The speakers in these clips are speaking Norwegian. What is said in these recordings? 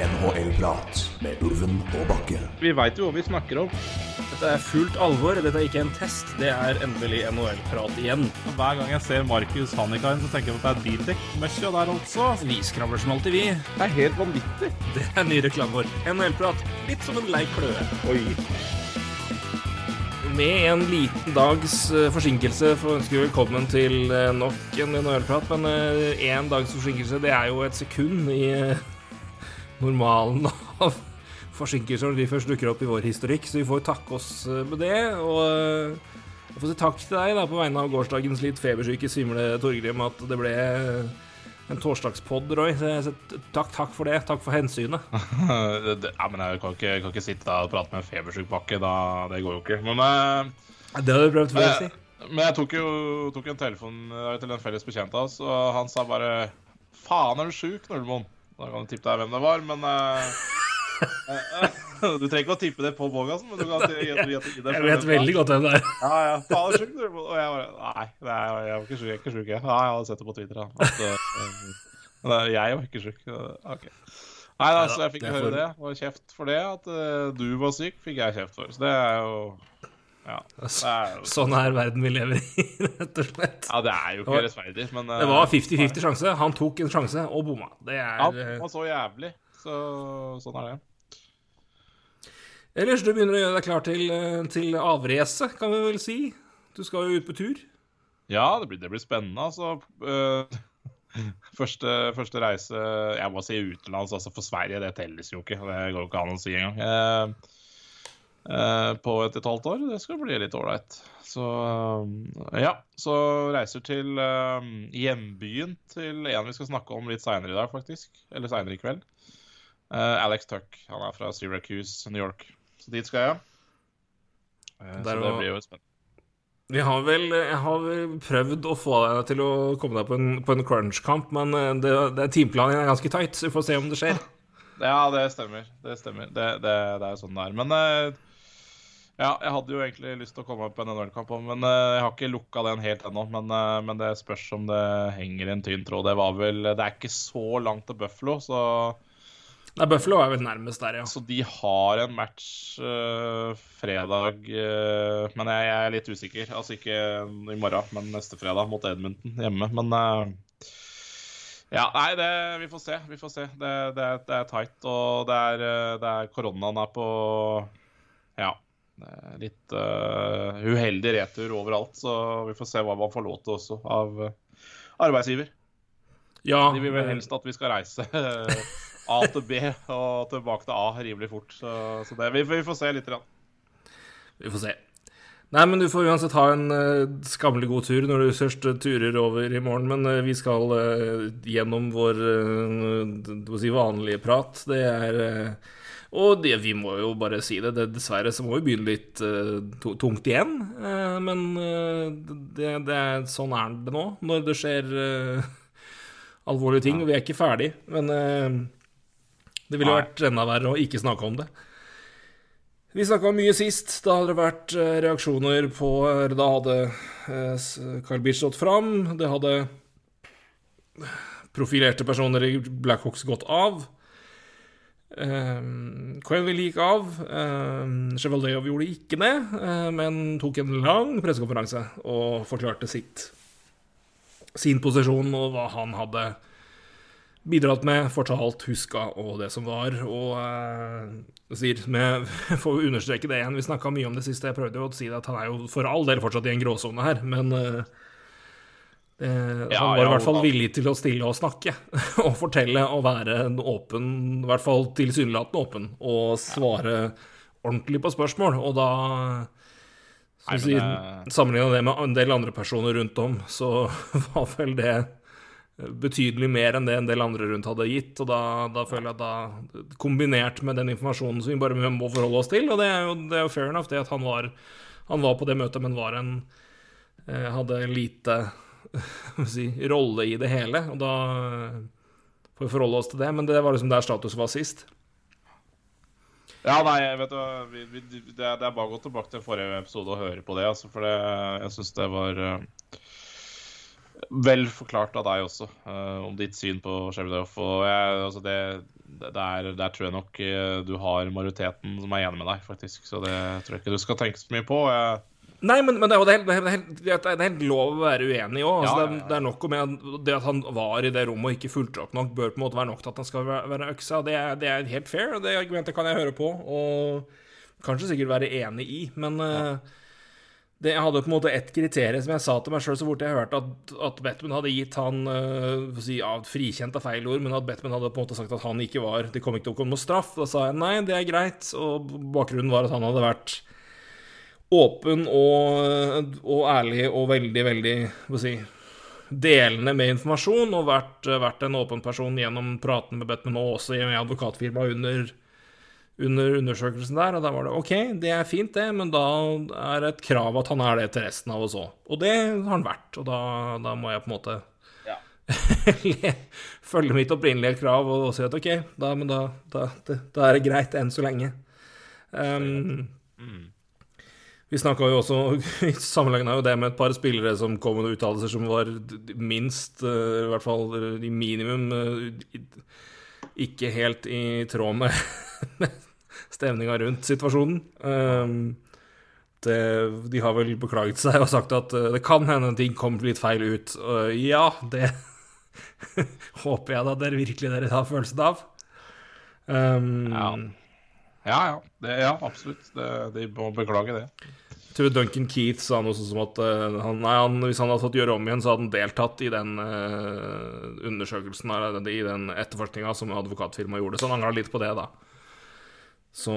NHL-prat med Ulven og Bakke. Vi veit jo hva vi snakker om. Dette er fullt alvor. Dette er ikke en test. Det er endelig NHL-prat igjen. Hver gang jeg ser Markus Hannikainen, så tenker jeg på at det er bildekk-møkkja der altså. Vi skravler som alltid, vi. Det er helt vanvittig. Det er ny reklame vår. NHL-prat. Litt som en lei kløe. Oi. Med en liten dags forsinkelse forsinkelse får ønske vi velkommen til eh, nok en NHL-prat. Men én dags forsinkelse, det er jo et sekund i eh, normalen av forsinkelser når de først dukker opp i vår historikk, så vi får takke oss eh, med det. Og eh, jeg får si takk til deg da, på vegne av gårsdagens litt febersyke svimle Torgrim at det ble en torsdagspod, Roy. Takk, takk for det. Takk for hensynet. Ja, men jeg kan ikke, kan ikke sitte der og prate med en febersyk bakke. Da, det går jo ikke. Men, eh, Det hadde du prøvd før, eh, si. men jeg tok jo tok en telefon til en felles bekjent av oss, og han sa bare Faen, er du sjuk, Nordmoen? Da kan du tippe deg hvem det var, men eh, eh, Du trenger ikke å tippe det på Bogasen, men du kan gjette det. Jeg vet veldig godt hvem det er. Ja, ja. Faen, sjuk, du? Og jeg bare Nei, er, jeg var ikke sjuk. Jeg var ikke sjuk, jeg. Nei, jeg hadde sett det på Twitter. Da. Eh, jeg var ikke sjuk. Ok. Nei da, så jeg fikk høre det. Og kjeft for det. At du var syk, fikk jeg kjeft for. Så det er jo Ja. Er Sånn er verden vi lever i, rett og slett. ja, det er jo ikke rettferdig, men eh, Det var 50-50 sjanse. Han tok en sjanse og bomma. Det er Ja, og var så jævlig. Så sånn er det. Ellers, du begynner å gjøre deg klar til, eh, til avreise, kan vi vel si. Du skal jo ut på tur. Ja, det blir, det blir spennende, altså. Eh, Første, første reise Jeg må si utenlands, altså for Sverige. Det telles jo ikke. Det går jo ikke an å si engang. Eh, eh, på et et halvt år. Det skal bli litt ålreit. Så eh, ja. Så reiser til eh, hjembyen til en vi skal snakke om litt seinere i dag, faktisk. Eller seinere i kveld. Eh, Alex Tuck. Han er fra Syracuse, New York. Så dit skal jeg. Eh, så det blir jo spennende. Vi har vel, jeg har vel prøvd å få deg til å komme deg på en, på en crunch-kamp, men eh, det, det, teamplanen er ganske tight, så vi får se om det skjer. Ja, det stemmer. Det stemmer. Det, det, det er sånn det er. Men eh, ja, jeg hadde jo egentlig lyst til å komme på en NHL-kamp men eh, jeg har ikke lukka den helt ennå. Men, eh, men det spørs om det henger i en tynn tråd. Det var vel Det er ikke så langt til Buffalo, så, Nei, Buffalo er vel nærmest der, ja. så de har en match eh, fredag eh, Men jeg, jeg er litt usikker. Altså ikke i morgen, men neste fredag mot Edmundton hjemme. Men eh, ja, nei, det, vi får se. Vi får se. Det, det, det er tight, og det er, det er koronaen er på Ja. Er Litt uh, uheldig retur overalt, så vi får se hva man får lov til også av eh, arbeidsgiver. Ja, De vil vel helst at vi skal reise eh, A til B og tilbake til A rimelig fort. Så, så det, vi, vi får se litt. Rann. vi får se. Nei, men du får uansett ha en uh, skammelig god tur når du først eh, turer over i morgen, men uh, vi skal uh, gjennom vår si vanlige prat. Det er eh, Og det, vi må jo bare si det, det dessverre så må vi begynne litt uh, tungt igjen. Uh, men uh, det, det sånn er det nå, når det skjer alvorlige ting, og vi er ikke ferdig. Men det ville Nei. vært enda verre å ikke snakke om det. Vi snakka mye sist. Da hadde det vært reaksjoner på Da hadde Carl Beach stått fram. Det hadde profilerte personer i Blackhawks gått av. Um, Quenville gikk av. Um, Chevaldeov gjorde ikke det, eh, men tok en lang pressekonferanse og forklarte sitt sin posisjon og hva han hadde bidratt med, fortalt, huska og det som var. Og eh, sier, med, får understreke det igjen, vi snakka mye om det siste. Jeg prøvde jo å si at han er jo for all del fortsatt i en gråsone her, men Ja, han var i hvert fall villig til å stille og snakke. og fortelle og være en åpen, i hvert fall tilsynelatende åpen, og svare ordentlig på spørsmål. Og da så det- Sammenligna det med en del andre personer rundt om, så var vel det betydelig mer enn det en del andre rundt hadde gitt. Og da, da føler jeg at da, kombinert med den informasjonen som vi bare må forholde oss til, og det er jo, det er jo fair enough, det at han var, han var på det møtet, men var en eh, hadde lite si, rolle i det hele. Og da eh, får vi forholde oss til det. Men det var liksom der status var sist. Ja, nei, vet du vi, vi, det, det er bare å gå tilbake til forrige episode og høre på det, altså, for det, jeg syns det var eh, vel forklart av deg også, uh, om ditt syn på Shevdorf. Og altså der, der, tror jeg nok du har majoriteten som er enig med deg, faktisk. Så det tror jeg ikke du skal tenke så mye på. Jeg... Nei, men, men det, er det, er helt, det, er helt, lov å være uenig òg. Altså, ja, ja, det, er nok med det at han var i det rommet og ikke fulgte opp nok, bør på en måte være nok til at han skal være, være øksa. Det er, det er helt fair, og det argumentet kan jeg høre på, og kanskje sikkert være enig i, men uh, det, jeg hadde på en måte ett kriterium som jeg sa til meg sjøl så fort jeg hørte at, at Batman hadde gitt han uh, si, ja, frikjent av feil ord, men at Batman hadde på en måte sagt at han ikke var Det kom ikke til å komme noe straff. Da sa jeg nei, det er greit. Og bakgrunnen var at han hadde vært åpen og, og ærlig og veldig, veldig si, delende med informasjon, og vært, vært en åpen person gjennom praten med Batman og også i advokatfirmaet under under undersøkelsen der, og da var det OK, det er fint, det, men da er det et krav at han er det til resten av oss òg. Og det har han vært, og da, da må jeg på en måte ja. følge mitt opprinnelige krav og, og si at OK, da, men da, da, da, er det greit enn så lenge. Um, mm. Vi snakka jo også Vi sammenligna jo det med et par spillere som kom med uttalelser som var minst, uh, i hvert fall i minimum, uh, ikke helt i tråd med stemninga rundt situasjonen. Um, det, de har vel beklaget seg og sagt at uh, det kan hende ting kom litt feil ut. Ja, det håper jeg da dere virkelig dere har følelsen av. Um, ja. Ja, ja. Det, ja absolutt. Det, de må beklage det. Jeg tror Duncan Keith sa noe sånn som at uh, han, nei, han, hvis han hadde fått gjøre om igjen, så hadde han deltatt i den uh, undersøkelsen, i den etterforskninga som advokatfirmaet gjorde. Så han angra litt på det, da. Så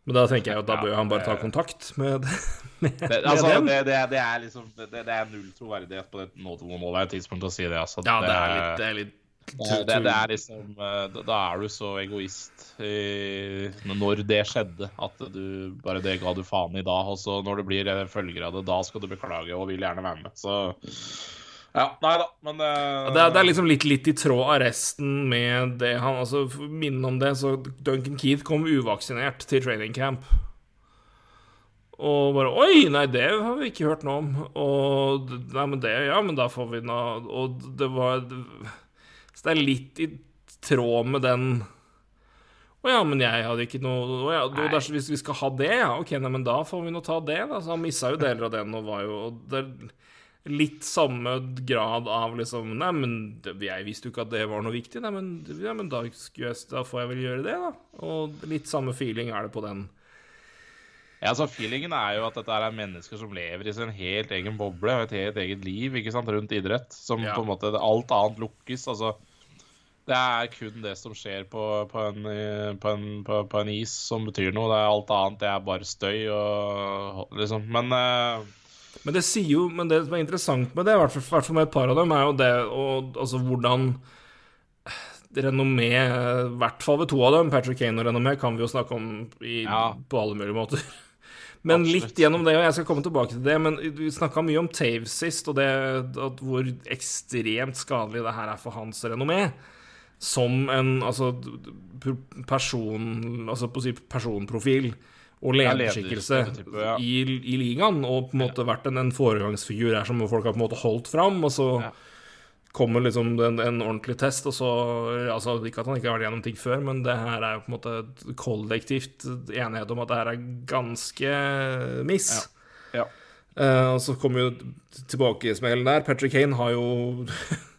Men da tenker jeg at da bør han bare ta kontakt med, med, det, altså, dem. Det, det, det, er liksom det, er null troverdighet på det nåværende tidspunkt å si det. Altså. Ja, det er litt, det er litt det, det, er liksom eh, Da er du så egoist i, når det skjedde, at du bare det ga du faen i da. Og så når det blir følger av det, da skal du beklage og vil gjerne være med. Så ja, nei da, men det, det, er, det, er, liksom litt, litt i tråd av resten med det han Altså, minne om det, så Duncan Keith kom uvaksinert til training camp. Og bare Oi, nei, det har vi ikke hørt noe om. Og Nei, men det Ja, men da får vi nå Og det var Så det er litt i tråd med den å ja, men jeg hadde ikke noe å ja, dersom, Hvis vi skal ha det, ja, ok, nei, men da får vi nå ta det, da. Så han missa jo deler av den og var jo og det, litt samme grad av liksom Nei, men jeg visste jo ikke at det var noe viktig. Nei, men, ja, men da, jeg, da, får jeg vel gjøre det, da. Og litt samme feeling er det på den. Ja, altså Feelingen er jo at dette er mennesker som lever i sin helt egen boble og et helt eget liv ikke sant, rundt idrett. Som ja. på en måte Alt annet lukkes. altså det er kun det som skjer på, på, en, på, en, på, en, is som betyr noe. Det er alt annet det er bare støy og liksom Men uh, men det sier jo Men det som er interessant med det, i hvert fall med et par av dem, er jo det og, altså hvordan renommé I hvert fall ved to av dem, Patrick Kane og renommé, kan vi jo snakke om i, ja. på alle mulige måter. Men Absolutt. litt gjennom det, og jeg skal komme tilbake til det, men vi snakka mye om Tave sist, og det, hvor ekstremt skadelig det her er for hans renommé. Som en altså, person, altså på å si personprofil og lederskikkelse ja. i, i, ligaen, og på en måte vært en, en foregangsfigur her som folk har på en måte holdt fram, og så ja. kommer liksom en, en, ordentlig test, og så Altså ikke at han ikke har vært gjennom ting før, men det her er jo på en måte kollektivt enighet om at det her er ganske miss. Ja. Uh, og så kommer jo tilbakesmellen der. Patrick Kane har jo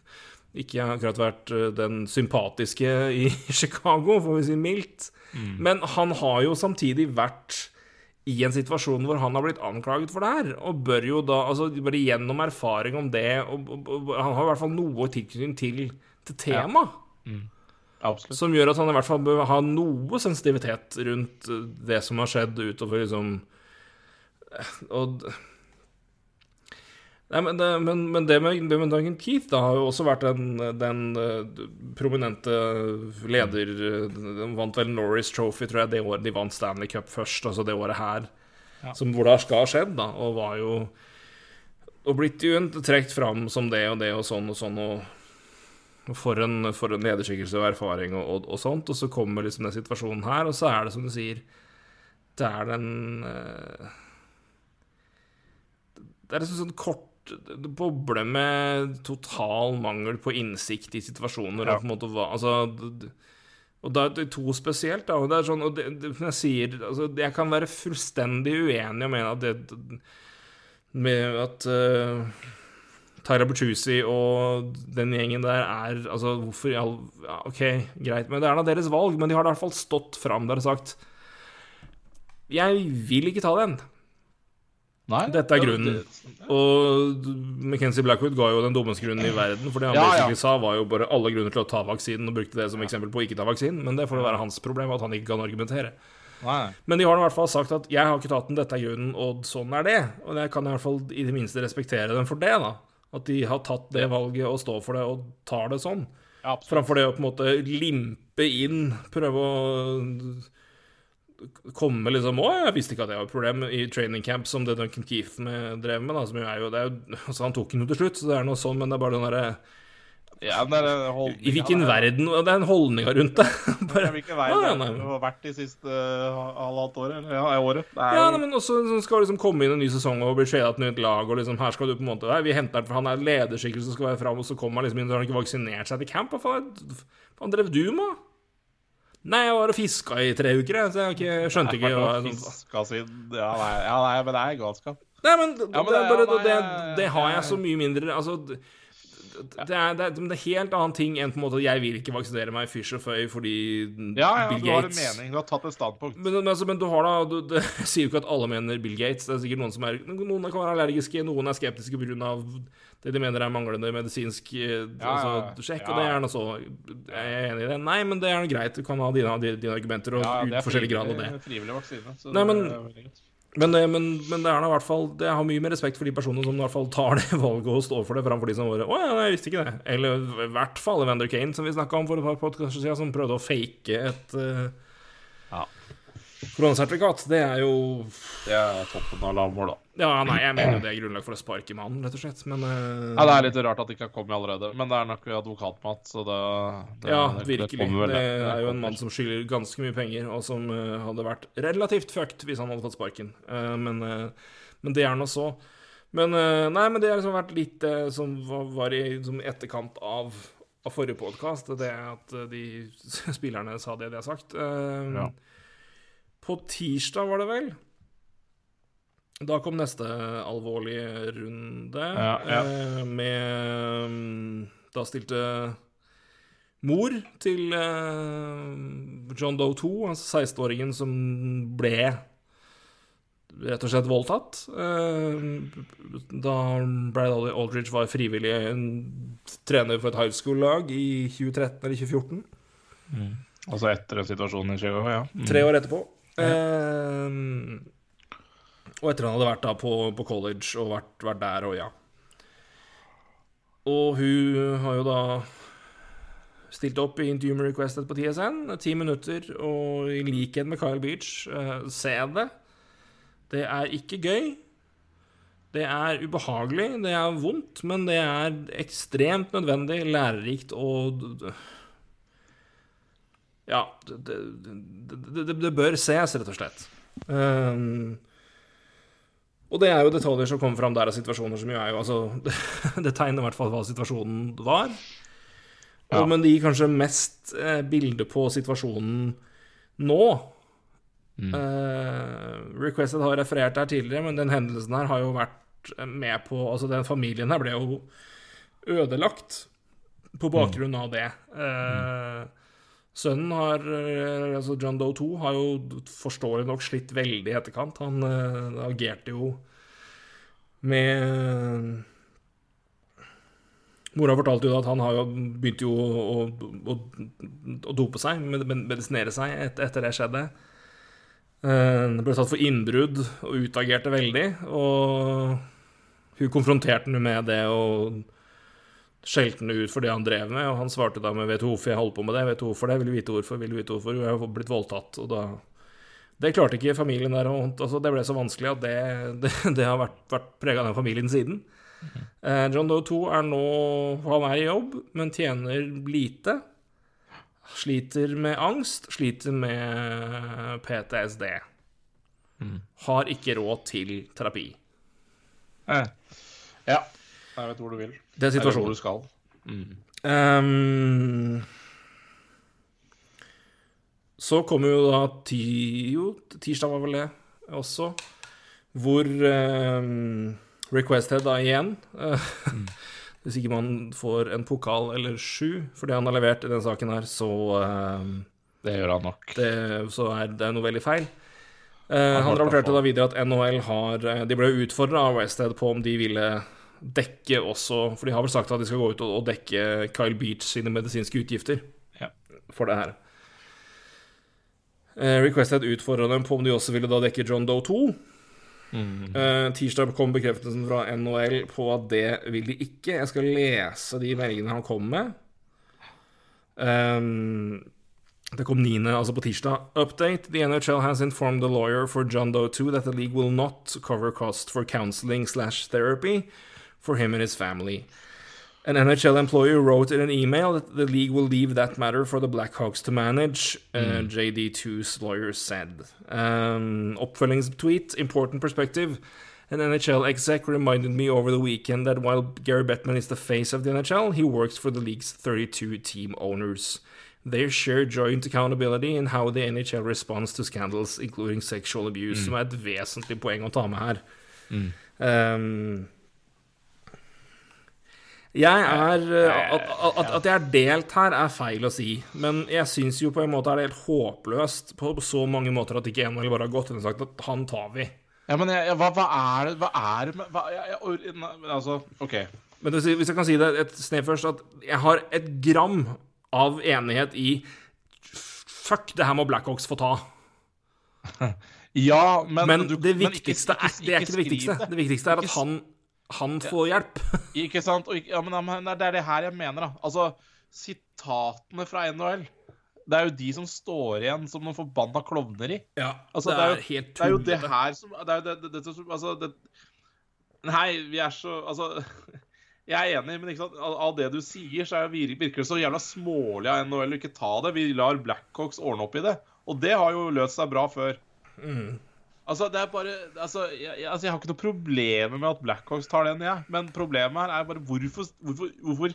ikke akkurat vært eh, den sympatiske i Chicago, får vi si mildt. Mm. Men han har jo samtidig vært i en situasjon hvor han har blitt anklaget for det her, og bør jo da altså Bare gjennom erfaring om det og, og, og, Han har i hvert fall noe tilknytning til, til temaet. Ja. Mm. Som gjør at han i hvert fall bør ha noe sensitivitet rundt det som har skjedd, utover liksom Og Nei, men, det, men, men det, med, det, med, Duncan Keith da, har jo også vært den, den uh, prominente leder De vant vel Norris Trophy, tror jeg, det året de vant Stanley Cup først, altså det året her, ja. som, hvor det skal ha skjedd, da, og var jo Og blitt jo trukket fram som det og det og sånn og sånn, og for en, for en lederskikkelse og erfaring og, og, og, sånt, og så kommer liksom den situasjonen her, og så er det som du sier Det er den uh, Det er liksom sånn kort det bobler med total mangel på innsikt i situasjoner. Ja. Og på en måte Altså Og da er to spesielt, da. Og det er sånn Og det, det, jeg sier Altså, jeg kan være fullstendig uenig og mene at det Med at uh, Tyra Bertuzzi og den gjengen der er Altså, hvorfor i all ja, OK, greit, men det er da deres valg. Men de har i hvert fall stått fram der og sagt Jeg vil ikke ta den. Nei, Dette er grunnen. Og McKenzie Blackwood ga jo den dummeste grunnen i verden. For det han Ja, ja. basically sa, var jo bare alle grunner til å ta vaksinen, og brukte det som eksempel på å ikke ta vaksinen. Men det får være hans problem at han ikke kan argumentere. Nei. Men de har i hvert fall sagt at 'jeg har ikke tatt den, dette er grunnen', og sånn er det. Og jeg kan i hvert fall i det minste respektere dem for det, da. At de har tatt det valget og står for det og tar det sånn. Ja. Framfor det å på en måte limpe inn, prøve å komme liksom 'Å, jeg visste ikke at det var et problem' i training camp som det Duncan med, drev med, da. Som er jo, det er jo Altså, han tok den jo til slutt, så det er noe sånn, men det er bare den derre Ja, I hvilken verden Det er en holdning rundt det. bare, Hvilken vei ja, det nei, har vært de siste uh, halvannet året? Eller ja, året? Det er Ja, nei, men også så skal liksom komme inn en ny sesong og bli shada et nytt lag, og liksom her skal du på en måte Nei, Vi henter han for han er lederskikkelse som skal være fram, og så kommer han liksom inn, så har han ikke vaksinert seg til camp. Hva faen, hva faen drev du med? Nei, jeg var og fiska i tre uker, jeg, så jeg ikke, skjønte ikke hva fiska siden ja nei, ja, nei, men det er galskap. Nei, men, Ja, men det, det- bare, det, det har jeg så mye mindre Altså, det, er, det, er, er helt annen ting enn på en måte at jeg vil ikke vaksinere meg fysj og føy fordi Ja, ja, Bill du har en mening. Du har tatt et standpunkt. Men, men, altså, men du har da du, Det sier jo ikke at alle mener Bill Gates. Det er sikkert Noen som er Noen kan være allergiske, noen er skeptiske pga. Det de mener er manglende medisinsk eh, Ja, altså, sjekk. Og det er noe så Jeg er enig i det. Nei, men det er greit. Du kan ha dine, dine argumenter og Ja, ut forskjellig grad av det. frivillig, frivillig vaksine. Så Nei, det men- er veldig greit. Men, det- men, men det er da i hvert fall Jeg har mye mer respekt for de personene som i hvert fall tar det valget og står for det, framfor de som bare Å ja, nei, jeg visste ikke det. Eller i hvert fall Evander Kane, som vi snakka om for et par podkaster siden, som prøvde å fake et uh. Koronasertifikat. Det er jo Det er toppen av lavmål, da. Ja, nei, jeg mener jo det er grunnlag for å sparke mannen, rett og slett, men uh... Ja, Det er litt rart at det ikke har kommet allerede, men det er nok advokatmat, så det, det Ja, det- virkelig. Det, Det er jo en mann som skylder ganske mye penger, og som uh, hadde vært relativt fucked hvis han hadde fått sparken. uh, men, men det er nå så. Men nei, men det har liksom vært litt det som var, i som etterkant av, av forrige podkast, det at de spillerne sa det de har sagt. Ja. På tirsdag, var det vel? Da kom neste alvorlige runde Ja, ja. eh, med mm, Da stilte mor til eh, John Doe 2, altså 16-åringen som ble rett og slett voldtatt. Eh, da Brad Aldridge var frivillig trener for et high school-lag i 2013 eller 2014. Altså etter situasjonen i Chicago, ja. Mm. Tre år etterpå. Eh, og etter han hadde vært da på, på college og vært, vært der og ja. Og hun har jo da stilt opp i interview med requested på TSN. Ti minutter, og i likhet med Kyle Beach, uh, se det. Det er ikke gøy. Det er ubehagelig, det er vondt, men det er ekstremt nødvendig, lærerikt og Ja, det, det, det, det, bør ses, rett og slett. Um, og det er jo detaljer som kommer fram der av situasjoner som jo er jo Altså, det, det tegner i hvert fall hva situasjonen var. Og, Men det gir kanskje mest eh, bilde på situasjonen nå. Mm. Eh, Requested har referert her tidligere, men den hendelsen her har jo vært med på Altså, den familien her ble jo ødelagt på bakgrunn av det. Eh, Sønnen har eh, Altså, John Doe 2 har jo forståelig nok slitt veldig i etterkant. Han uh, agerte jo med Mora fortalte jo at han har jo begynte jo å, å, å dope seg, med- med- medisinere seg, et, etter det skjedde. Uh, ble tatt for innbrudd og utagerte veldig. Og hun konfronterte han med det og skjelte han ut for det han drev med. Og han svarte da med 'Vet du hvorfor jeg holder på med det?' 'Vet du hvorfor det?' 'Vil du vite hvorfor?' 'Vil du vite hvorfor?' 'Jeg har blitt voldtatt.' Og da Det klarte ikke familien der. Og, altså, det ble så vanskelig at det, det, det har vært, vært prega av den familien siden. Eh, John Doe 2 er nå Han er i jobb, men tjener lite. Sliter med angst, sliter med PTSD. Har ikke råd til terapi. Eh. Ja. Jeg vet hvor du vil. Det er vet hvor du skal. Ehm, så kommer jo da ti, jo, tirsdag var vel det også, hvor um, Requesthead da igjen mm. Hvis ikke man får en pokal eller sju for det han har levert i denne saken her, så, um, Det gjør han nok. det, så er det noe veldig feil. Uh, Han han rapporterte da videre at NHL har eh, De ble utfordra av Westhead på om de ville dekke også For de har vel sagt at de skal gå ut og, og dekke Kyle Beach sine medisinske utgifter Ja. for det her. Eh, Requested utfordra dem på om de også ville da dekke John Doe 2. Eh, tirsdag kom bekreftelsen fra NHL på at det vil de ikke. Jeg skal lese de meldingene han kom med. Um, det kom 9., altså på tirsdag. Update. The NHL has informed the lawyer for John Doe 2 that the league will not cover cost for counseling slash therapy for him and his family. An NHL employee wrote in an email that the league will leave that matter for the Blackhawks to manage, uh, JD2's lawyer said. Um, oppfølgingstweet, important perspective. An NHL exec reminded me over the weekend that while Gary Bettman is the face of the NHL, he works for the league's 32 team owners. They share joint accountability in how the NHL responds to scandals, including sexual abuse, som er et vesentlig poeng å ta med her. Um, jeg er eh, at, at, at jeg er delt her, er feil å si. Men jeg syns jo på en måte er det helt håpløst på så mange måter at ikke NHL bare har gått inn og sagt at han tar vi. Ja, men jeg, hva, hva er det Hva er det hva, jeg, jeg, Altså, OK. Men hvis jeg- kan si det et snev først, at jeg har et gram av enighet i Fuck, det her må Blackhawks få ta. Ja, men Men det men ikke- viktigste er, det er ikke det viktigste. det. Det viktigste er at han, han får hjelp. Ikke sant? Og, ja, men, det er det her jeg mener, da. Altså, sitatene fra NHL Det er jo de som står igjen som noen forbanna klovner i. Ja, Altså, det, det er er, jo- helt Det er jo det her som Det er jo det, det, det, som- Altså, det Nei, vi er så Altså Jeg er enig, men ikke sant? Av, av det du sier, så er virker det så jævla smålig av NHL å ikke ta det. Vi lar Blackhawks ordne opp i det. Og det har jo løst seg bra før. Mm. Altså, det er bare Altså, jeg, jeg, altså, jeg har ikke noe problemer med at Blackhawks tar den, jeg. Men problemet her er bare hvorfor Hvorfor, hvorfor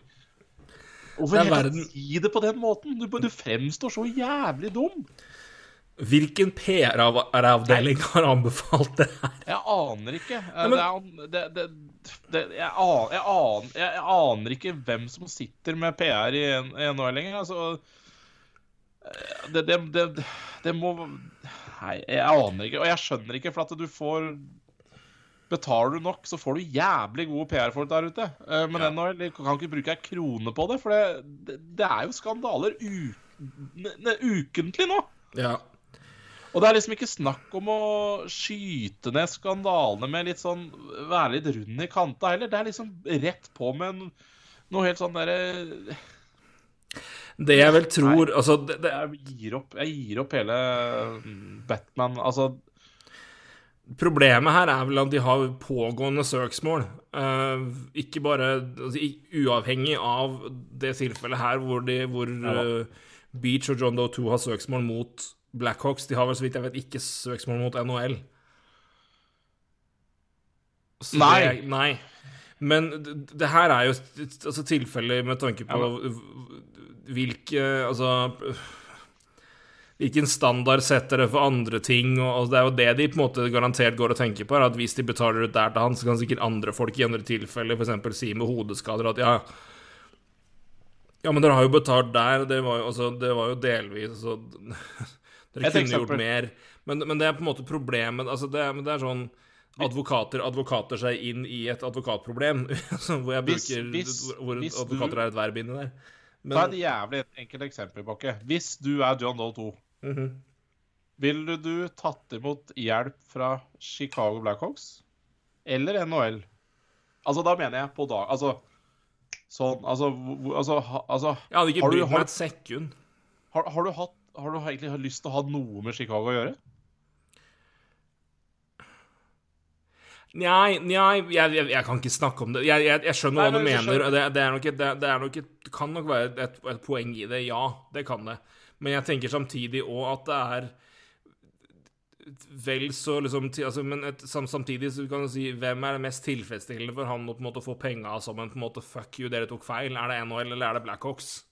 Hvorfor er verden- si det på den måten? Du, du fremstår så jævlig dum. Hvilken PR-avdeling har anbefalt det her? Jeg aner ikke. Jeg, aner, ikke hvem som sitter med PR i NHL lenger. Altså eh, det, det, det, det må Nei, jeg aner ikke. Og jeg skjønner ikke, for at du får Betaler du nok, så får du jævlig gode PR-folk der ute. Eh, Men Ja. NHL kan ikke bruke ei krone på det, for det, det, er jo skandaler ukentlig nå. Ja. Og det er liksom ikke snakk om å skyte ned skandalene med litt sånn Være litt rund i kanta heller. Det er liksom rett på med en, noe helt sånn derre Det jeg vel tror Altså, det, det, Jeg gir opp Jeg gir opp hele mm, Batman Altså Problemet her er vel at de har pågående søksmål. Uh, ikke bare altså, Uavhengig av det tilfellet her hvor, de, hvor ja, uh, Beach og John Doe 2 har søksmål mot Blackhawks. De har vel så vidt jeg vet ikke søksmål mot NHL. Så Nei. Det, nei. Men det, det her er jo altså, tilfeller med tanke på hvilke Altså Hvilken standard setter det for andre ting? Og, Det er jo det de på en måte garantert går og tenker på. er At Hvis de betaler ut der til han, så kan sikkert andre folk i andre tilfeller f.eks. si med hodeskader at ja Ja, men dere har jo betalt der, det var jo, altså, det var jo delvis altså, Dere kunne gjort mer. Men, men det er på en måte problemet altså, det, men det er sånn Advokater advokater seg inn i et advokatproblem. hvor jeg bruker hvis- hvor hvis du- advokater er et verb inni der. Ta et jævlig enkelt eksempel, Bakke. Hvis du er John Doe 2, Mhm. ville du tatt imot hjelp fra Chicago Blackhawks eller NHL? Altså, da mener jeg på dag... Altså sånn Altså, altså, altså Jeg hadde ikke Har du- brydd meg et sekund. har, har, du hatt, har du egentlig lyst til å ha noe med Chicago å gjøre? Nei, nei jeg, jeg, jeg kan ikke snakke om det. Jeg, jeg, skjønner hva Nei, du mener. Det, det, er nok et, det, det er nok et, det kan nok være et, et poeng i det, ja. Det kan det. Men jeg tenker samtidig òg at det er vel så liksom altså, Men et, sam, samtidig så kan du si hvem er det mest tilfredsstillende for han å på en måte få penga som en på en måte fuck you, dere tok feil? Er det NHL eller er det Blackhawks?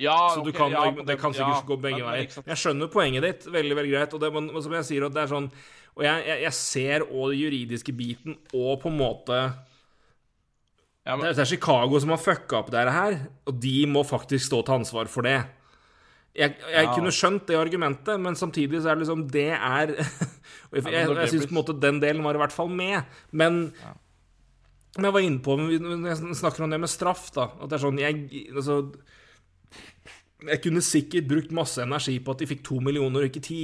Ja, Så du ok, kan, ja, det, kan sikkert ja, gå begge veier. Jeg skjønner poenget ditt, veldig veldig greit. Og det, men, som jeg sier, det er sånn Og jeg, jeg, jeg ser òg den juridiske biten, og på en måte Ja, men- det, er- det er Chicago som har fucka opp det her, og de må faktisk stå til ansvar for det. Jeg, jeg kunne skjønt det argumentet, men samtidig så er det liksom Det er og Jeg, jeg, jeg syns på en måte den delen var i hvert fall med. Men Men jeg var inne på jeg snakker om det med straff, da At det er sånn Jeg, altså, jeg kunne sikkert brukt masse energi på at de fikk to millioner og ikke ti.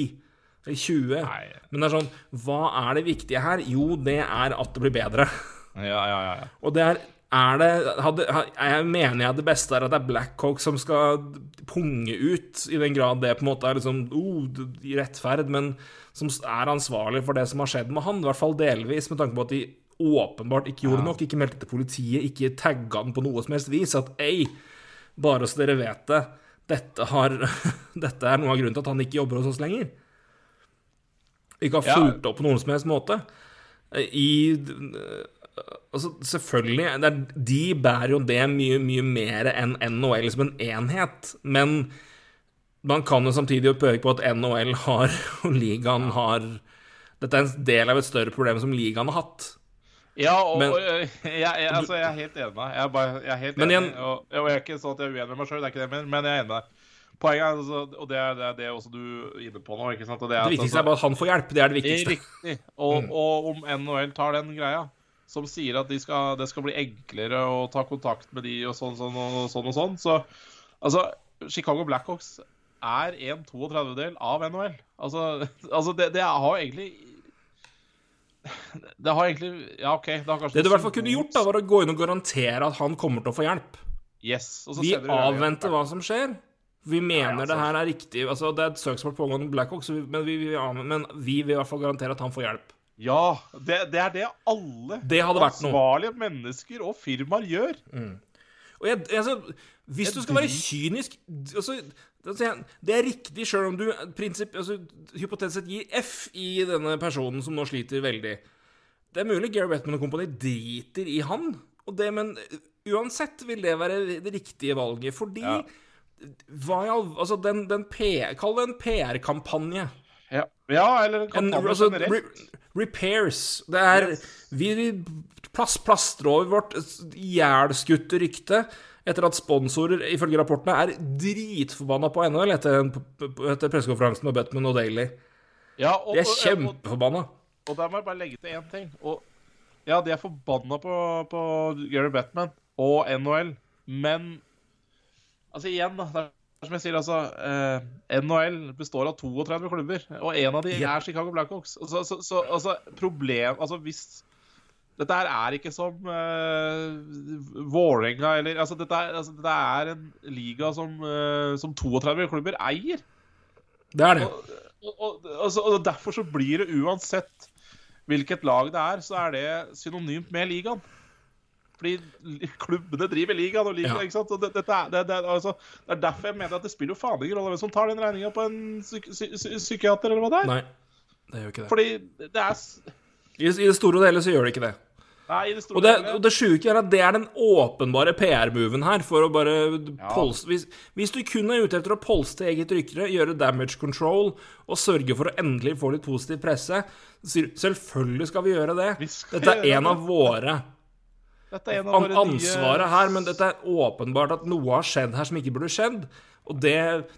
Eller 20. Nei. Men det er sånn Hva er det viktige her? Jo, det er at det blir bedre. Ja, ja, ja. ja. Og det er er det, hadde, jeg mener jeg det beste er at det er Blackhawk som skal punge ut, i den grad det på en måte er liksom oh, rettferd, men som er ansvarlig for det som har skjedd med han. I hvert fall delvis, med tanke på at de åpenbart ikke gjorde nok, ikke meldte til politiet, ikke tagga han på noe som helst vis. At ei, bare så dere vet det, dette, har, dette er noe av grunnen til at han ikke jobber hos oss lenger. Ikke har fulgt opp på noen som helst måte. I Altså, selvfølgelig det er, De bærer jo det mye, mye mer enn NHL som en enhet. Men man kan jo samtidig peke på at NHL har, og ligaen har Dette er en del av et større problem som ligaen har hatt. Ja, og, Men- og jeg, jeg, altså, jeg er helt enig med deg. Jeg bare, jeg er helt enig. igjen- og, og jeg er ikke sånn at jeg er uenig med meg sjøl, det er ikke det jeg mener, men jeg er enig med deg. Poenget er, altså, og det er det, er det også du er inne på nå, ikke sant? Det, Det viktigste viktigste er bare at han får hjelp. Det er det viktigste. Riktig. Og, og om NHL tar den greia, som sier at de skal, det skal bli enklere å ta kontakt med de og sånn, sånn og sånn, og sånn så altså, Chicago Blackhawks er en 32-del av NHL. Altså, altså det, det har egentlig Det har egentlig Ja, OK. Det, Det du i hvert fall kunne gjort, da, var å gå inn og garantere at han kommer til å få hjelp. Yes. Vi avventer hva som skjer. Vi mener altså. det her er riktig. Altså, det er et søksmål pågående Blackhawk, men vi, vi, ja, men vi vil i hvert fall garantere at han får hjelp. Ja. Det, det er det alle Det ansvarlige mennesker og firmaer gjør. Og jeg, altså, hvis du skal være kynisk altså, Det er riktig, sjøl om du prinsipp, altså, hypotetisk sett gir F i denne personen som nå sliter veldig. Det er mulig Gary Bettman og kompani driter i han, det, men uansett vil det være det riktige valget. Fordi Ja. hva i all Altså, den, den Kall det en PR-kampanje. Ja, eller en En, altså, re, repairs. Det er Yes. Vi plass, plastrer over vårt ihjelskutte rykte etter at sponsorer ifølge rapportene er dritforbanna på NHL etter, en- etter pressekonferansen med Batman og Daly. Ja, og, De er kjempeforbanna. og- Og der må jeg bare legge til én ting. Og ja, de er forbanna på, på Gary Batman og NHL, men altså igjen, da. Det som jeg sier, altså eh, NHL består av 32 klubber, og en av de er Chicago Blackhawks. Så, så, så altså, problem Altså hvis Dette her er ikke som eh, Vålerenga eller altså dette, er, altså dette er en liga som, eh, som 32 klubber eier. Det er det. Og, og, og, altså, og derfor så blir det uansett hvilket lag det er, så er det synonymt med ligaen. Fordi klubbene driver ligaen, og ligaen, Ja. ikke sant? Og det, det, det, er- altså, det er derfor jeg mener at det spiller jo faen ingen rolle hvem som tar den regninga på en psyk psy psy psykiater, eller hva det er. Nei, det gjør ikke det. Fordi det er I, I det store og hele så gjør det ikke det. Nei, i det Og det, og det sjuke er at det er den åpenbare PR-moven her, for å bare polse... hvis, hvis du kun er ute etter å polste eget rykte, gjøre damage control og sørge for å endelig få litt positiv presse, så sier du selvfølgelig skal vi gjøre det. Vi Dette er en det. av våre Dette er en av an våre nye- ansvaret her, men dette er åpenbart at noe har skjedd her som ikke burde skjedd. Og det,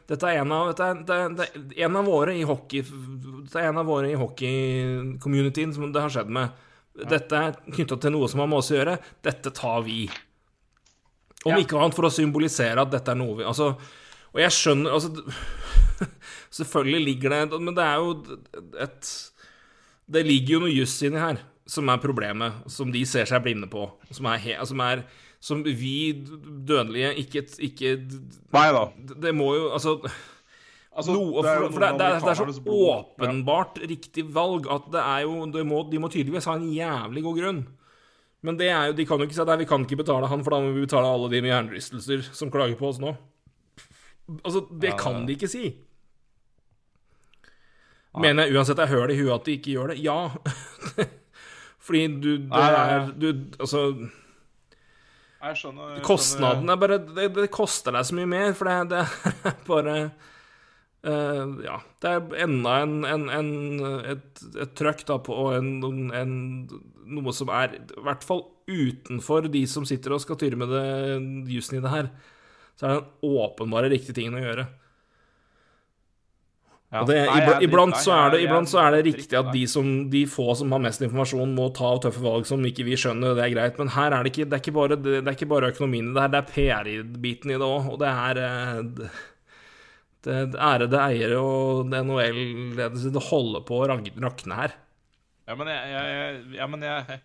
dette er en av, dette er, det det en av våre i hockey Dette er en av våre i hockey-communityen som det har skjedd med. Dette er knytta til noe som har med oss å gjøre. Dette tar vi. Om Ja. ikke annet for å symbolisere at dette er noe vi Altså, og jeg skjønner Altså, selvfølgelig ligger det Men det er jo et Det ligger jo noe juss inni her som er problemet, som de ser seg blinde på. Som er, he, som, er som vi dødelige ikke, ikke Nei da. Det må jo Altså Altså, no, det er for, for det, det, er, det er så åpenbart. Ja. riktig valg at det er jo må, De må tydeligvis ha en jævlig god grunn. Men det er jo, de kan jo ikke si at vi kan ikke betale han, for da må vi betale alle de med hjernerystelser som klager på oss nå. Altså, det kan de ikke si. Mener jeg uansett jeg hører det i huet at de ikke gjør det? Ja. Fordi du Det Nei, nei, er nei. du, Altså, Jeg skjønner jeg kostnaden er bare det, det koster deg så mye mer, for det, det er bare uh, Ja. Det er enda en, en, en et, et trøkk da på en, en Noe som er i hvert fall utenfor de som sitter og skal tyre med det jussen i det her. Så er det den åpenbare riktige tingen å gjøre. Ja. Det, Nei, er iblant, dritt- så er det, iblant så er det riktig at de, som, de få som har mest informasjon, må ta tøffe valg som ikke vi skjønner, det er greit. Men her er det ikke, det er ikke, bare, det er ikke bare økonomien i det her, det er PR-biten i det òg. Og det er eh, det, ærede eiere og NHL-ledelse, det holder på å rakne her. Ja, men jeg, jeg, ja, men jeg,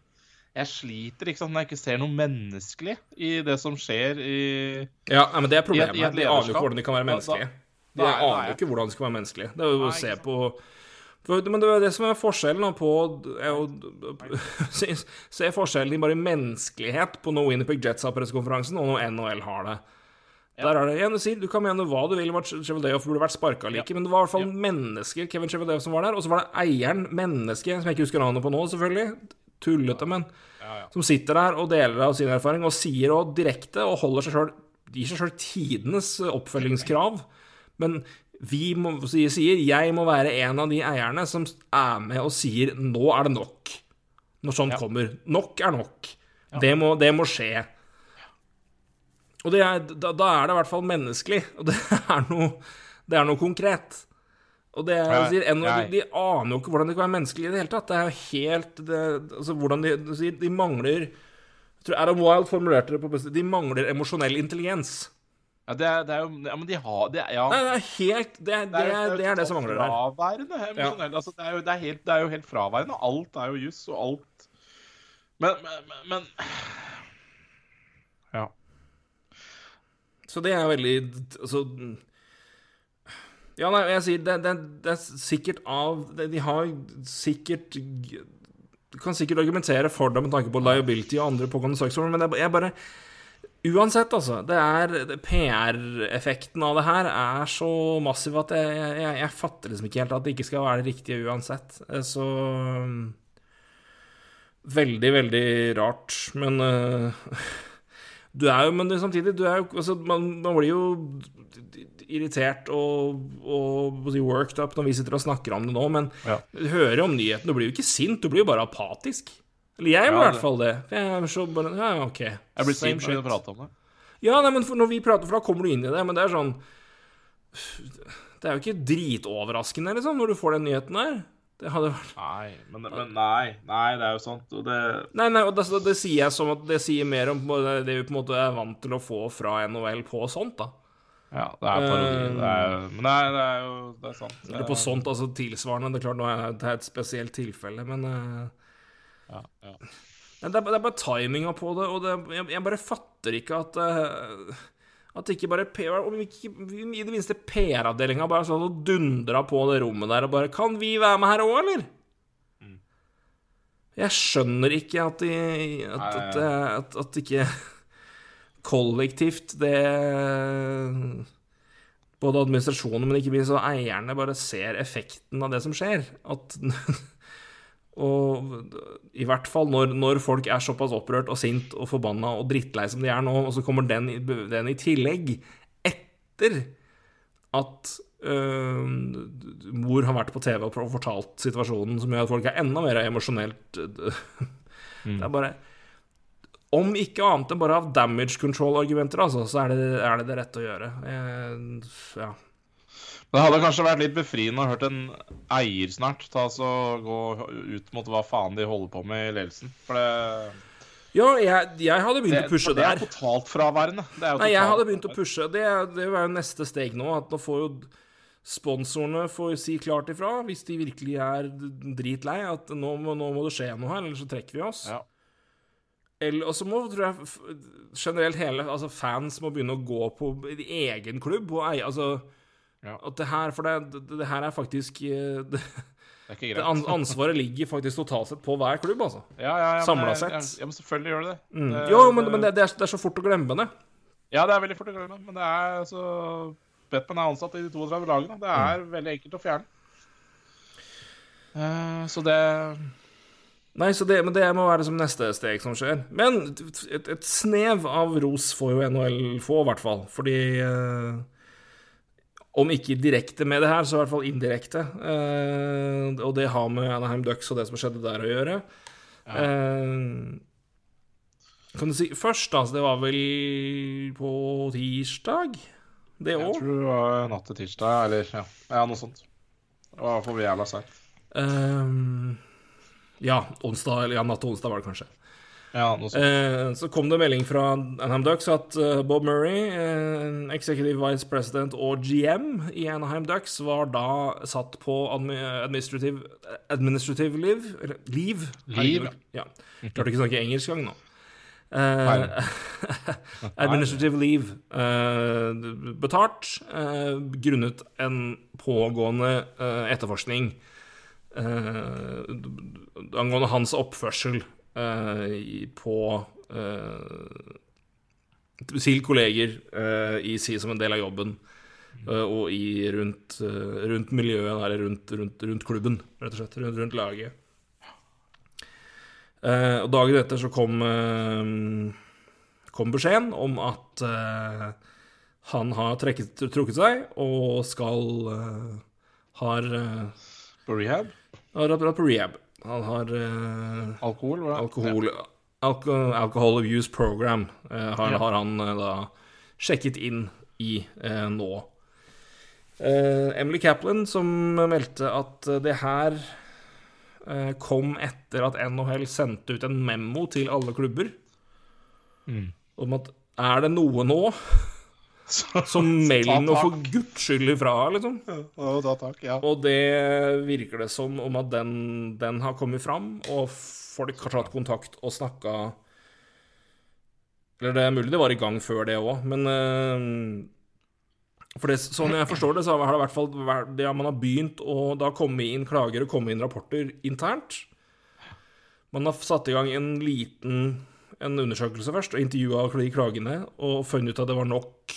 jeg sliter ikke sant, når jeg ikke ser noe menneskelig i det som skjer i Ja, men det er problemet. I et- i et de ikke hvordan de kan være Da- da- menneskelige. De Nei, aner nei. ikke hvordan de skal være menneskelige. Det er jo å se på for, Men det er det som er forskjellen på er jo, se, se forskjellen i bare menneskelighet på når Winnerpick Jets har pressekonferansen, og når NHL har det. Der er det igjen, du sier, du kan mene hva du vil om at Cheveldayoff burde vært sparka like, men det var i hvert fall mennesker, Kevin Cheveldayoff, som var der. Og så var det eieren, menneske, som jeg ikke husker navnet på nå, selvfølgelig. Tullete, men Ja, ja. som sitter der og deler av sin erfaring, og sier òg direkte og holder seg sjøl Gir seg sjøl tidenes oppfølgingskrav. Men vi må, sier, jeg må være en av de eierne som er med og sier 'nå er det nok'. Når sånt Ja. kommer. Nok er nok. Det, må, det må skje. Og det er, da, da er det i hvert fall menneskelig, og det er noe, det er noe konkret. Og det er, Ja, sier, en, de, de aner jo ikke hvordan de kan være menneskelige i det hele tatt. Det er jo helt det, altså, hvordan de De mangler jeg tror Adam Wilde formulerte det på beste De mangler emosjonell intelligens. Ja, det er, det er jo Ja, men de har det, ja. Nei, det er helt Det er det, er, jo det, er det som mangler der. Fraværende Ja. Altså, det, er jo, det, er helt, det er jo helt fraværende. Alt er jo juss, og alt Men, men, men, men Ja. Så det er veldig Altså Ja, nei, jeg sier det, det, det er sikkert av det- De har sikkert Du kan sikkert argumentere for det med tanke på liability og andre pågående saksformer, men jeg, jeg bare Uansett, altså. Det er PR-effekten av det her er så massiv at jeg, jeg, jeg fatter liksom ikke helt at det ikke skal være det riktige uansett. Så Veldig, veldig rart. Men uh, du er jo Men samtidig, du er jo altså, man, man blir jo irritert og, og worked up når vi sitter og snakker om det nå, men Ja. du hører om nyheten. Du blir jo ikke sint, du blir jo bare apatisk. Eller jeg blir i hvert fall det. Jeg er så bare Ja, OK. Jeg blir sint når vi prater om det. Ja, nei, men når vi prater, for da kommer du inn i det, men det er sånn Det er jo ikke dritoverraskende, liksom, når du får den nyheten der. Det hadde vært Nei, men, men nei. Nei, det er jo sånt. Og det Nei, nei, og det, det sier jeg som at det sier mer om det vi på en måte er vant til å få fra NHL på sånt, da. Ja, det er parodi. Eh, Det er, men nei, det er jo Det er sant. Eller på sånt, altså tilsvarende. Det er klart, nå er det et spesielt tilfelle, men eh, Ja, ja. Det er, det er bare timinga på det, og det, jeg, jeg bare fatter ikke at uh, At ikke bare PR, om ikke i det minste PR-avdelinga bare sånn og dundra på det rommet der og bare Kan vi være med her òg, eller? Jeg skjønner ikke at de At, at, at, at ikke kollektivt det Både administrasjonen, men ikke minst eierne bare ser effekten av det som skjer. At Og i hvert fall når, når folk er såpass opprørt og sint og forbanna og drittlei som de er nå, og så kommer den, den i tillegg etter at øh, mor har vært på TV og fortalt situasjonen, som gjør at folk er enda mer emosjonelt mm. Det er bare Om ikke annet enn bare av damage control-argumenter, altså, så er det, er det det rette å gjøre. Jeg, ja. Det hadde kanskje vært litt befriende å hørt en eier snart ta så gå ut mot hva faen de holder på med i ledelsen. For det, Ja, jeg, jeg hadde begynt det, å pushe der. det er totalt fraværende. Det er jo Nei, jeg hadde begynt å pushe. Det, det var jo neste steg nå. At nå får jo sponsorene får si klart ifra, hvis de virkelig er dritlei, at nå må, nå må det skje noe her, eller så trekker vi oss. Ja. Eller, og så må, tror jeg, generelt hele altså fans må begynne å gå på egen klubb og eie Altså Ja. at det her For det, det, det her er faktisk eh, Det, Det er ikke greit. an, ansvaret ligger faktisk totalt sett på hver klubb, altså. Ja, ja, ja, Samla sett. Ja, men selvfølgelig gjør det det. Mm. det Jo, men, men det, er, det er så fort å glemme det. Ja, det er veldig fort å glemme, men det er så Batman er ansatt i de 32 lagene. Det er Mm. veldig enkelt å fjerne. Uh, så det Nei, så det, men det må være som neste steg som skjer. Men et, et snev av ros får jo NHL få, i hvert fall. Fordi eh, Om ikke direkte med det her, så i hvert fall indirekte. Eh, og det har med Anaheim Ducks og det som skjedde der å gjøre. Eh, kan du si Først, da, så det var vel på tirsdag? Det Jeg tror det var natt til tirsdag, eller ja, ja noe sånt. Det var for jævla seigt. Ehm, ja, onsdag, eller ja, natt til onsdag var det kanskje. Ja. Eh, så kom det melding fra Anaheim Ducks at eh, Bob Murray, eh, executive vice president og GM i Anaheim Ducks, var da satt på administrative, administrative leave Eller leave? Leave, Ja. Klarte ikke å snakke engelsk engang nå. Eh, administrative leave eh, betalt eh, grunnet en pågående etterforskning eh, angående hans oppførsel på eh, til kolleger eh, i si som en del av jobben, eh, og i rundt, eh, rundt miljøet, eller rundt, rundt, rundt klubben, rett og slett. Rundt, laget. Eh, og dagen etter så kom, eh, kom beskjeden om at eh, han har trekket, trukket seg og skal eh, har, eh, På rehab? har vært på rehab. Han har uh, Alkohol? Alkohol, alko, Alcohol Abuse Program uh, har, Ja. har han uh, da sjekket inn i nå. Emily Kaplan som meldte at det her kom etter at NHL sendte ut en memo til alle klubber Mm. om at er det noe nå, Så, mailen meld nå for guds skyld ifra, liksom. Å, ta tak, ja. Og det virker det som om at den, den har kommet fram, og folk har tatt kontakt og snakka Eller det er mulig det var i gang før det òg, men eh, For det, sånn jeg forstår det, så har det i hvert fall vært det man har begynt å da komme inn klager og komme inn rapporter internt. Man har satt i gang en liten en undersøkelse først, og intervjua de klagene, og funnet ut at det var nok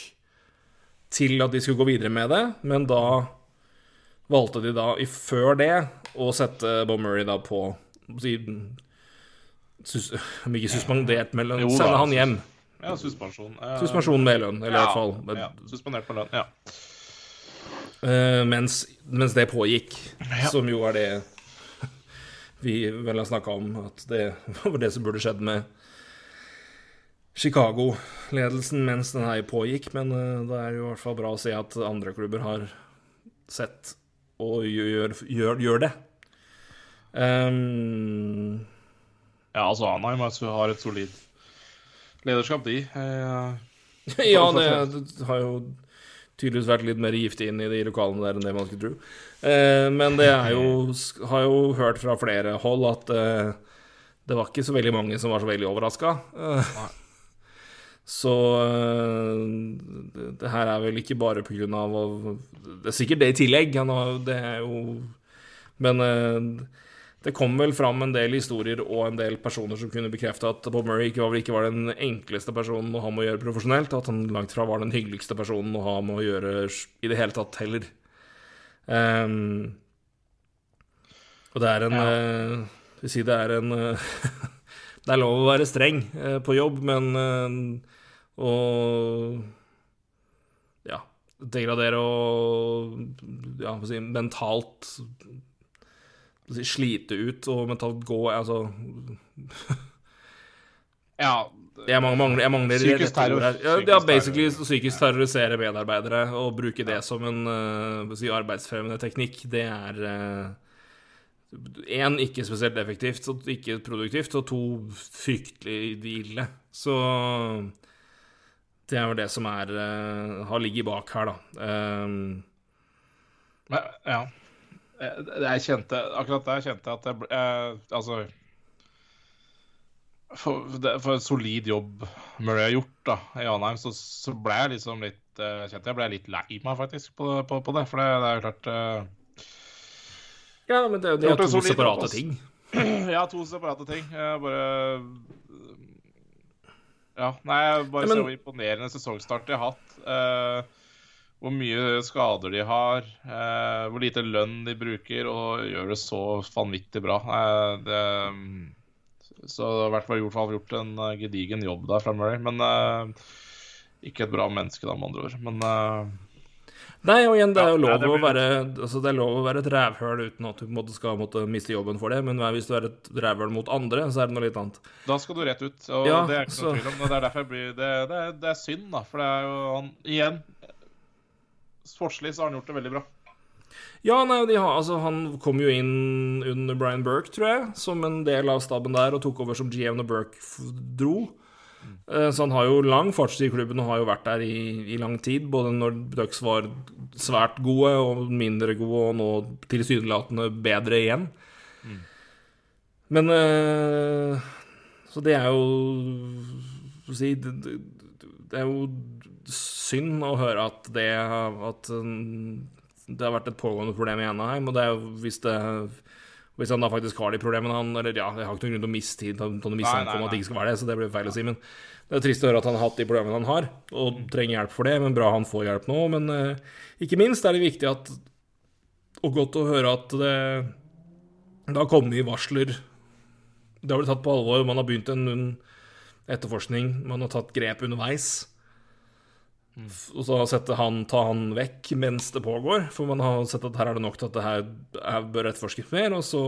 til at de skulle gå videre med det, men da valgte de da, i før det, å sette Bob Murray da på si, sus, Om ikke suspendert med lønn, sende han hjem. Ja, suspensjon. Eh, Suspensjon med lønn, eller i ja, hvert fall. Men, Ja, suspendert med lønn, ja. Uh, mens, mens det pågikk, Ja. som jo er det vi vel har snakka om, at det var det som burde skjedd med Chicago-ledelsen mens den her pågikk, men eh, det er jo i hvert fall bra å se at andre klubber har sett og gjør, gjør, gjør det. Um... Ja, altså Anheim har et solid lederskap, de. Eh, ja, det, det har jo tydeligvis vært litt mer giftig inn i de lokalene der enn det man skulle tro. Eh, men det er jo Har jo hørt fra flere hold at eh, det var ikke så veldig mange som var så veldig overraska. Nei. Så eh, det, her er vel ikke bare av Det er sikkert det i tillegg. Det er jo Men eh, det kom vel fram en del historier og en del personer som kunne bekrefte at Bob Murray ikke var, ikke var den enkleste personen å ha med å gjøre profesjonelt, at han langt fra var den hyggeligste personen å ha med å gjøre i det hele tatt heller. Um, og det er en Ja. uh, si det er en uh, Det er lov å være streng uh, på jobb, men eh, å Ja, degradere og ja, si, mentalt si, slite ut og mentalt gå Altså ja. Jeg mangler, jeg mangler Psykisk terror. Ja, ja, basically psykisk terrorisere medarbeidere og bruke det som en eh, jeg si, arbeidsfremmende teknikk, det er Én, ikke spesielt effektivt, og ikke produktivt, og to, fryktelig ille. Så det er vel det som er eh, har ligget bak her, da. Um, Men, ja. Eh, Jeg kjente, akkurat der kjente jeg at jeg ble eh, Altså for, for en solid jobb Murray har gjort da, i Anheim, så, så ble jeg liksom litt uh, kjente jeg ble litt lei meg faktisk på, på, på det. For det, det er jo klart uh, ja, men det, det Det er jo to separate jobb, ting. Ja, to separate ting. Jeg bare Ja, nei, bare ser hvor imponerende sesongstart de har hatt. Uh, hvor mye skader de har, uh, hvor lite lønn de bruker, og gjør det så vanvittig bra. Uh, det, så det har i hvert fall gjort, gjort en eh, gedigen jobb der fra Murray. Men ikke et bra menneske, da, med andre ord. Men Nei, og igjen, det er jo lov, ja, det å være, altså, det er lov å være et rævhøl uten at du måte skal måtte miste jobben for det, men hvis du er et rævhøl mot andre, så er det noe litt annet. da skal du rett ut. Og Ja, det er ikke så- noe tvil om. Det er derfor jeg blir det, det, er, det er synd, da. For det er jo han Igjen. Sportslig så har han gjort det veldig bra. Ja, nei, de har, altså, han kom jo inn under Brian Burke, tror jeg, som en del av staben der, og tok over som GM når Burke dro. Eh, Så han har jo lang fartstid i klubben og har jo vært der i, i lang tid, både når Ducks var svært gode og mindre gode, og nå tilsynelatende bedre igjen. Men eh, Så det er jo si det, det, er jo synd å høre at det At mm, det har vært et pågående problem i Anaheim. Og det er jo hvis det hvis han da faktisk har de problemene han Eller ja, jeg har ikke noen grunn til å mistid til å nei, om at det ikke skal være det, så det blir feil å si. Men det er trist å høre at han har hatt de problemene han har, og trenger hjelp for det. Men bra han får hjelp nå. Men eh, ikke minst er det viktig at Og godt å høre at det det har kommet varsler. Det har blitt tatt på alvor. Man har begynt en, en etterforskning. Man har tatt grep underveis. Mm. Og så sette han, ta han vekk mens det pågår. For man har sett at her er det nok til at det her er, bør etterforskes mer, og så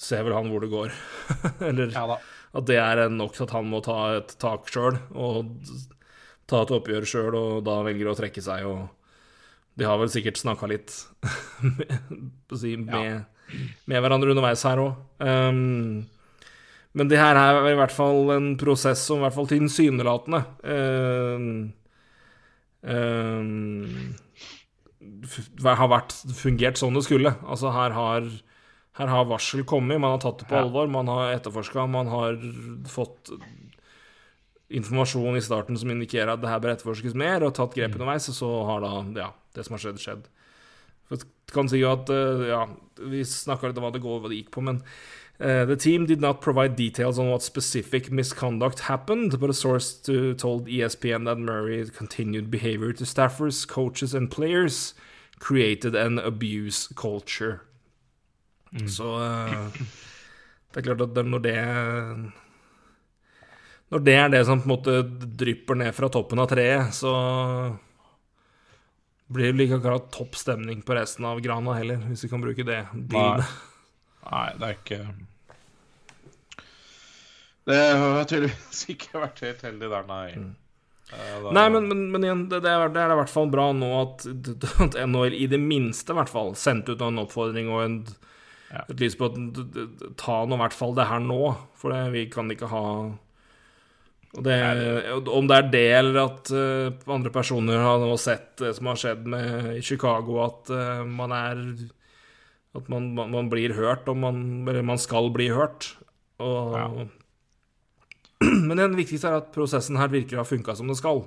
ser vel han hvor det går. Eller Ja. At det er nok til at han må ta et tak sjøl, og ta et oppgjør sjøl, og da velger å trekke seg og De har vel sikkert snakka litt med, med, med hverandre underveis her òg. Um, men det her er i hvert fall en prosess som i hvert fall tilsynelatende um, um, har vært fungert sånn det skulle. Altså, her har her har varsel kommet, man har tatt det på alvor, man har etterforska, man har fått informasjon i starten som indikerer at det her bør etterforskes mer, og tatt grep underveis, og så har da ja, det som har skjedd, skjedd. For jeg kan si jo at eh, ja, Vi snakka litt om hva det går, hva det gikk på, men Uh, The team did not provide details on what specific misconduct happened, but a source to, told ESPN that Murray's continued behavior to staffers, coaches and players created an abuse culture. Så eh, det er klart at når det Når det er det som på en måte drypper ned fra toppen av treet, så blir det ikke akkurat topp stemning på resten av grana heller, hvis vi kan bruke det bildet. Nei, det er ikke Det har tydeligvis ikke vært helt heldig der, nei. Mm. da- Nei, men, men, men igjen, det, det, er, det er i hvert fall bra nå at, at NHL i det minste i hvert fall sendte ut en oppfordring og en, Ja. et lys på at ta nå i hvert fall det her nå, for det, vi kan ikke ha det, Om det er det, eller at uh, andre personer har nå sett det som har skjedd med i Chicago, at uh, man er At man, man, man blir hørt, man, eller man skal bli hørt. Og, Ja. Men det viktigste er at prosessen her virker å ha funka som det skal.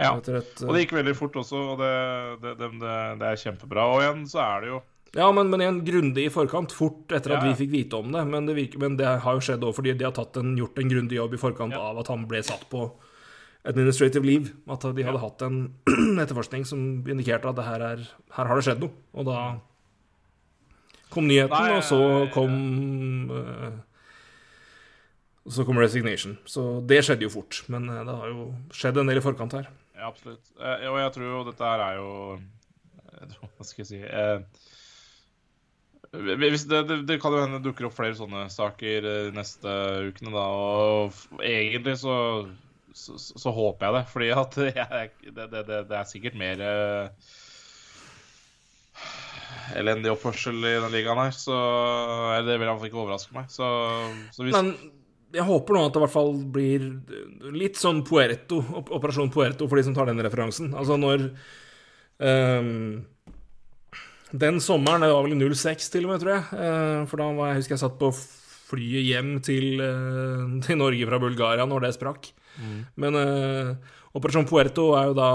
Ja. et, uh, Og det gikk veldig fort også, og det, det, det, det, det er kjempebra. Og igjen så er det jo Ja, men, men igjen grundig i forkant, fort etter at Ja, ja. vi fikk vite om det. Men det, virker, men det har jo skjedd òg fordi de har en, gjort en grundig jobb i forkant Ja. av at han ble satt på administrative leave. At de hadde hatt en etterforskning som indikerte at det her, er, her har det skjedd noe. Og da kom nyheten, Nei, og så kom eh, Så kom resignation. Så det skjedde jo fort. Men eh, det har jo skjedd en del i forkant her. Ja, absolutt. Eh, og jeg tror jo dette her er jo Hva skal jeg si hvis det, det, det kan jo hende dukker opp flere sånne saker de neste ukene, da. Og egentlig så, så, så håper jeg det. Fordi at jeg, det, det, er sikkert mer uh, elendig oppførsel i den ligaen her. Så det vil iallfall ikke overraske meg. Så, så hvis Men jeg håper nå at det i hvert fall blir litt sånn Puerto, Operasjon Puerto, for de som tar den referansen. Altså når ehm, Den sommeren, det var vel i 06 til og med, tror jeg. eh, for da var jeg husker jeg satt på flyet hjem til, eh, til Norge fra Bulgaria når det sprakk. Men uh, Operasjon Puerto er jo da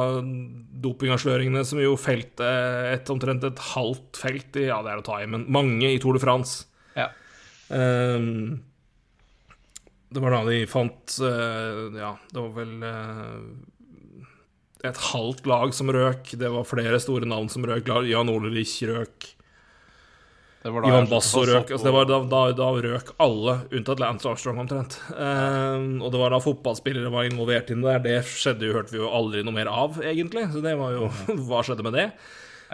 dopingavsløringene som jo felte et omtrent et halvt felt i Ja, det er å ta i, men mange i Tour de France. Ja. Um, det var da de fant uh, Ja, det var vel eh, et halvt lag som røk. Det var flere store navn som røk. Jan Olerich røk. Det var da Ivan Basso røk. Altså det var da, da, da røk alle, unntatt Lance Armstrong omtrent. Um, og det var da fotballspillere var involvert inn der. Det skjedde jo, hørte vi jo aldri noe mer av, egentlig. Så det var jo Hva skjedde med det?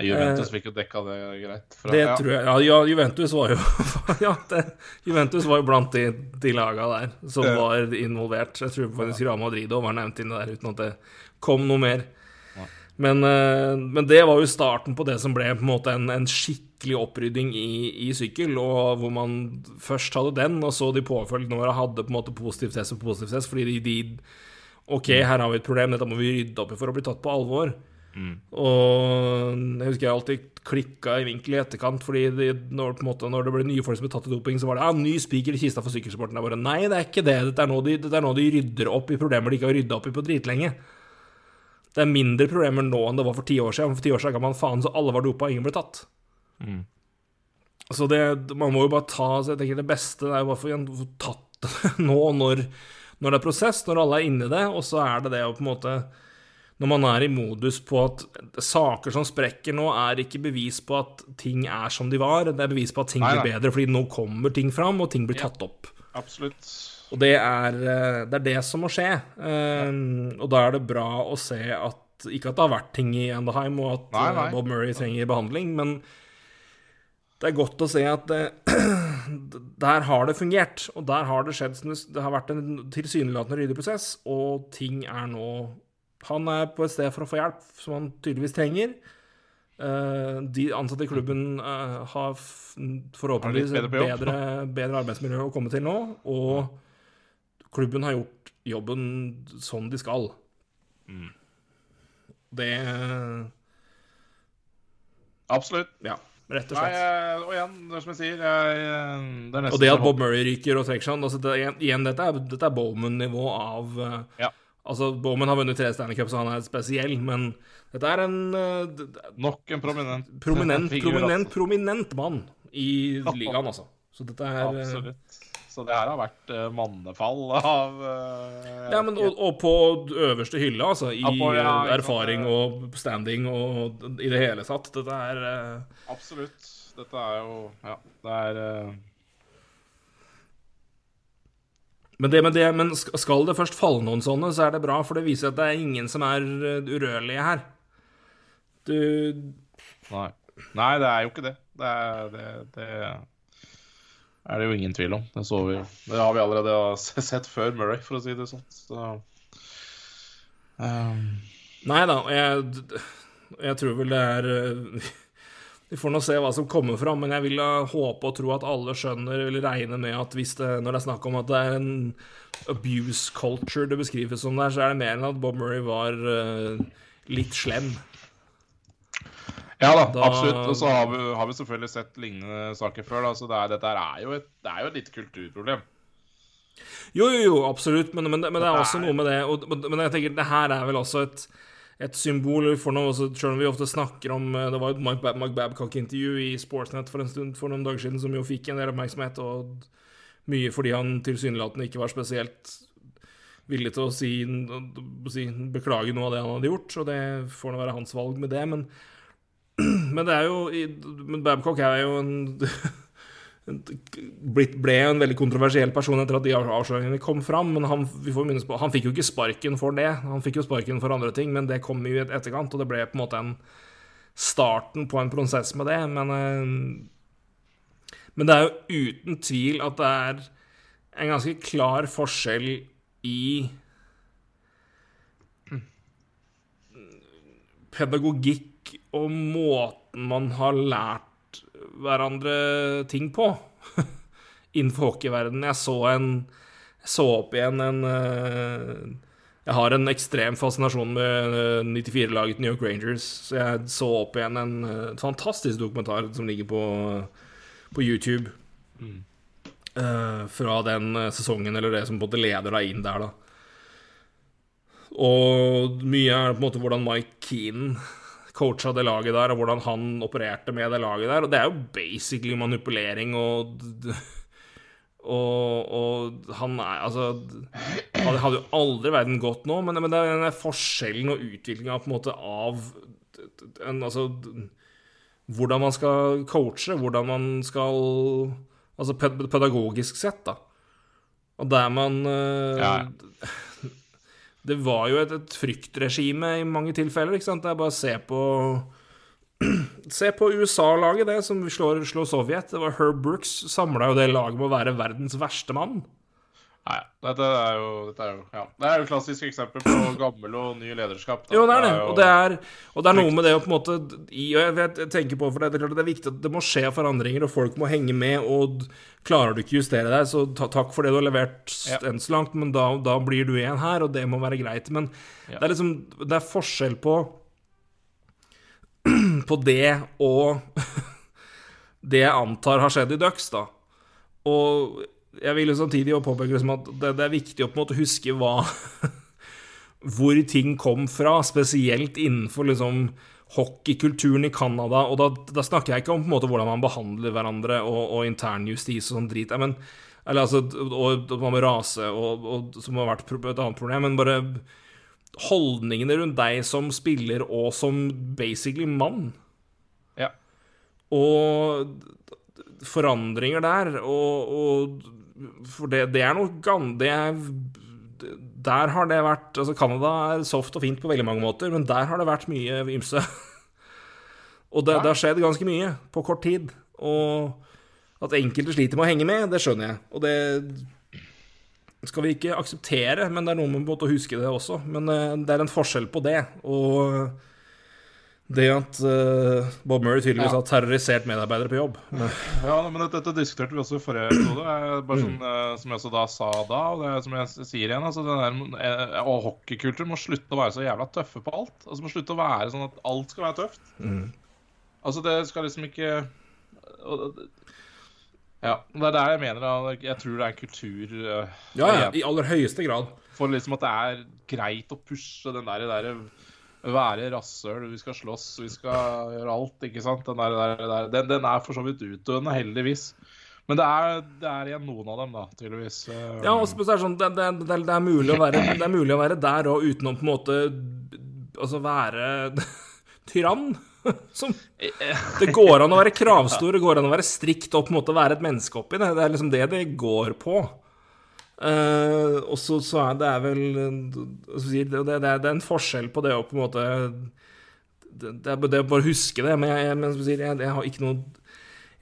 Juventus fikk jo dekka det greit. Fra, Det ja. tror jeg Ja, Juventus var jo Ja, det, Juventus var jo blant de, de laga der som var involvert. Jeg tror faktisk Real Madrid også var nevnt inni der, uten at det kom noe mer. Men, eh, men det var jo starten på det som ble på en måte en, en skikkelig opprydding i, i sykkel, og hvor man først hadde den, og så de påfølgende åra hadde på en måte positiv test og positiv test, fordi de, de OK, her har vi et problem, dette må vi rydde opp i for å bli tatt på alvor. Og jeg husker jeg alltid klikka i vinkel i etterkant, fordi de, når, måte, når det ble nye folk som ble tatt i doping, så var det ja, ny spiker i kista for sykkelsporten. Jeg bare nei, det er ikke det. Dette er nå de, de rydder opp i problemer de ikke har rydda opp i på dritlenge. Det er mindre problemer nå enn det var for ti år siden. For ti år siden ga man faen så alle var dopa, og ingen ble tatt. Mm. Så det, man må jo bare ta så jeg tenker Det beste er jo bare å få tatt det nå når, når det er prosess, når alle er inni det, og så er det det å på en måte Når man er i modus på at saker som sprekker nå, er ikke bevis på at ting er som de var, det er bevis på at ting Nei, blir bedre, fordi nå kommer ting fram, og ting blir tatt opp. Absolutt. Og det er, eh, det er det som må skje. Eh, Og da er det bra å se at Ikke at det har vært ting i Anaheim, og at Nei, eh, nei. Bob Murray trenger behandling, men det er godt å se at det, der har det fungert. Og der har det skjedd det- har vært en tilsynelatende ryddig prosess, og ting er nå Han er på et sted for å få hjelp, som han tydeligvis trenger. Uh, De ansatte i klubben uh, har forhåpentligvis et bedre bedre, bedre arbeidsmiljø å komme til nå, og klubben har gjort jobben som de skal. Mm. Det Absolutt. Ja, rett og slett. Nei, og igjen, det er som jeg sier eh, Det er Og det at Bob Murray ryker og trekker seg altså det, igjen, dette er, dette er Bowman-nivå av eh, Ja. Altså, Bowman har vunnet tre Stanley Cup, så han er spesiell, men dette er en eh, d- d- Nok en prominent prominent, prominent, altså. prominent mann i ligaen, altså. Så dette er eh, Absolutt. Så det her har vært eh, mannefall av eh, Ja, men og, og på øverste hylle, altså. I Ja, på- ja, erfaring og standing og i det hele tatt. Dette er uh... Absolutt. Dette er jo Ja, det er uh... men, det, men, det, men skal det først falle noen sånne, så er det bra, for det viser at det er ingen som er urørlige her. Du Nei. Nei, det er jo ikke det. Det er det, det er det jo ingen tvil om. Det så vi. Det har vi allerede sett før Murray, for å si det sånn. Så um. Nei da, jeg, jeg tror vel det er eh, Vi får nå se hva som kommer fram, men jeg vil håpe og tro at alle skjønner eller regner med at hvis det, når det er snakk om at det er en abuse culture det beskrives som der, så er det mer enn at Bob Murray var eh, litt slem. Ja da, Da- absolutt. Og så har vi, har vi selvfølgelig sett lignende saker før. Da, så det, er, dette er jo et, det er jo et litt kulturproblem. Jo, jo, jo, absolutt, men, men, men det er også noe med det og, Men jeg tenker, det her er vel også et, et symbol for noe også, Selv om vi ofte snakker om eh, Det var jo et Mike, Mike Babcock-intervju i Sportsnet for en stund for noen dager siden som jo fikk en del oppmerksomhet, og mye fordi han tilsynelatende ikke var spesielt villig til å si, å si beklage noe av det han hadde gjort, og det får nå være hans valg med det, men men det er jo Men Babcock er jo en blitt, ble en veldig kontroversiell person etter at de avsløringene kom fram. Men han, vi får minnes på, han fikk jo ikke sparken for det. Han fikk jo sparken for andre ting, men det kom jo i et etterkant, og det ble på en måte en starten på en prosess med det. Men, eh, men det er jo uten tvil at det er en ganske klar forskjell i pedagogikk og måten man har lært hverandre ting på innenfor hockeyverdenen. Jeg så en Jeg så opp igjen en eh, Jeg har en ekstrem fascinasjon med eh, 94-laget New York Rangers, så jeg så opp igjen en eh, fantastisk dokumentar som ligger på, på YouTube. eh, fra den eh, sesongen, eller det som på en måte leder deg inn der, da. Og mye er på en måte hvordan Mike Keane coacha det laget der, og hvordan han opererte med det laget der. Og det er jo basically manipulering og Og, og han er Altså Han hadde jo aldri verden gått nå, men, men det er den forskjellen og utviklinga på en måte av en, Altså hvordan man skal coache, hvordan man skal Altså pedagogisk sett, da. Og der man eh, Ja, ja. Det var jo et, et fryktregime i mange tilfeller, ikke sant. Det er bare å se på Se på USA-laget, det, som slår, slår Sovjet. Det var Herb Brooks samla jo det laget med å være verdens verste mann. Nei, dette er jo, dette er jo ja. Det er jo klassisk eksempel på gammel og ny lederskap. da. Jo, det er det. jo- Og det er, og det er noe med det å på en måte i, jeg, vet, jeg tenker på, for det, er klart det er viktig at det må skje forandringer, og folk må henge med. Og klarer du ikke justere deg, så ta, takk for det du har levert Ja. enn så langt, men da, da blir du igjen her, og det må være greit. Men Ja. det er liksom Det er forskjell på På det og det jeg antar har skjedd i Ducks, da. Og jeg vil jo samtidig påpeke liksom at det, det er viktig å på en måte huske hva hvor ting kom fra, spesielt innenfor liksom hockeykulturen i Canada. Og da, da snakker jeg ikke om på en måte hvordan man behandler hverandre og, og internjustis og sånn drit. Men, eller altså, og, og man må rase, og, og, som har vært et annet problem. Men bare holdningene rundt deg som spiller og som basically mann. Ja. Og forandringer der, og, og For det, det er noe. Det er Der har det vært Altså, Canada er soft og fint på veldig mange måter, men der har det vært mye ymse. og det, det har skjedd ganske mye på kort tid. Og at enkelte sliter med å henge med, det skjønner jeg. Og det skal vi ikke akseptere, men det er noe med å huske det også. Men eh, det er en forskjell på det. Og det at uh, Bob Murray tydeligvis Ja. har terrorisert medarbeidere på jobb. Men, Ja, men dette, dette diskuterte vi også i forrige episode. Bare sånn, Mm. eh, Som jeg også da sa da, og det som jeg sier igjen altså den der, uh, Og hockeykultur må slutte å være så jævla tøffe på alt. Altså må slutte å være sånn at alt skal være tøft. Mm. Altså det skal liksom ikke og, Ja. Det er der jeg mener da, Jeg tror det er en kultur ja, ja, i aller høyeste grad. For liksom at det er greit å pushe den der, der være rasshøl, vi skal slåss, vi skal gjøre alt, ikke sant? Den, der, der, der. Den, den er for så vidt utdøende, heldigvis. Men det er, det er igjen noen av dem, da, tydeligvis. Ja, og det, er sånn det, det, det, er mulig å være, det er mulig å være der og uten å på en måte Altså være tyrann. Som Det går an å være kravstor, det går an å være strikt og på en måte være et menneske oppi det. Det er liksom det det går på. Eh, og så, så er det vel det, det, det er en forskjell på det å på en måte Det, det er bare å huske det, men jeg, men jeg, jeg, har ikke noe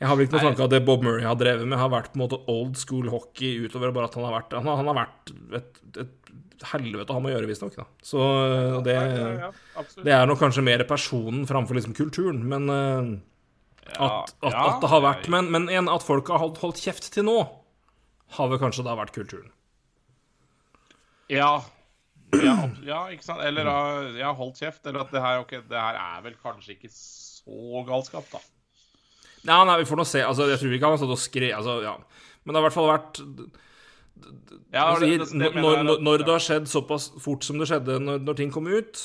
jeg har vel ikke noe tanke av det Bob Murray har drevet med, har vært på en måte old school hockey utover bare at han har vært Han har, han har vært et, et helvete å ha med å gjøre, visstnok. Så det, det er nok kanskje mer personen framfor liksom kulturen, men uh, at, at, at det har vært Men, men igjen, at folk har holdt, holdt kjeft til nå, har vel kanskje da vært kulturen. Ja. Ja, ja, ikke sant? Eller ja, holdt kjeft. Eller at det her, okay, det her er vel kanskje ikke så galskap, da. Nei, nei, vi får nå se. Altså, jeg tror ikke han har stått og skrevet altså, ja. Men det har i hvert fall vært Ja, Jeg det- det- det når, når, når det har skjedd såpass fort som det skjedde når, når ting kom ut,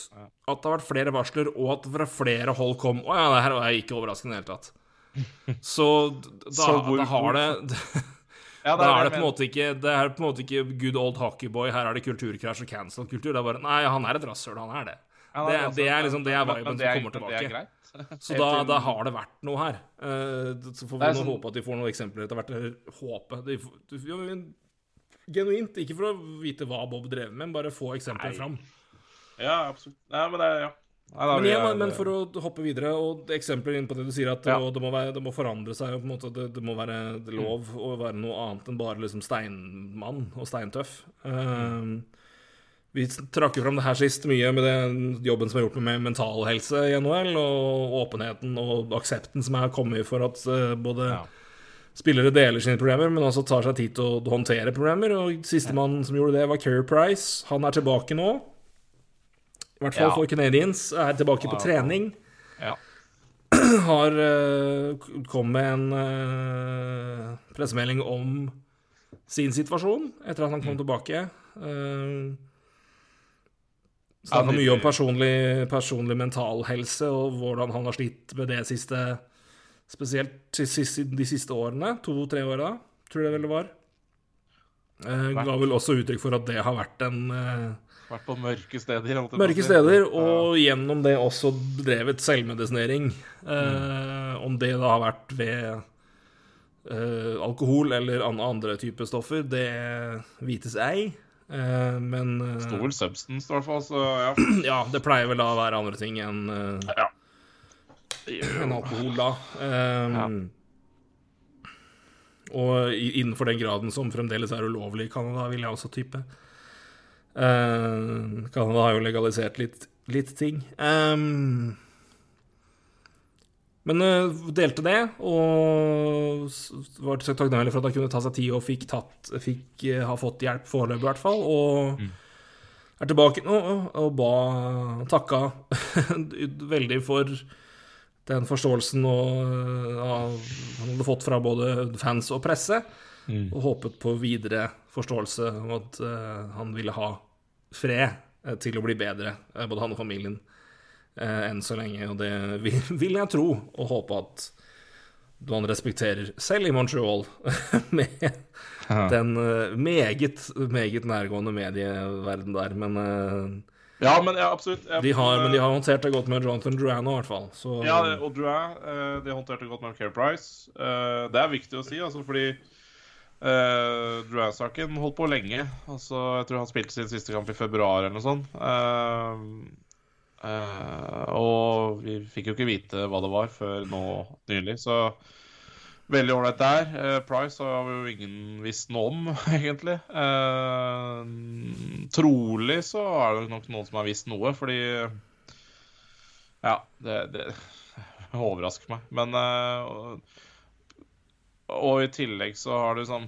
at det har vært flere varsler, og at fra flere hold kom Å ja, det her er ikke overraskende i det hele tatt. Så da, Så hvor- da har det Ja, Da er det på en måte ikke Det er på en måte ikke good old hockeyboy, her er det kulturkrasj og cancel-kultur. Det er bare Nei, han er et rasshøl, han er det. Ja, det, det, det er liksom det er viben som kommer er tilbake. Så da, da har det vært noe her. Eh, så får vi sånn- håpe at de får noen eksempler etter hvert. Eller håpe. De, genuint. Ikke for å vite hva Bob drev med, men bare få eksempler fram. Ja, absolutt. Nei, men det ja. Nei, Men, igjen, men for å hoppe videre, og eksempler inn på det du sier, at Ja. det, må, være, det må forandre seg. på en måte Det, det må være lov å være noe annet enn bare liksom steinmann og steintøff. Uh, vi trakk jo fram det her sist mye med den jobben som er gjort med mental helse i NHL, og åpenheten og aksepten som er kommet for at eh, både Ja. spillere deler sine problemer, men også tar seg tid til å håndtere problemer. Og Sistemann som gjorde det, var Kerry Price. Han er tilbake nå. I hvert fall Ja. for Canadiens. Er tilbake på trening. Ja. Har uh, kommet med en uh, pressemelding om sin situasjon etter at han kom Mm. tilbake. Uh, Ja, Snakka mye om personlig, personlig mentalhelse og hvordan han har slitt med det siste Spesielt de siste, årene. To-tre åra, tror jeg vel det var. Uh, ga vel også uttrykk for at det har vært en eh, Vært på mørke steder. Mørke steder, og gjennom det også drevet selvmedisinering. Eh, om det da har vært ved eh, alkohol eller an andre typer stoffer, det vites ei. Eh, men eh, Sto vel substance, i hvert fall. Så ja. ja, det pleier vel da å være andre ting enn eh, ja. en alkohol, da. Eh, Og innenfor den graden som fremdeles er ulovlig i Canada, vil jeg også type. Eh, Canada har jo legalisert litt, litt ting. Um, men uh, delte det, og var så takknemlig for at han kunne ta seg tid og fikk, tatt, fikk uh, ha fått hjelp foreløpig, i hvert fall. Og er tilbake nå og, ba takka veldig for den forståelsen og, av- han hadde fått fra både fans og presse, og håpet på videre forståelse om at uh, han ville ha fred eh, til å bli bedre, eh, både han og familien, eh, enn så lenge. Og det vil, jeg tro og håpe at man respekterer, selv i Montreal, med den eh, meget, meget nærgående medieverden der. Men ja, men ja, absolutt. Ja, de har, men de har håndtert det godt med Jonathan Duran i hvert fall. Så Ja, det- og Drouin, har de håndterte godt med Care Price. Eh, det er viktig å si, altså, fordi uh, Drouin-saken holdt på lenge. Altså, jeg tror han spilte sin siste kamp i februar eller noe sånt. Uh, uh, og vi fikk jo ikke vite hva det var før nå nylig, så Veldig ålreit der. Uh, Price har vi jo ingen visst noe om, egentlig. Eh, trolig så er det nok noen som har visst noe, fordi Ja, det, det overrasker meg. Men eh, og i tillegg så har du sånn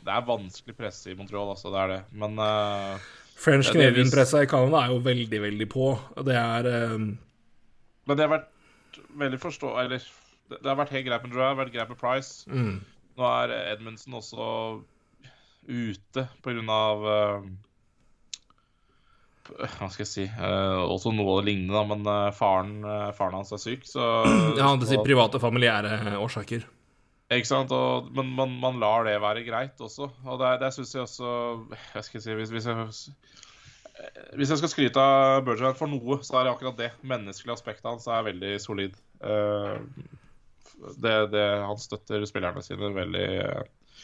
Det er vanskelig presse i Montreal, altså. Det er det. Men uh, French Canadian-pressa i Canada er jo veldig, veldig på. Det er eh, Men det har vært veldig forstå... Eller det har vært helt greit med Drew, det har vært greit med Price. mm, Nå er Edmundsen også ute på grunn av uh, Hva skal jeg si uh, Også noe av det lignende, da, men uh, faren, faren hans er syk, så Ja, det sier private, familiære årsaker. Ikke sant? Og, men man, man lar det være greit også. Og det, det syns jeg også jeg skal si Hvis, hvis, jeg, hvis jeg skal skryte av Bergeron for noe, så er det akkurat det. Menneskelige aspektet hans er veldig solid. Eh, det, det, han støtter spillerne sine veldig eh,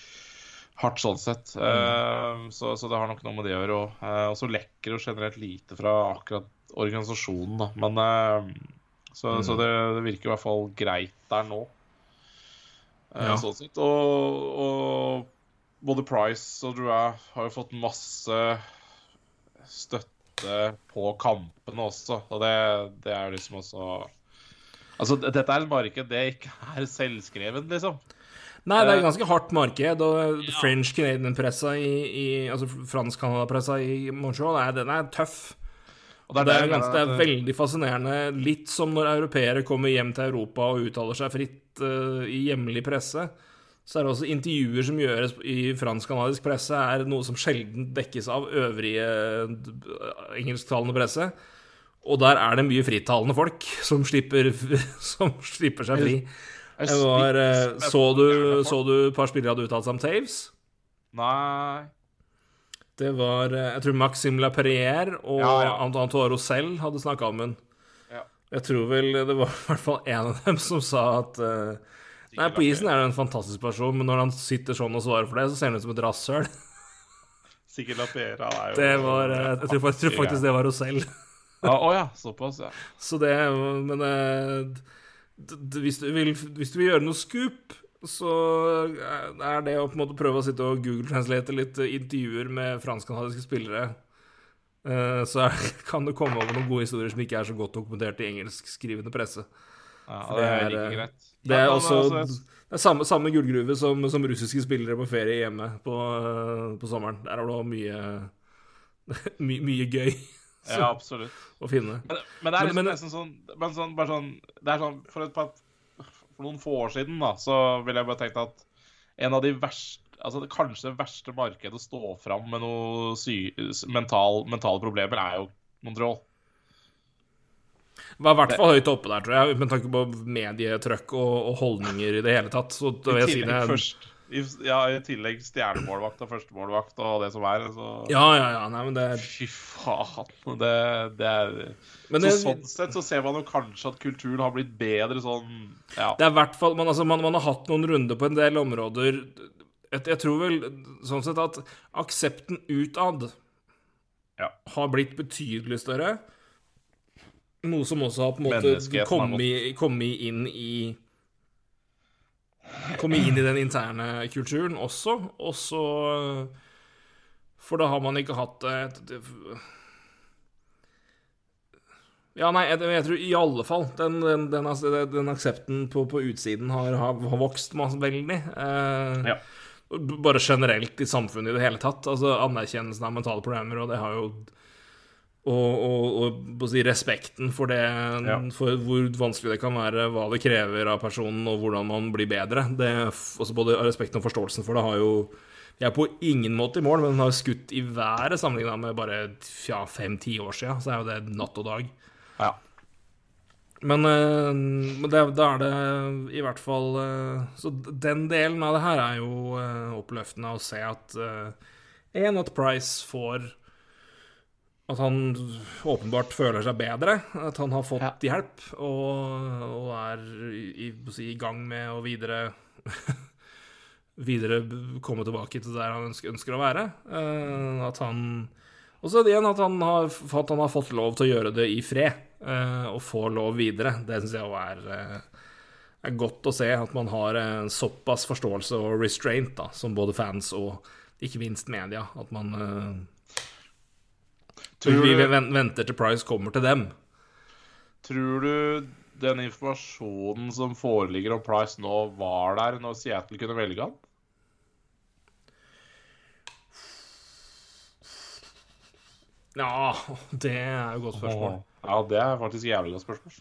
hardt sånn sett. Eh, så, så det har nok noe med det å gjøre òg. og så lekker det generelt lite fra akkurat organisasjonen, da. Men uh, så, så det, det virker i hvert fall greit der nå. Eh, Ja. Sånn sett. Og, og både Price og Drouin har jo fått masse støtte på kampene også. Og det, det er liksom også Altså, dette er et marked det ikke er selvskrevet, liksom. Nei, det er Eh, et ganske hardt marked, og French Canadian-pressa i, i Altså fransk-Canada-pressa i Montreal, den er tøff. Og Det er, jeg ganske, det er veldig fascinerende. Litt som når europeere kommer hjem til Europa og uttaler seg fritt uh, i hjemlig presse. Så er det også intervjuer som gjøres i fransk-kanadisk presse, er noe som sjelden dekkes av øvrige eh, engelsktalende presse. Og der er det mye frittalende folk som slipper, som slipper seg fri. Var, eh, så, du, så du et par spillere hadde uttalt seg om Taves? Nei Det var eh, Jeg tror Maxime Laperrière og Ja, ja. Antoine Rosell hadde snakka om den. Ja. Jeg tror vel det var i hvert fall en av dem som sa at uh, Nei, på isen er det en fantastisk person, men når han sitter sånn og svarer for det, så ser han ut som et rasshøl. Sikkert Lapera er jo Det var eh, Jeg tror, jeg tror faktisk det var Rosell. Ja, Å ja, såpass, ja. Så det Men d- hvis, du vil, hvis du vil gjøre noe scoop, så er det å på en måte prøve å sitte og google-translate litt eh, intervjuer med fransk-kanadiske spillere. Eh, Så kan det komme over noen gode historier som ikke er så godt dokumentert i engelskskrivende presse. ja det det er like eh, greit. Det er også altså, det er samme, samme gullgruve som, som russiske spillere på ferie hjemme på, eh, på sommeren. Der er det også mye, my, mye gøy Ja, absolutt. å finne. Men, men det er Men- liksom men- nesten sånn, men sånn, bare sånn Det er sånn For, et par, for noen få år siden da så ville jeg bare tenkt at en av de verste Altså det, kanskje det verste markedet å stå fram med noen mental, mentale problemer, er jo Montreal. Var i hvert fall høyt oppe der, tror jeg, med tanke på medietrøkk og, og holdninger i det hele tatt. Så vil I jeg si det først, ja, I tillegg stjernemålvakt og førstemålvakt og det som er. Så Ja, ja, ja. Nei, men det er fy faen. Det, det er Men Så sånn sett så ser man jo kanskje at kulturen har blitt bedre sånn Ja. Det er hvert fall man, altså, man, man har hatt noen runder på en del områder. Jeg, jeg tror vel sånn sett at aksepten utad Ja. har blitt betydelig større. Noe som også har på en måte kommet, kommet inn i Kommet inn i den interne kulturen også. Og så For da har man ikke hatt et, et ja, nei, jeg, jeg tror i alle fall den, den, den, altså, den, den aksepten på, på utsiden har, har, har vokst masse veldig. Eh, Ja. Bare generelt i samfunnet i det hele tatt. Altså Anerkjennelsen av mentale problemer, og det har jo Og, og, og si, respekten for det Ja. For hvor vanskelig det kan være, hva det krever av personen, og hvordan man blir bedre. Det, også både respekten og forståelsen for det har jo Jeg er på ingen måte i mål, men den har skutt i været sammenligna med bare ja, fem-ti år siden. Så er jo det natt og dag. ja. Men, eh, det, da er det i hvert fall eh, Så den delen av det her er jo eh, oppløftende å se at Én, at Price får At han åpenbart føler seg bedre. At han har fått hjelp og, og er i, i, gang med å videre Videre komme tilbake til der han ønsker, ønsker å være. Uh, at han og så igjen at han, har, at han har fått lov til å gjøre det i fred, Uh, og få lov videre. Det syns jeg òg er, eh, er godt å se, at man har eh, såpass forståelse og restraint, da, som både fans og ikke minst media. At man eh, Tror Vi venter til Price kommer til dem. Tror du den informasjonen som foreligger om Price nå, var der når Seattle kunne velge han? Ja, det er jo et godt spørsmål. Ja, det er faktisk et jævlig godt spørsmål.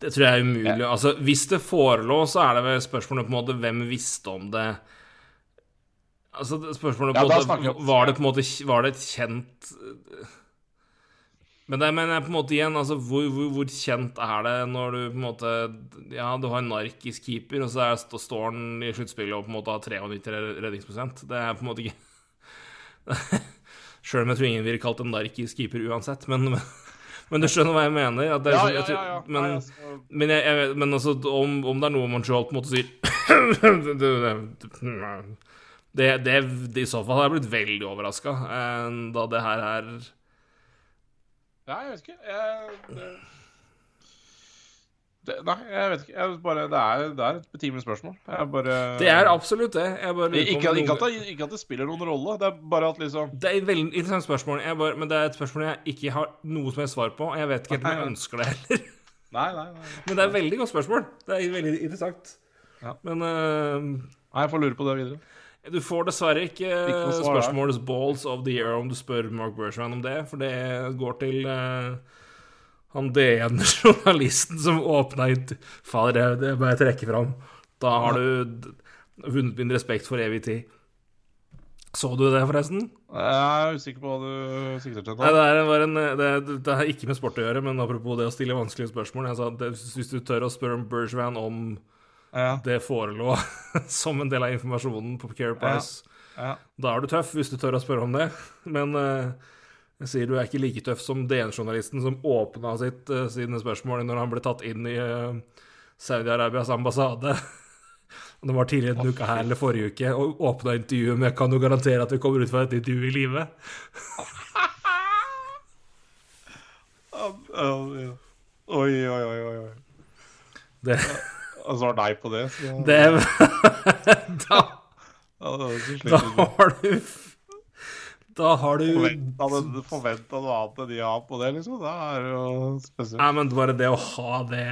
Det tror jeg er umulig. Altså, hvis det forelå, så er det vel spørsmålet på en måte hvem visste om det Altså, spørsmålet Ja, måte Var det på en måte Var det et kjent Men det mener jeg på en måte igjen, altså hvor, hvor, hvor kjent er det når du på en måte Ja, du har en narkisk keeper, og så er, står han i sluttspillet og på en måte har 93 redningsprosent. Det er på en måte ikke Sjøl om jeg tror ingen ville kalt en narkisk keeper uansett, men, men, du skjønner hva jeg mener? Det er Ja, sånn- ja, ja. ja. Men, Nei, altså, men, jeg, jeg men altså, om, om det er noe Montreal på en måte sier det, det, I så fall har jeg blitt veldig overraska, da det her er Nei, jeg vet ikke. Jeg, det, det, nei, jeg vet ikke. Jeg bare, det, er, det er et betimelig spørsmål. Bare Det er absolutt det. Bare ikke, ikke, at det, ikke at det spiller noen rolle. Det er bare at liksom Det er et veldig interessant spørsmål, men det er et spørsmål jeg ikke har noe som helst svar på. Og jeg vet ikke helt om jeg ønsker det heller. Nei, nei. nei. Men det er et veldig godt spørsmål. Det er veldig interessant. Ja. Men uh, Nei, Jeg får lure på det videre. Du får dessverre ikke Ikke spørsmålets balls of the year om du spør Mark Bertrand om det, for det går til uh, han DN-journalisten som åpna Fader, det, det bare jeg trekke fram. Da har du vunnet min respekt for evig tid. Så du det, forresten? Jeg er usikker på hva du sikter til Nei, det, er, en, det, det har ikke med sport å gjøre, men apropos det å stille vanskelige spørsmål jeg sa, at det, Hvis du tør å spørre om Bergevin om Ja, det forelå som en del av informasjonen på Care Price, ja. da er du tøff hvis du tør å spørre om det. Men uh, jeg sier du er ikke like tøff som DN-journalisten som åpna sitt, uh, sine spørsmål når han ble tatt inn i uh, Saudi-Arabias ambassade. Det var tidligere en uke her eller forrige uke, og åpna intervjuet med 'Kan du garantere at vi kommer ut fra et intervju i live?' Oi, oi, oi, oi. Det, Og svar nei på det. Så, det Da, ja, det da har du Da har du Forventa noe annet enn ja på det, liksom. Da er det jo spesielt. Nei, men bare det å ha det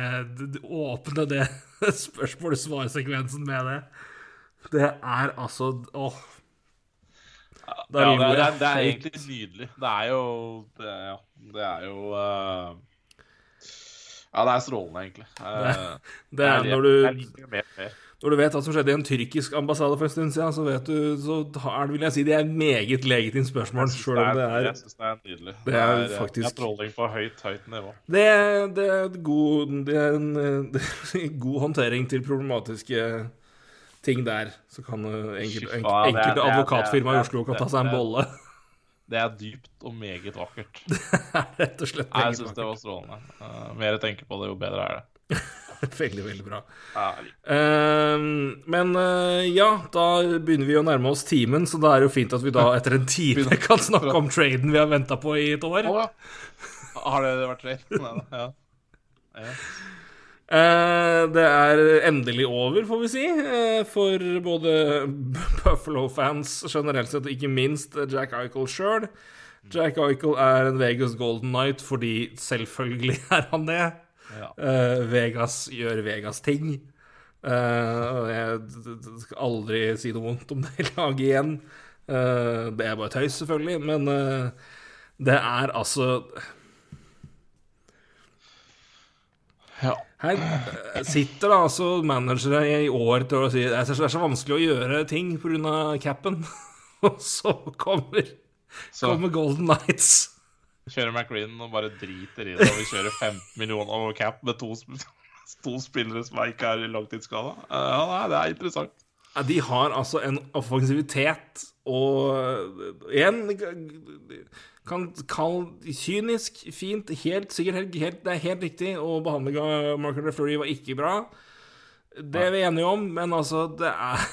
Åpne det spørsmål-svar-sekvensen med det, det er altså Åh. Da Ja, det, er, det, er, det er egentlig nydelig. Det er jo Det, er- ja, det er jo eh, Ja, det er strålende, egentlig. Det, Det er når du. Når du vet hva som skjedde i en tyrkisk ambassade for en stund siden, så vet du, så er det, vil jeg si, det er meget legitimt spørsmål, sjøl om det er Jeg syns det er nydelig. Det er det er trolling på høyt, høyt nivå. Det, det er god, det er en god håndtering til problematiske ting der. Så kan eh, enkelte, advokatfirma i Oslo kan ta seg en bolle. Det er dypt og meget vakkert. Rett og slett. Nei, jeg meget syns det var strålende. Uh, mer jeg tenker på det, jo bedre er det. Veldig, veldig bra. Jeg det. Ehm, men uh, ja, da begynner vi å nærme oss timen, så da er det jo fint at vi da etter en time kan snakke om traden vi har venta på i et år. Oh, ja. Har det vært trade? Nei, da, ja. Ja. Eh, det er endelig over, får vi si, eh, for både Buffalo-fans generelt sett, og ikke minst Jack Eichel sjøl. Jack Eichel er en Vegas Golden Night fordi selvfølgelig er han det. Ja. Eh, Vegas gjør Vegas-ting. Jeg skal aldri si noe vondt om det laget igjen. Det er bare tøys, selvfølgelig, men det er altså ja. Her eh, sitter da altså managere i år til å si det er så, vanskelig å gjøre ting pga. capen. Og så kommer, Så kommer Golden Nights. kjører McRaen og bare driter i det, og vi kjører 15 millioner over cap med to, to spillere som ikke er langtidsskada. langtidsskala ja, nei, det er interessant. Ja, De har altså en offensivitet og igjen kan kalle kynisk, fint, helt sikkert helt, helt, Det er helt riktig, og behandlinga av Market Refleury var ikke bra. Det er vi enige om, men altså, det er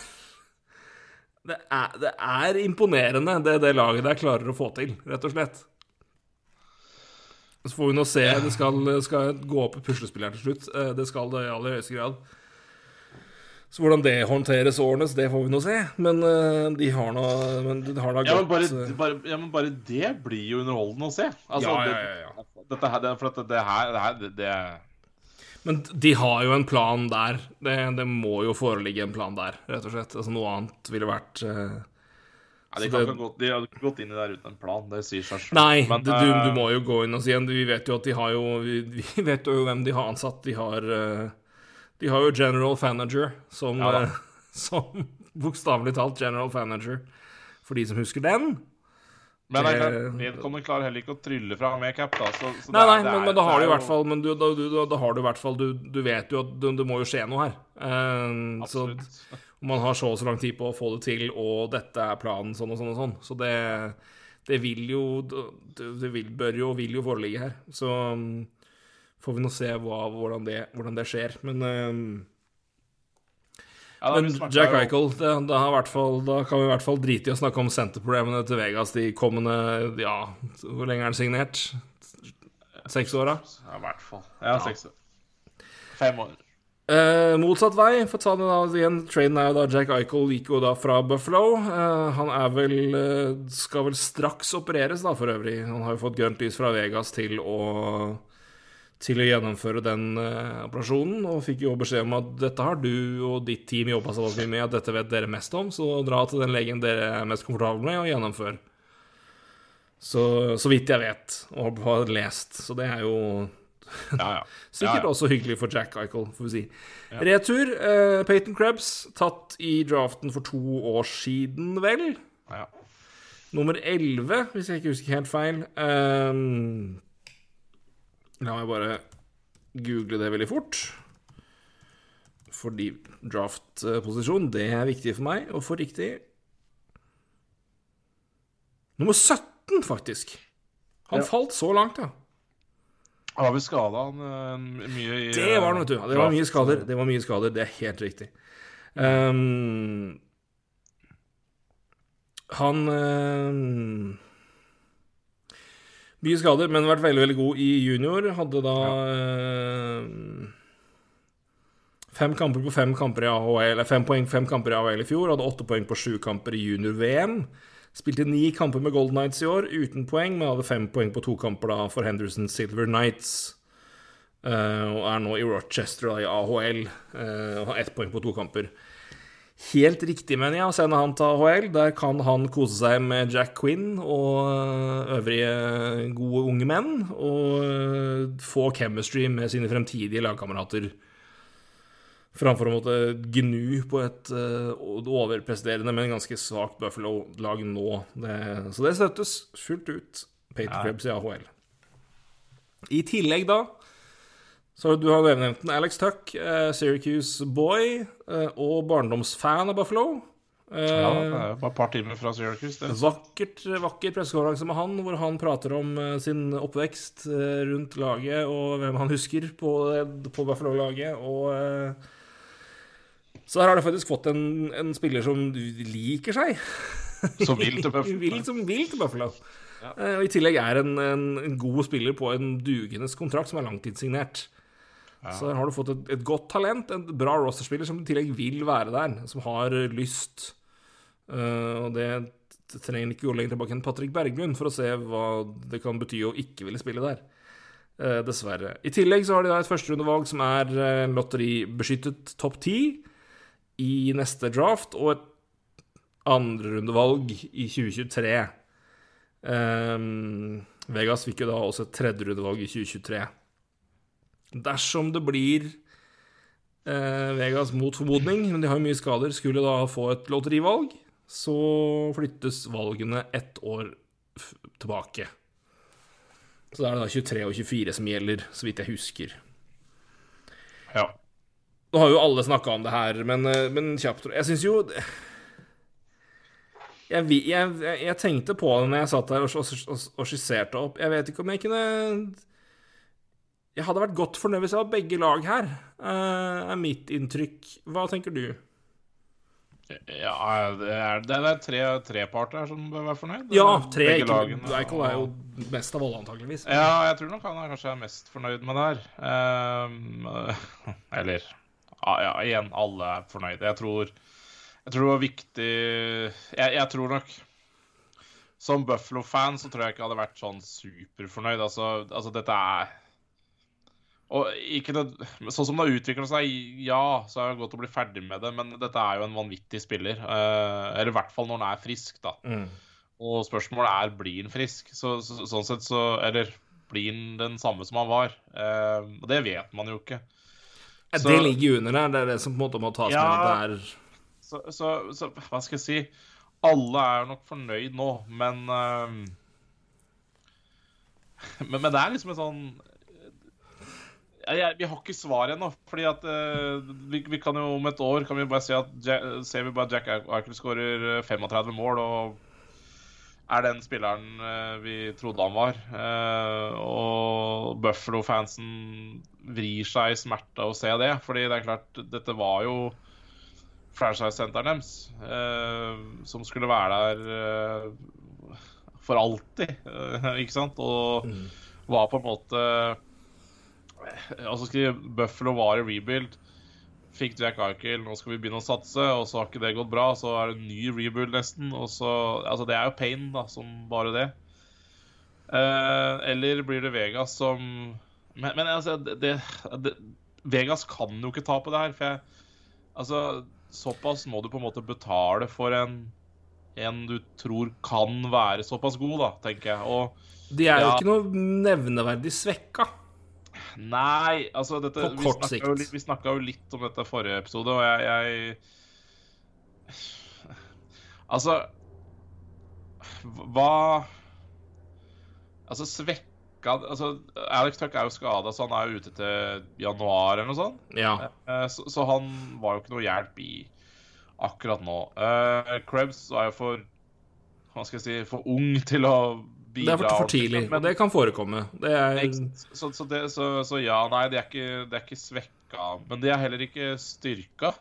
det er, det er imponerende, det det laget der klarer å få til, rett og slett. Så får vi nå se. Det skal, skal gå opp i puslespilleren til slutt. Eh, Det skal det i aller høyeste grad. Så hvordan det håndteres årenes, det får vi nå se. Men eh, de har nå men de har da Ja men, bare, eh, bare, ja, men bare det blir jo underholdende å se. Altså, Ja, ja, ja, ja. Dette her, det, for det her, det, her det, det Men de har jo en plan der. Det, det må jo foreligge en plan der, rett og slett. Altså Noe annet ville vært uh... ja, de, kan det- gått, de hadde ikke gått inn i det der uten en plan. Det sier seg selv. Nei, Men, det, du, du må jo gå inn og si en. Vi vet jo at de har jo Vi, vi vet jo hvem de har ansatt. De har eh, De har jo general Fanager som, Ja eh, som Bokstavelig talt general Fanager, for de som husker den. Men er vedkommende klarer heller ikke å trylle fra med cap, da. Så, så Nei, er- nei, det men, er- men da har er du i hvert fall Men du, da, du, da, har du i hvert fall Du, du vet jo at det, må jo skje noe her. Så Absolutt. man har så og så lang tid på å få det til, og dette er planen sånn og sånn og sånn. Så det, det vil jo det vil, bør jo og vil jo foreligge her. Så um, får vi nå se hva, hvordan, det, hvordan det skjer. Men, um, Ja, men Jack Eichel, det, det har hvert fall, da kan vi i hvert fall drite i å snakke om senterproblemene til Vegas de kommende Ja, hvor lenge er han signert? Seks åra? Ja, i hvert fall. Ja, seks år. Fem år. Eh, motsatt vei, for å ta det da igjen. Traden er jo da Jack Eichel gikk jo da fra Buffalo. Eh, han er vel eh, Skal vel straks opereres, da, for øvrig. Han har jo fått grønt lys fra Vegas til å til å gjennomføre den uh, operasjonen, og fikk jo beskjed om at dette har du og ditt team jobba så mye med at dette vet dere mest om, så dra til den legen dere er mest komfortable med, og gjennomfør. Så, så vidt jeg vet, og har lest. Så det er jo Ja, ja. Sikkert Ja, også hyggelig for Jack Eichel, får vi si. Retur. Eh, Peyton Krebs, tatt i draften for to år siden, vel? ja. Nummer 11, hvis jeg ikke husker helt feil. Ehm, la meg bare google det veldig fort. Fordi draft-posisjon, det er viktig for meg å få riktig. Nummer 17, faktisk. Han Ja. falt så langt, ja. Han var vel skada mye i Det var det, vet du. Ja, Det var mye skader. Det var mye skader, det er helt riktig. Um, han ehm, Mye skader, men vært veldig veldig god i junior. Hadde da ehm, fem kamper på fem kamper i AHL, eller fem poeng fem kamper i AHL i fjor. Hadde åtte poeng på sju kamper i junior-VM. Spilte ni kamper med Golden Knights i år, uten poeng, men hadde fem poeng på to kamper da for Henderson Silver Knights. Eh, og er nå i Rochester da, i AHL eh, og har ett poeng på to kamper. Helt riktig, mener jeg, å sende han til AHL. Der kan han kose seg med Jack Quinn og eh, øvrige gode unge menn. Og eh, få chemistry med sine fremtidige lagkamerater. Framfor å måtte gnu på et uh, overpresterende, men ganske svakt Buffalo-lag nå. Det, så det støttes fullt ut. Pater Krebs i AHL. I tillegg, da så du har nevnt den. Alex Tuck, uh, Syracuse boy uh, og barndomsfan av Buffalo. Uh, ja, det er bare et par timer fra Syracuse. Det. Vakkert, vakker pressekonferanse med han, hvor han prater om sin oppvekst rundt laget og hvem han husker på, på Buffalo-laget. Og så her har du faktisk fått en, en spiller som liker seg. Som vil til Buffalo. vil, som vil til Buffalo. Ja. Og I tillegg er en, en, en god spiller på en dugende kontrakt som er langtidssignert. Så der har du fått et, et godt talent, en bra rosterspiller som i tillegg vil være der, som har lyst. Uh, og det, det trenger ikke gå lenger tilbake enn Patrick Berglund for å se hva det kan bety å ikke ville spille der. Uh, dessverre. I tillegg så har de da et førsterundevalg som er uh, lotteribeskyttet topp ti i neste draft, og et andrerundevalg i 2023. Um, Vegas fikk jo da også et tredjerundevalg i 2023. Dersom det blir eh, Vegas mot formodning, men de har jo mye skader, skulle da få et lotterivalg, så flyttes valgene ett år tilbake. Så da er det da 23 og 24 som gjelder, så vidt jeg husker. Ja. Nå har jo alle snakka om det her, men, eh, men kjapt Jeg syns jo jeg, jeg, jeg, tenkte på det når jeg satt der og, og, og skisserte opp. Jeg vet ikke om jeg kunne jeg hadde vært godt fornøyd hvis jeg var begge lag her, uh, er mitt inntrykk. Hva tenker du? Ja, det er, det er tre, tre parter her som bør være fornøyd. Ja, tre. Eichel er jo mest av alle, antakeligvis. Ja, jeg tror nok han er kanskje er mest fornøyd med det her. Um, eller ja, igjen, alle er fornøyd. Jeg tror, jeg tror det var viktig jeg, jeg tror nok Som Buffalo-fan så tror jeg ikke jeg hadde vært sånn superfornøyd. Altså, altså dette er og det, Sånn som det har utvikla seg, ja, så er det godt å bli ferdig med det, men dette er jo en vanvittig spiller. Eh, eller i hvert fall når han er frisk, da. Mm. Og spørsmålet er blir han frisk. Så, så, sånn sett så Eller blir han den samme som han var? Eh, og det vet man jo ikke. Så, det ligger under der. Det er det som på en måte må tas ja, med. Så, så, hva skal jeg si Alle er nok fornøyd nå, men eh, men, men det er liksom en sånn jeg, vi har ikke svar ennå. fordi at uh, vi, vi, kan jo om et år kan vi bare se at ser vi bare Jack Eichel skårer 35 eh, mål og er den spilleren uh, vi trodde han var. Uh, og Buffalo-fansen vrir seg i smerte av å se det. fordi det er klart, dette var jo franchise-senteret deres, som skulle være der for alltid, ikke sant? Og mm. var på en måte altså skal Buffalo var i rebuild. Fikk Jack Eichel, nå skal vi begynne å satse, og så har ikke det gått bra. Så er det en ny rebuild nesten. Og så, altså Det er jo pain, da, som bare det. Eh, eller blir det Vegas som Men, men altså, det, det, Vegas kan jo ikke ta på det her. For jeg, altså, såpass må du på en måte betale for en, en du tror kan være såpass god, da, tenker jeg. Og De er jo ikke noe nevneverdig svekka. Nei, altså dette, På kort sikt. Jo, vi snakka jo litt om dette forrige episode, og jeg, jeg Altså Hva Altså, svekka altså, Alex Tuck er jo skada, så han er jo ute til januar eller noe sånt. Ja. Eh, så, så, han var jo ikke noe hjelp i akkurat nå. Uh, Krebs var jo for Hva skal jeg si For ung til å det er for, for tidlig, men det kan forekomme. Det er... så, så, det, så, så, ja, nei, det er ikke, det er ikke svekka. Men de er heller ikke styrka.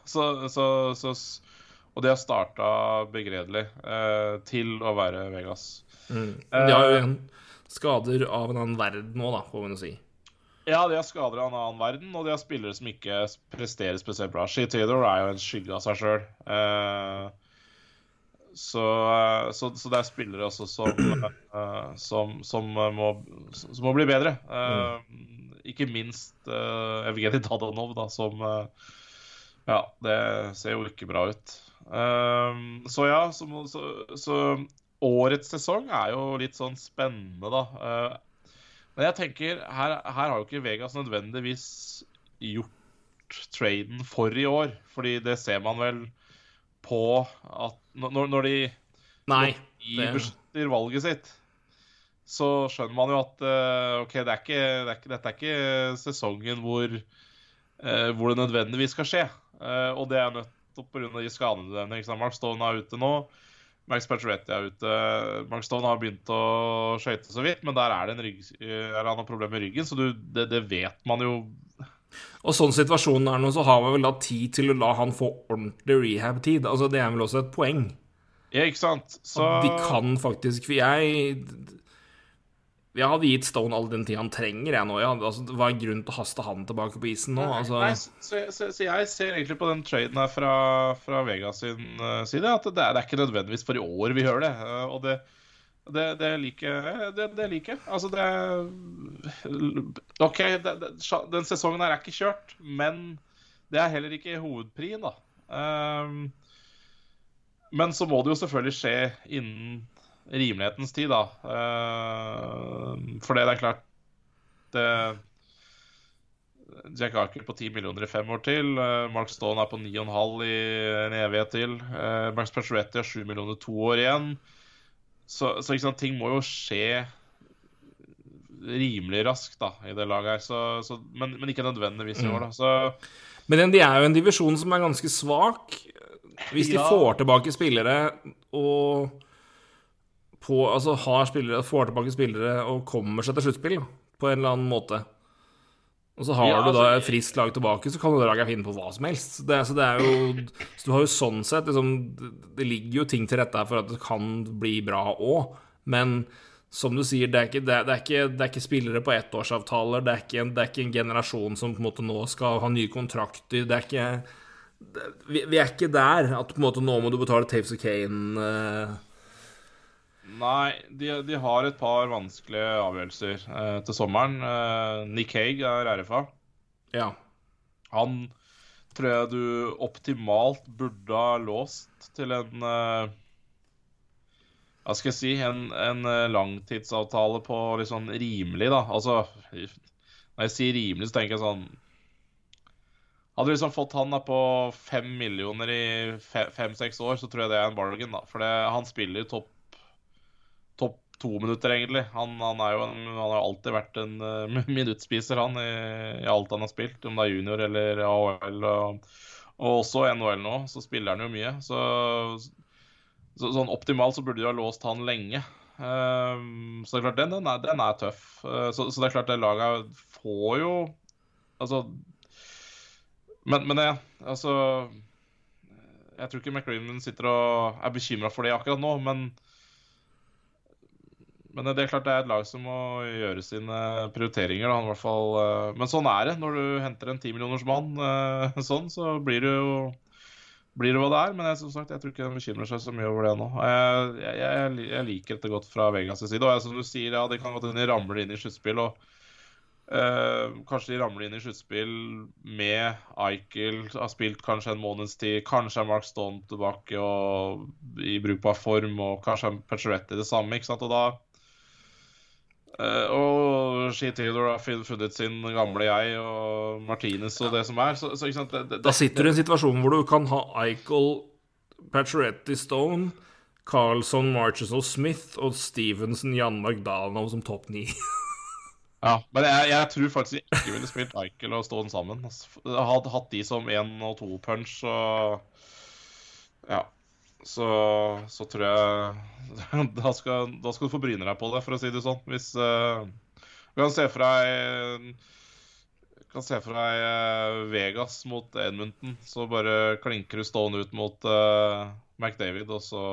og det har starta begredelig eh, til å være Vegas. Mm. De har jo igjen skader av en annen verden nå, da, får vi jo si. Ja, de har skader av en annen verden, og de har spillere som ikke presterer spesielt bra. Shea Taylor er jo en skygge av seg sjøl. Eh, så, eh, så, så, det er spillere også som, uh, som, som, må, som, må, bli bedre. Uh, mm. Ikke minst uh, Evgenij Dadanov, da, som Ja, det ser jo ikke bra ut. så ja, så, årets sesong er jo litt sånn spennende, da. men jeg tenker, her, her har jo ikke Vegas nødvendigvis gjort traden for i år. Fordi det ser man vel på at når, når de Nei. når valget sitt, så skjønner man jo at uh, OK, det er ikke, det er ikke, dette er ikke sesongen hvor, uh, hvor det nødvendigvis skal skje. Uh, og det er nettopp pga. de skadene. Mark Stone er ute nå. Max Pacioretty er ute. Mark Stone har begynt å skøyte så vidt, men der er det en rygg, er han har problemer med ryggen, så du, det, det, vet man jo. Og sånn situasjonen er nå, så har vi vel da tid til å la han få ordentlig rehab-tid. Altså, det er vel også et poeng. Ja, ikke sant? Så... At de kan faktisk For jeg jeg hadde gitt Stone all den tid han trenger, jeg nå. Ja. Altså, det var grunn til å haste han tilbake på isen nå? Altså... Nei, så, så, så, jeg ser egentlig på den traden her fra, fra Vegas sin uh, side at det er, det er, ikke nødvendigvis for i år vi hører det. Uh, og det, det, det liker det, det liker Altså, det OK, den sesongen her er ikke kjørt, men det er heller ikke hovedprien, da. Um, men så må det jo selvfølgelig skje innen rimelighetens tid, da. Uh, for det er klart det, Jack Arker på 10 millioner i fem år til. Uh, Mark Stone er på 9,5 i en evighet til. Uh, Max Pacioretty har 7 millioner to år igjen. Så, så sant, ting må jo skje rimelig raskt da, i det laget her. Så, så, men, men, ikke nødvendigvis i år, da. Så, men de er jo en divisjon som er ganske svak. Hvis de ja. får tilbake spillere og på, altså har spillere, får tilbake spillere og kommer seg til sluttspill på en eller annen måte. Og så har ja, du da altså, et friskt lag tilbake, så kan du dra finne på hva som helst. Det, så det er jo Så du har jo sånn sett liksom, Det ligger jo ting til rette her for at det kan bli bra òg, men som du sier, det er ikke, det, det er ikke, det er ikke spillere på ettårsavtaler. Det er ikke, det er ikke en generasjon som på en måte nå skal ha nye kontrakter. Det er ikke vi, vi, er ikke der at på en måte nå må du betale Taves og Kane. Uh, Nei, de, de, har et par vanskelige avgjørelser eh, til sommeren. Eh, Nick Haig er RFA. Ja. Han tror jeg du optimalt burde ha låst til en eh, Hva skal jeg si En, en eh, langtidsavtale på litt sånn rimelig, da. Altså Når jeg sier rimelig, så tenker jeg sånn hadde du liksom fått han da på fem millioner i fem-seks år, så tror jeg det er en bargain. da. For det, han spiller jo topp to minutter, egentlig. Han, han, jo han, har jo alltid vært en uh, minuttspiser, han, i, i, alt han har spilt. Om det er junior eller AHL. Og, og også NHL nå, så spiller han jo mye. Så, så sånn optimalt så burde de ha låst han lenge. Um, så det er klart, den, den, er, den er, tøff. Uh, så, så, det er klart, det laget får jo Altså Men, men det, altså Jeg tror ikke McRaven sitter og er bekymra for det akkurat nå, men men det er klart det er et lag som må gjøre sine prioriteringer. Da, i hvert fall. Eh, men sånn er det når du henter en timillionersmann eh, sånn, så blir det jo blir det hva det er. Men jeg, som sagt, jeg tror ikke de bekymrer seg så mye over det nå. Jeg, jeg, jeg liker dette godt fra Vegas' side. Og jeg, som du sier, ja, det kan godt hende de ramler inn i sluttspill. og uh, Kanskje de ramler inn i sluttspill med Eichel, har spilt kanskje en måneds tid. Kanskje er Mark Stone tilbake og i brukbar form, og kanskje er Pacioretty det samme. ikke sant? Og da og Shea Theodore har funnet sin gamle jeg og Martinez og det som er. Så, så, det, det, da sitter du i en situasjon hvor du kan ha Eichel, Patcheretti Stone, Carlson, Marchesol Smith og Stevenson, Jan Magdaleno som topp ni. ja, men jeg, jeg, tror faktisk jeg ikke ville spilt Eichel og Stone sammen. Hadde hatt de som én og to punch og Ja så, så, tror jeg da skal, da skal, du få bryne deg på det, for å si det sånn. Hvis uh, Du kan se for deg kan se for deg uh, Vegas mot Edmonton. Så bare klinker du stående ut mot uh, McDavid, og så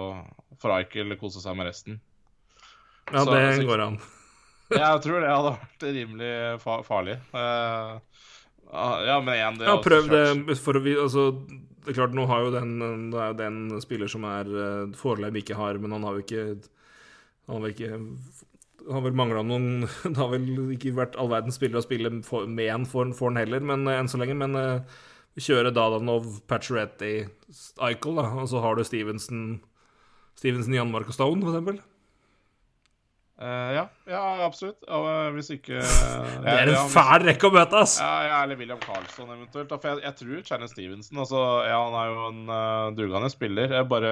får Eichel kose seg med resten. Ja, så, det går an. jeg tror det hadde vært rimelig farlig. Uh, ja, men igjen det Ja, prøv det for å altså, Det er klart, nå har jo den Det er jo den spiller som er uh, foreløpig ikke har, men han har jo ikke Han har vel ikke det har vel mangla noen Det har vel ikke vært all verdens spillere å spille for, med en for, for han heller, men uh, enn så lenge. Men uh, kjøre Dadanov, Patcheretti, Eichel, da, og så har du Stevenson Stevenson, Janmark og Stone, for Eh, ja, ja, absolutt. Og eh, hvis ikke Det er en fæl rekke å møte, ass! Ja, ja, eller William Carlsson eventuelt. For jeg, jeg tror Channing Stevenson altså, Ja, han er jo en uh, dugende spiller. Jeg bare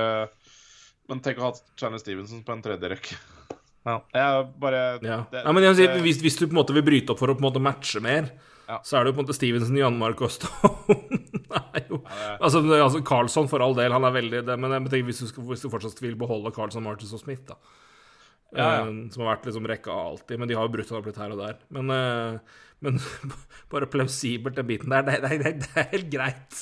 Men tenk å ha Channing Stevenson på en tredje rekke. Ja, jeg bare Ja. det- ja, men jeg vil si, hvis, hvis du på en måte vil bryte opp for å på en måte matche mer, Ja. så er det jo på en måte Stevenson, Stone. er jo altså, altså Carlsson, for all del, han er veldig det, Men jeg tenker, hvis, du hvis du fortsatt vil beholde Carlsson, Martins og Smith, da Ja, ja. eh, Som har vært liksom rekka alltid, men de har jo brutt opp litt her og der. Men, eh, men bare plausibelt, den biten der, det, det, det, det er helt greit.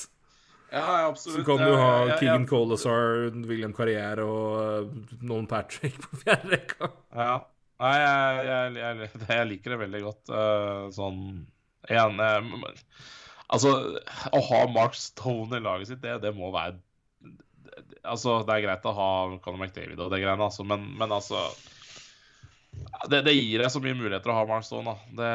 Ja, absolutt. Så kan du ha ja, Keegan Colasar, William Carriere og uh, Nolan Patrick på fjerde rekka. Ja. Nei, jeg, jeg, jeg, jeg liker det veldig godt. eh, sånn igjen eh, men- Altså, å ha Mark Stone i laget sitt, det, det må være Altså, det er greit å ha Conor McDavid og det greiene, altså, men, men altså det, det gir deg så mye muligheter å ha Marston, Da. Det,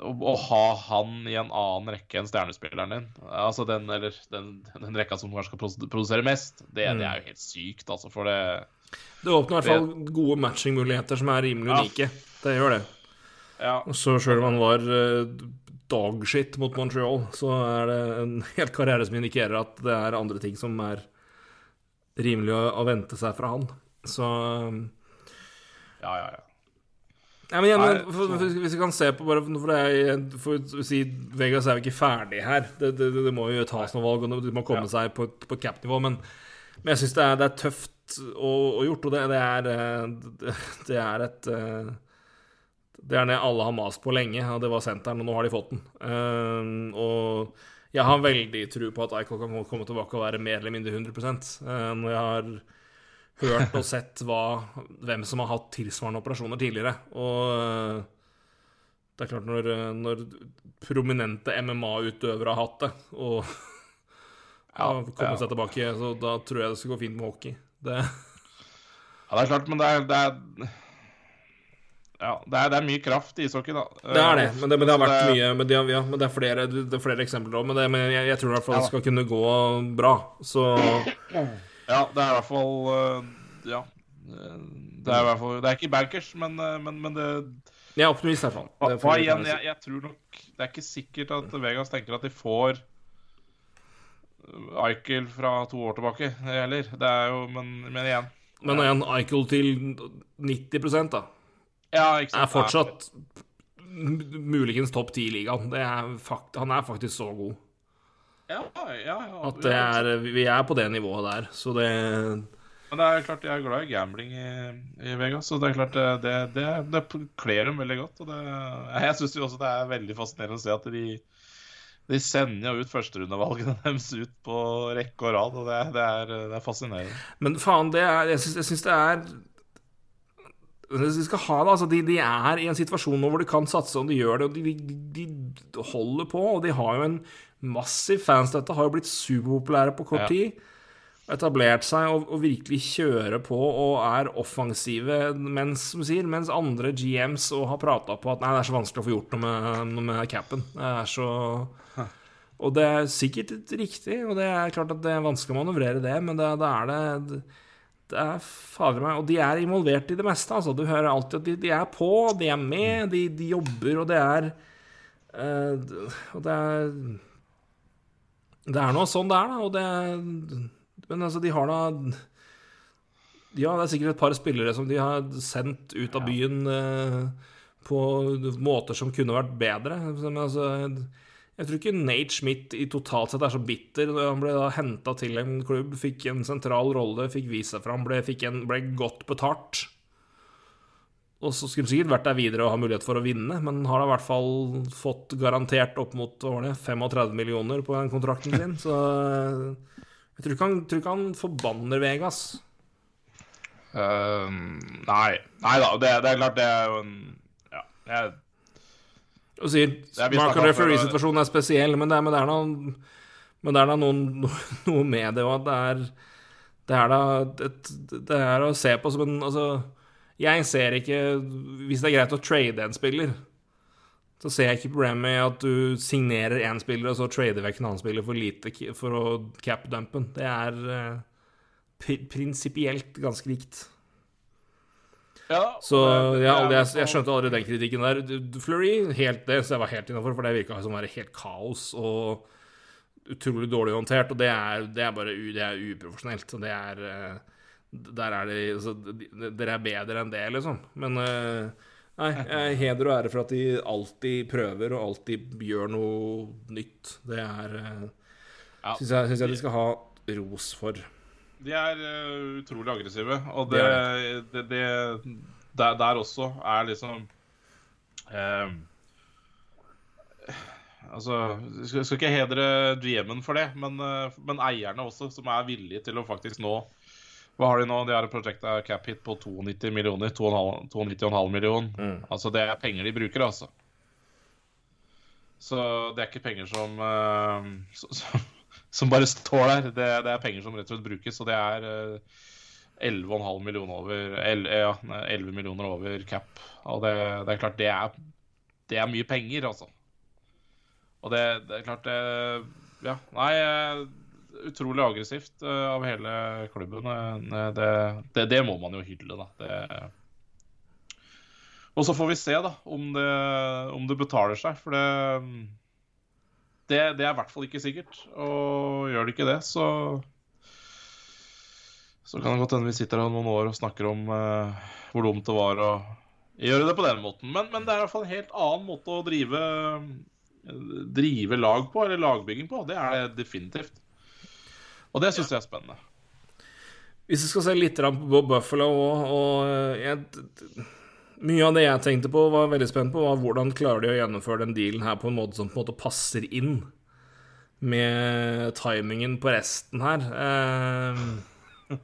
å, å ha han i en annen rekke enn stjernespilleren din, altså den, eller den, den rekka som kanskje skal produsere mest, det, det er jo helt sykt, altså, for det Det åpner i hvert fall gode matchingmuligheter som er rimelig Ja. unike. Det gjør det. Ja. Så sjøl om han var uh, dogshit mot Montreal, så er det en helt karriere som indikerer at det er andre ting som er rimelig å, å vente seg fra han. Så Ja, ja, ja. Ja, men ja, men for, for, hvis vi kan se på bare For, det er, for å si Vegas er jo ikke ferdig her. Det, det, det må jo tas noen valg, og det må komme Ja. seg på, på cap-nivå. Men, men jeg syns det, det er tøft å, å gjort, og det, er eh, det, er et eh, Det er det alle har mast på lenge, og det var senteren, og nå har de fått den. Uh, og jeg har veldig tro på at Eichel kan komme tilbake og være mer eller mindre 100 uh, Når jeg har hørt og sett hva, hvem som har hatt tilsvarende operasjoner tidligere. Og øh, det er klart, når, øh, når prominente MMA-utøvere har hatt det, og Ja, kommet seg tilbake, så da tror jeg det skal gå fint med hockey. Det, Ja, det er klart, men det er, det er Ja, det er, det er mye kraft i ishockey, da. det er det, men det, men det har vært mye men det, ja, men det, er flere, det er flere eksempler òg. Men, det- men jeg, jeg tror i hvert fall Ja det skal kunne gå bra. Så Ja, det er i hvert fall øh, Ja. Det er i hvert fall Det er ikke bankers, men, øh, men, men det jeg er optimist, i hvert fall. Hva Det hva igjen? Jeg, jeg tror nok Det er ikke sikkert at Vegas tenker at de får Eichel fra to år tilbake heller. Det er jo Men, men igjen. Men igjen, Eichel til 90 da. Ja, ikke sant. er fortsatt muligens topp ti i ligaen. Det fakt han er faktisk så god Ja, ja, ja. at det er, vi er på det nivået der. Så det Men det er klart jeg er glad i gambling i, i Vegas, så det er klart det, det, det, det kler dem veldig godt. Og det, jeg syns også det er veldig fascinerende å se at de, de sender jo ut førsterundevalgene deres ut på rekke og rad, og det, det, er, det er fascinerende. Men faen, det er Jeg syns, det er de skal ha det, altså de, de er i en situasjon nå hvor de kan satse, og de gjør det. og De, de, de holder på, og de har jo en massiv fanstøtte. Har jo blitt superpopulære på kort tid. Etablert seg og, og virkelig kjører på og er offensive, mens, som sier, mens andre GMs og har prata på at nei, det er så vanskelig å få gjort noe med, noe med capen. Det er så Og det er sikkert riktig, og det er klart at det er vanskelig å manøvrere det, men da er det det er fader meg Og de er involvert i det meste, altså. Du hører alltid at de, de er på, de er med, de, de jobber, og det er uh, Og det er Det er nå sånn det er, da, og det Men altså, de har da Ja, det er sikkert et par spillere som de har sendt ut av byen eh, på måter som kunne vært bedre. Men altså jeg tror ikke Nate Schmidt i totalt sett er så bitter. Han ble da henta til en klubb, fikk en sentral rolle, fikk vise seg fram, ble, ble godt betalt. Og så skulle han sikkert vært der videre og ha mulighet for å vinne, men har da i hvert fall fått garantert opp mot det, 35 millioner på den kontrakten sin. Så jeg tror ikke han, tror ikke han forbanner Vegas. Eh, nei. Nei da, det, det er klart det er jo en Ja. Jeg, Og sier er Mark og referee-situasjonen er spesiell, men det er, men det er noe Men det er noen, noe med det òg det er Det er da et, Det er å se på som en Altså, jeg ser ikke Hvis det er greit å trade en spiller, så ser jeg ikke problemet med at du signerer én spiller, og så trader vekk en annen spiller for lite for å cap-dumpen. Det er eh, prinsipielt ganske likt. Ja, Så det jeg, jeg, jeg skjønte aldri den kritikken der. Fleury, helt det, så jeg var helt innafor, for det virka som å være helt kaos og utrolig dårlig håndtert. Og det er, det er bare det er uprofesjonelt. Og det er eh, Der er de altså, de- Dere er bedre enn det, liksom. Men eh, nei, heder og ære for at de alltid prøver og alltid gjør noe nytt. Det er uh, Ja. Syns jeg, synes jeg de skal ha ros for. De er uh, utrolig aggressive, og Det det, det, der, der også er liksom eh, Altså, jeg skal, skal ikke hedre GM-en for det, men, eh, men eierne også, som er villige til å faktisk nå Hva har de nå? De har et prosjekt av cap hit på 92 millioner. 2,5 92,5 million. Mm. Altså, det er penger de bruker, altså. Så det er ikke penger som uh, som bare står der. Det, det er penger som rett og slett brukes, og det er uh, 11,5 millioner over el- ja, 11 millioner over cap. Og det, det er klart, det er, det er mye penger, altså. Og det, det er klart det Ja, nei eh, Utrolig aggressivt eh, av hele klubben. Eh, Det, det, det må man jo hylle, da. Og så får vi se da om det, om det betaler seg, for det, det Det er i hvert fall ikke sikkert. Og gjør det ikke det, så Så kan det godt hende vi sitter her noen år og snakker om eh, hvor dumt det var å gjøre det på den måten. Men, men det er i hvert fall en helt annen måte å drive Drive lag på, eller lagbygging på. Det er det definitivt. Og det syns jeg er spennende. Hvis vi skal se litt på Buffalo og, og eh, jeg, Mye av det jeg tenkte på, var veldig spent på, var hvordan klarer de å gjennomføre den dealen her på en måte som på en måte passer inn med timingen på resten her. Uh,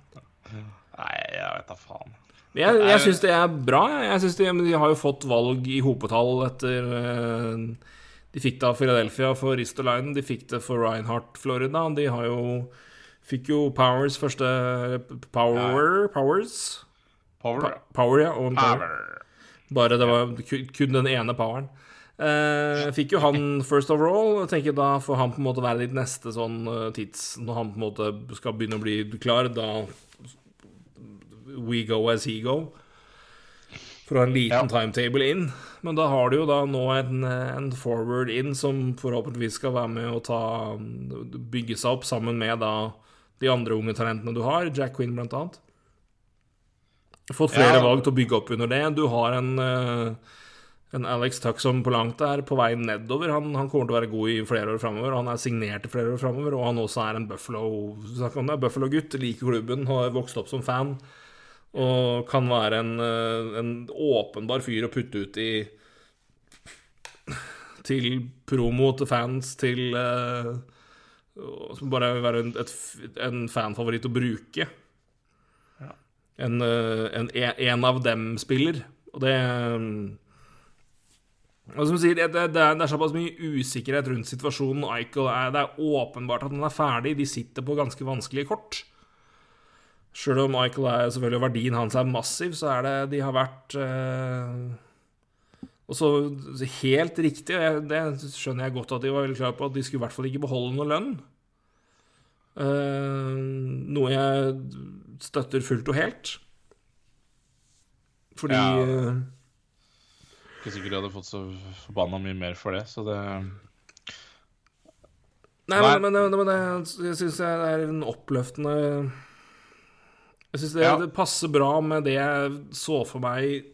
Nei, jeg vet da faen. jeg jeg syns det er bra. Jeg synes de, men de har jo fått valg i hopetall etter uh, De fikk det av Philadelphia for Ristolainen, de fikk det for Reinhardt, Florida. De har jo Fikk jo Powers første Power Powers? Power. Power, ja. Og power. Power. Bare det var kun den ene poweren. Eh, fikk jo han first overall. tenker Da får han på en måte være ditt neste sånn eh, tids Når han på en måte skal begynne å bli klar, da We go as he go. For å ha en liten Ja. timetable inn. Men da har du jo da nå en, en forward inn som forhåpentligvis skal være med å ta bygge seg opp sammen med da de andre unge talentene du har, Jack Quinn blant annet. Fått flere Ja. valg til å bygge opp under det. Du har en, eh, en Alex Tuck som på langt er på vei nedover. Han, han kommer til å være god i flere år framover. Han er signert i flere år framover, og han også er en Buffalo-gutt. Buffalo-gutt. Liker klubben, har vokst opp som fan. Og kan være en, eh, en åpenbar fyr å putte ut i Til promo til fans, til og Som bare vil være en, et, en fanfavoritt å bruke. Ja. En, eh, en, en av dem-spiller. Og det mm, og som sier, det, det, er, det er såpass mye usikkerhet rundt situasjonen. Eichel er, det er åpenbart at han er ferdig. De sitter på ganske vanskelige kort. Sjøl om Eichel er selvfølgelig verdien hans er massiv, så er det de har vært eh, Og så helt riktig, og det skjønner jeg godt at de var veldig klare på, at de skulle i hvert fall ikke beholde noe lønn. Eh, noe jeg støtter fullt og helt. Fordi Ja. eh, Ikke sikkert de hadde fått så forbanna mye mer for det, så det Nei, Nei. men, men, men jeg syns det er en oppløftende Jeg syns det, Ja. det passer bra med det jeg så for meg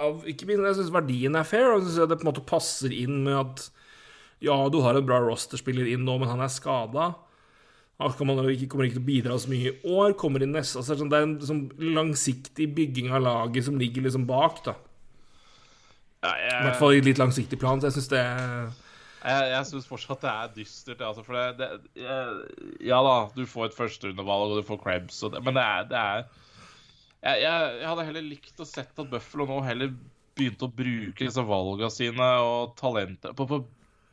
av Ikke minst, jeg syns verdien er fair, og jeg synes det på en måte passer inn med at ja, du har en bra rosterspiller inn nå, men han er skada. Han kommer ikke, til å bidra så mye i år. Kommer inn neste altså, Det er en sånn langsiktig bygging av laget som ligger liksom bak, da. ja, I hvert fall i litt langsiktig plan. Så jeg syns det Jeg, jeg syns fortsatt det er dystert. Altså, for det, det jeg, Ja da, du får et førsterundevalg, og du får Krebs, og det, men det er, det er jeg, jeg, jeg hadde heller likt å sett at Buffalo nå heller begynte å bruke disse valgene sine og talentet på, å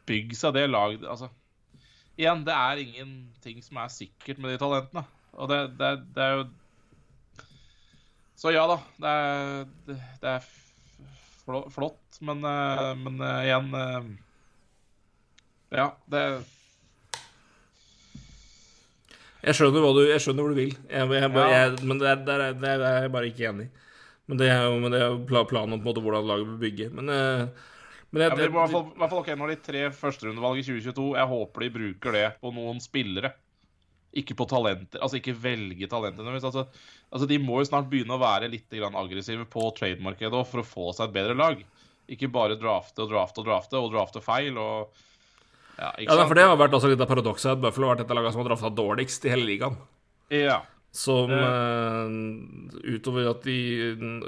bygge seg det laget Altså, igjen, det er ingenting som er sikkert med de talentene. Og det, det, det er jo Så ja da, det er, det, det er flott, men, eh, men eh, igjen eh, Ja, det Jeg skjønner du, jeg skjønner hvor du vil, jeg, jeg, Ja. men der, der, er- der er jeg bare ikke enig. Men det er jo, men det er jo planen om hvordan laget bør bygge. Men, eh, men, Ja, men det i hvert fall, i hvert fall når de tre førsterundevalg i 2022 Jeg håper de bruker det på noen spillere. Ikke på talenter. Altså ikke velge talenter. Altså, altså, de må jo snart begynne å være litt grann aggressive på trademarkedet for å få seg et bedre lag. Ikke bare drafte og drafte og drafte og drafte feil og Ja, ja, for det har vært også litt av paradokset at Buffalo har vært et av lagene som har drafta dårligst i hele ligaen. Ja. Som eh, utover at de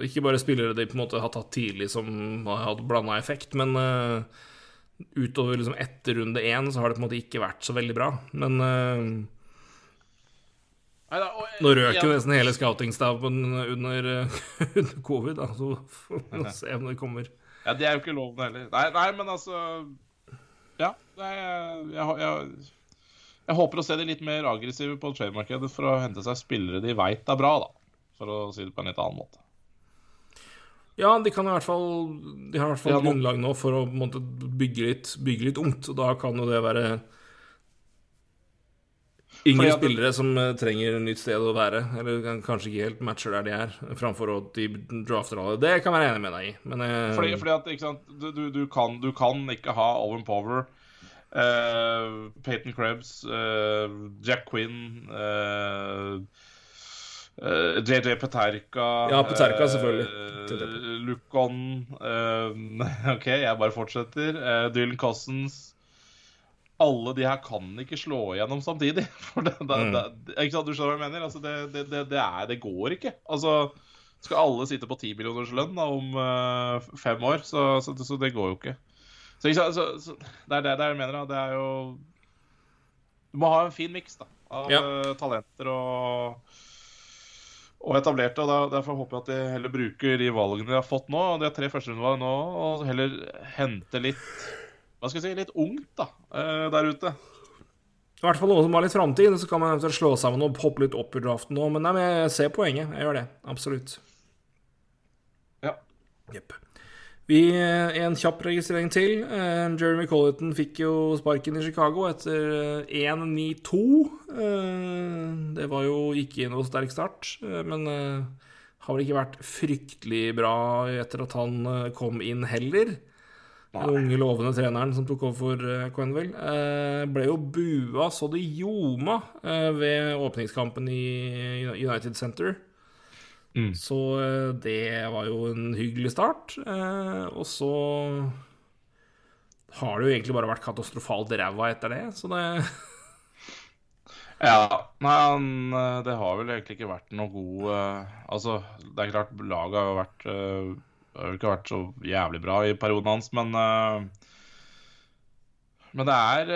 Ikke bare spillere de på en måte har tatt tidlig som har hatt blanda effekt, men uh, utover liksom etter runde én så har det på en måte ikke vært så veldig bra. Men uh, Neida, og- nå røk jo ja. nesten hele scoutingstaben under, eh, under covid, da, så får vi se om det kommer. Ja, det er jo ikke loven heller. Nei, nei men altså. Nei, jeg, jeg, jeg, håper å se de litt mer aggressive på trademarkedet for å hente seg spillere de veit er bra, da. For å si det på en litt annen måte. Ja, de kan i hvert fall De har i hvert fall Ja, nå- grunnlag nå for å måtte, bygge, litt, bygge litt ungt, og da kan jo det være Yngre det- spillere som eh, trenger et nytt sted å være, eller kanskje ikke helt matcher der de er, framfor at de drafter alle. Det kan jeg være enig med deg i, men eh, Fordi, fordi at, du, du, du, kan, du kan ikke ha Owen Power, eh, Peyton Krebs, uh, Jack Quinn uh, eh, JJ Peterka Ja, Peterka, selvfølgelig. Lucon OK, jeg bare fortsetter. Dylan Cossens. Alle de her kan ikke slå igjennom samtidig. For det, det, Mm. det, ikke sant, Du skjønner hva jeg mener? Altså, det, det, det, det, er, det går ikke. Altså, skal alle sitte på 10 millioners lønn da, om uh, fem år, så, så, så det går jo ikke. Så, så, så det er det, det jeg mener. Da. Det er jo Du må ha en fin miks av Ja. eh, talenter og, og etablerte. og Derfor håper jeg at de heller bruker de valgene de har fått nå, de tre førsterundevalg nå, og heller hente litt hva skal jeg si, litt ungt da, eh, der ute. I hvert fall noe som har litt framtid, så kan man eventuelt slå sammen og hoppe litt opp i draften nå. Men nei, men jeg ser poenget. Jeg gjør det. Absolutt. Ja. Jepp. Vi, eh, En kjapp registrering til. Eh, Jeremy Colleton fikk jo sparken i Chicago etter eh, 1-9-2. Eh, Det var jo ikke noe sterk start, men har vel ikke vært fryktelig bra etter at han kom inn heller. Den unge, lovende treneren som tok over for Quenville, ble jo bua så det ljoma ved åpningskampen i United Center. Mm. Så eh, det var jo en hyggelig start. Eh, og så har det jo egentlig bare vært katastrofalt ræva etter det, så det Ja, men eh, det har vel egentlig ikke vært noe god Altså, det er klart, laget har jo vært har jo ikke vært så jævlig bra i perioden hans, men Men det er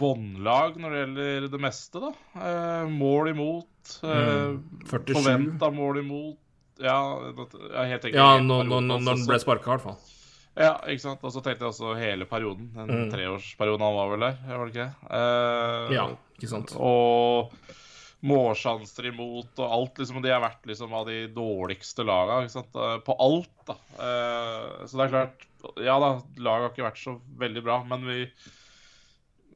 båndlag når det gjelder det meste, da. Eh, mål imot. Uh, 47. Forventa mål imot. Ja, helt enkelt. Ja, når, når, når altså, den ble sparka, i hvert fall. Ja, ikke sant. Og så tenkte jeg også hele perioden. Den Mm. treårsperioden han var vel der, var det ikke? Eh, Ja, ikke sant. og målsjanser imot og alt. liksom, og De har vært liksom av de dårligste laga ikke sant? eh, på alt. da. Eh, så det er klart Ja da, laget har ikke vært så veldig bra, men vi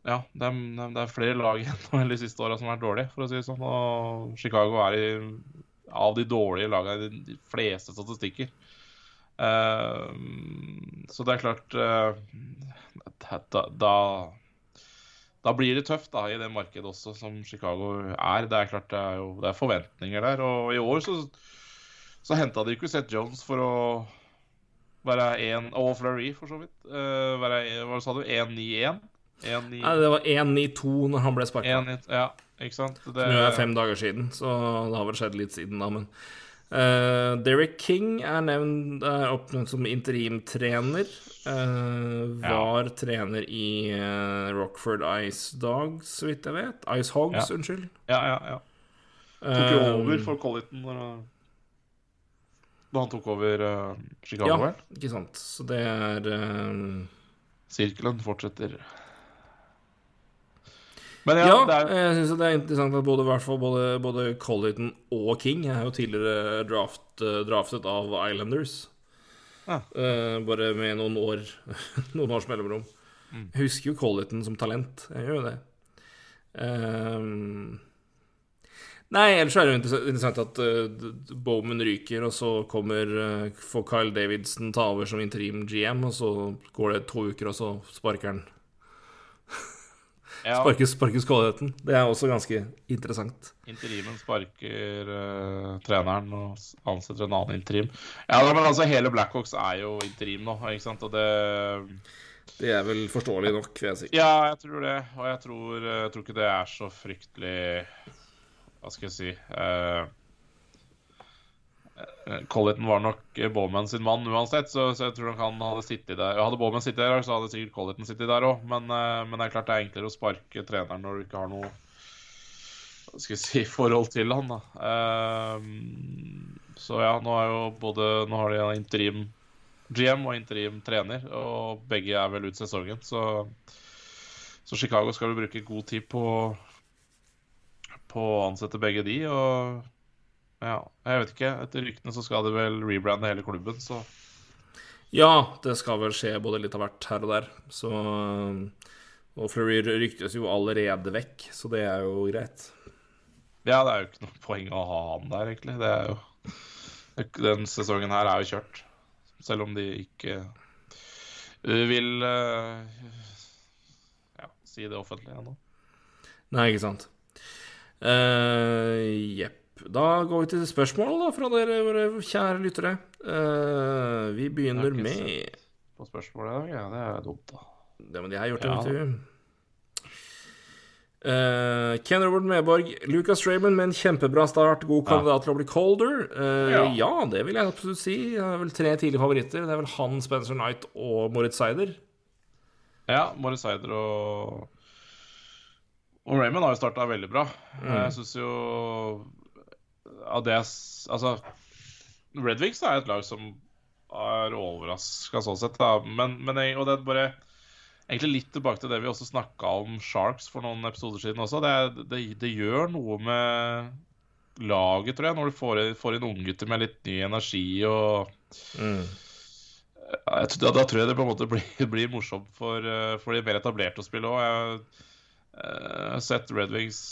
Ja, det er, det er flere lag enn de siste åra som har vært dårlige, for å si det sånn. Og Chicago er i, av de dårlige lagene i de fleste statistikker. Uh, så det er klart uh, da, da da blir det tøft da, i det markedet også, som Chicago er. Det er klart det er, jo, det er forventninger der. Og i år så, så henta de ikke Seth Jones for å være én Og Fleury, for så vidt. Uh, være, hva sa du? 1-9-1? Nei, det var 1-9-2 når han ble sparka. Ja, ikke sant? Det, Nå er det fem dager siden, så det har vel skjedd litt siden da, men uh, Derek King er nevnt er oppnevnt som interimtrener. Uh, var trener i uh, Rockford Ice Dogs, så vidt jeg vet. Ice Hogs, Ja. unnskyld. Ja, ja, ja. Tok jo Eh, over for Colliton når, da han tok over uh, Chicago, Ja, ikke sant. Så det er eh, Sirkelen fortsetter. Men ja, Ja, det er jeg syns det er interessant at både, i både, både Colliton og King er jo tidligere draft, eh, draftet av Islanders. Ja. Uh, bare med noen år Noen års mellomrom. Mm. Jeg husker jo Colliton som talent. Jeg gjør jo det. Uh, Nei, ellers er det jo interess- interessant at uh, Bowman ryker, og så kommer uh, får Kyle Davidson ta over som interim GM, og så går det to uker, og så sparker han Ja, Sparkes, sparkes kvaliteten. Det er også ganske interessant. Interimen sparker uh, treneren og ansetter en annen interim. Ja, men altså, hele Blackhawks er jo interim nå, ikke sant? Og det Det er vel forståelig nok, vil jeg si. Ja, jeg tror det. Og jeg tror, eh, jeg tror ikke det er så fryktelig Hva skal jeg si eh, eh, Colleton var nok eh, Bowman sin mann uansett, så, så jeg tror nok han hadde sittet der. Hadde Bowman sittet der, så hadde sikkert Colleton sittet der òg. Men, eh, men det er klart det er enklere å sparke treneren når du ikke har noe skal jeg si, forhold til han. da. Eh, så ja, nå er jo både Nå har de en interim GM og interim trener, og begge er vel ut sesongen, så så Chicago skal vel bruke god tid på, på å ansette begge de, og ja, jeg vet ikke. Etter ryktene så skal de vel rebrande hele klubben, så Ja, det skal vel skje både litt av hvert her og der, så Og Fleury ryktes jo allerede vekk, så det er jo greit. ja, det er jo ikke noe poeng å ha han der, egentlig. Det er jo Den sesongen her er jo kjørt, selv om de ikke uh, vil uh, ja, si det offentlig ennå. Nei, ikke sant. Eh, Jepp. Da går vi til spørsmål da, fra dere, våre kjære lyttere. Uh, vi begynner med På spørsmålet i dag, ja, det er dumt, da. Det men de har gjort det, Ja. vet du. Uh, Ken Robert Medborg, Lucas Raymond med en kjempebra start. God kandidat til å bli colder. Uh, ja. Ja. det vil jeg absolutt si. Det er vel tre tidlige favoritter. Det er vel han, Spencer Knight og Moritz Seider. Ja, Moritz Seider og Og Raymond har jo starta veldig bra. Jeg syns jo av det Altså, Red Wings er et lag som er overraska sånn sett, da. Men, men jeg, Og det er bare Egentlig litt tilbake til det vi også snakka om Sharks for noen episoder siden også. Det, det, det gjør noe med laget, tror jeg, når du får, får inn unggutter med litt ny energi og mm. jeg, da, da tror jeg det på en måte blir, blir morsomt for, eh, for de mer etablerte å spille òg. Jeg har eh, sett Red Wings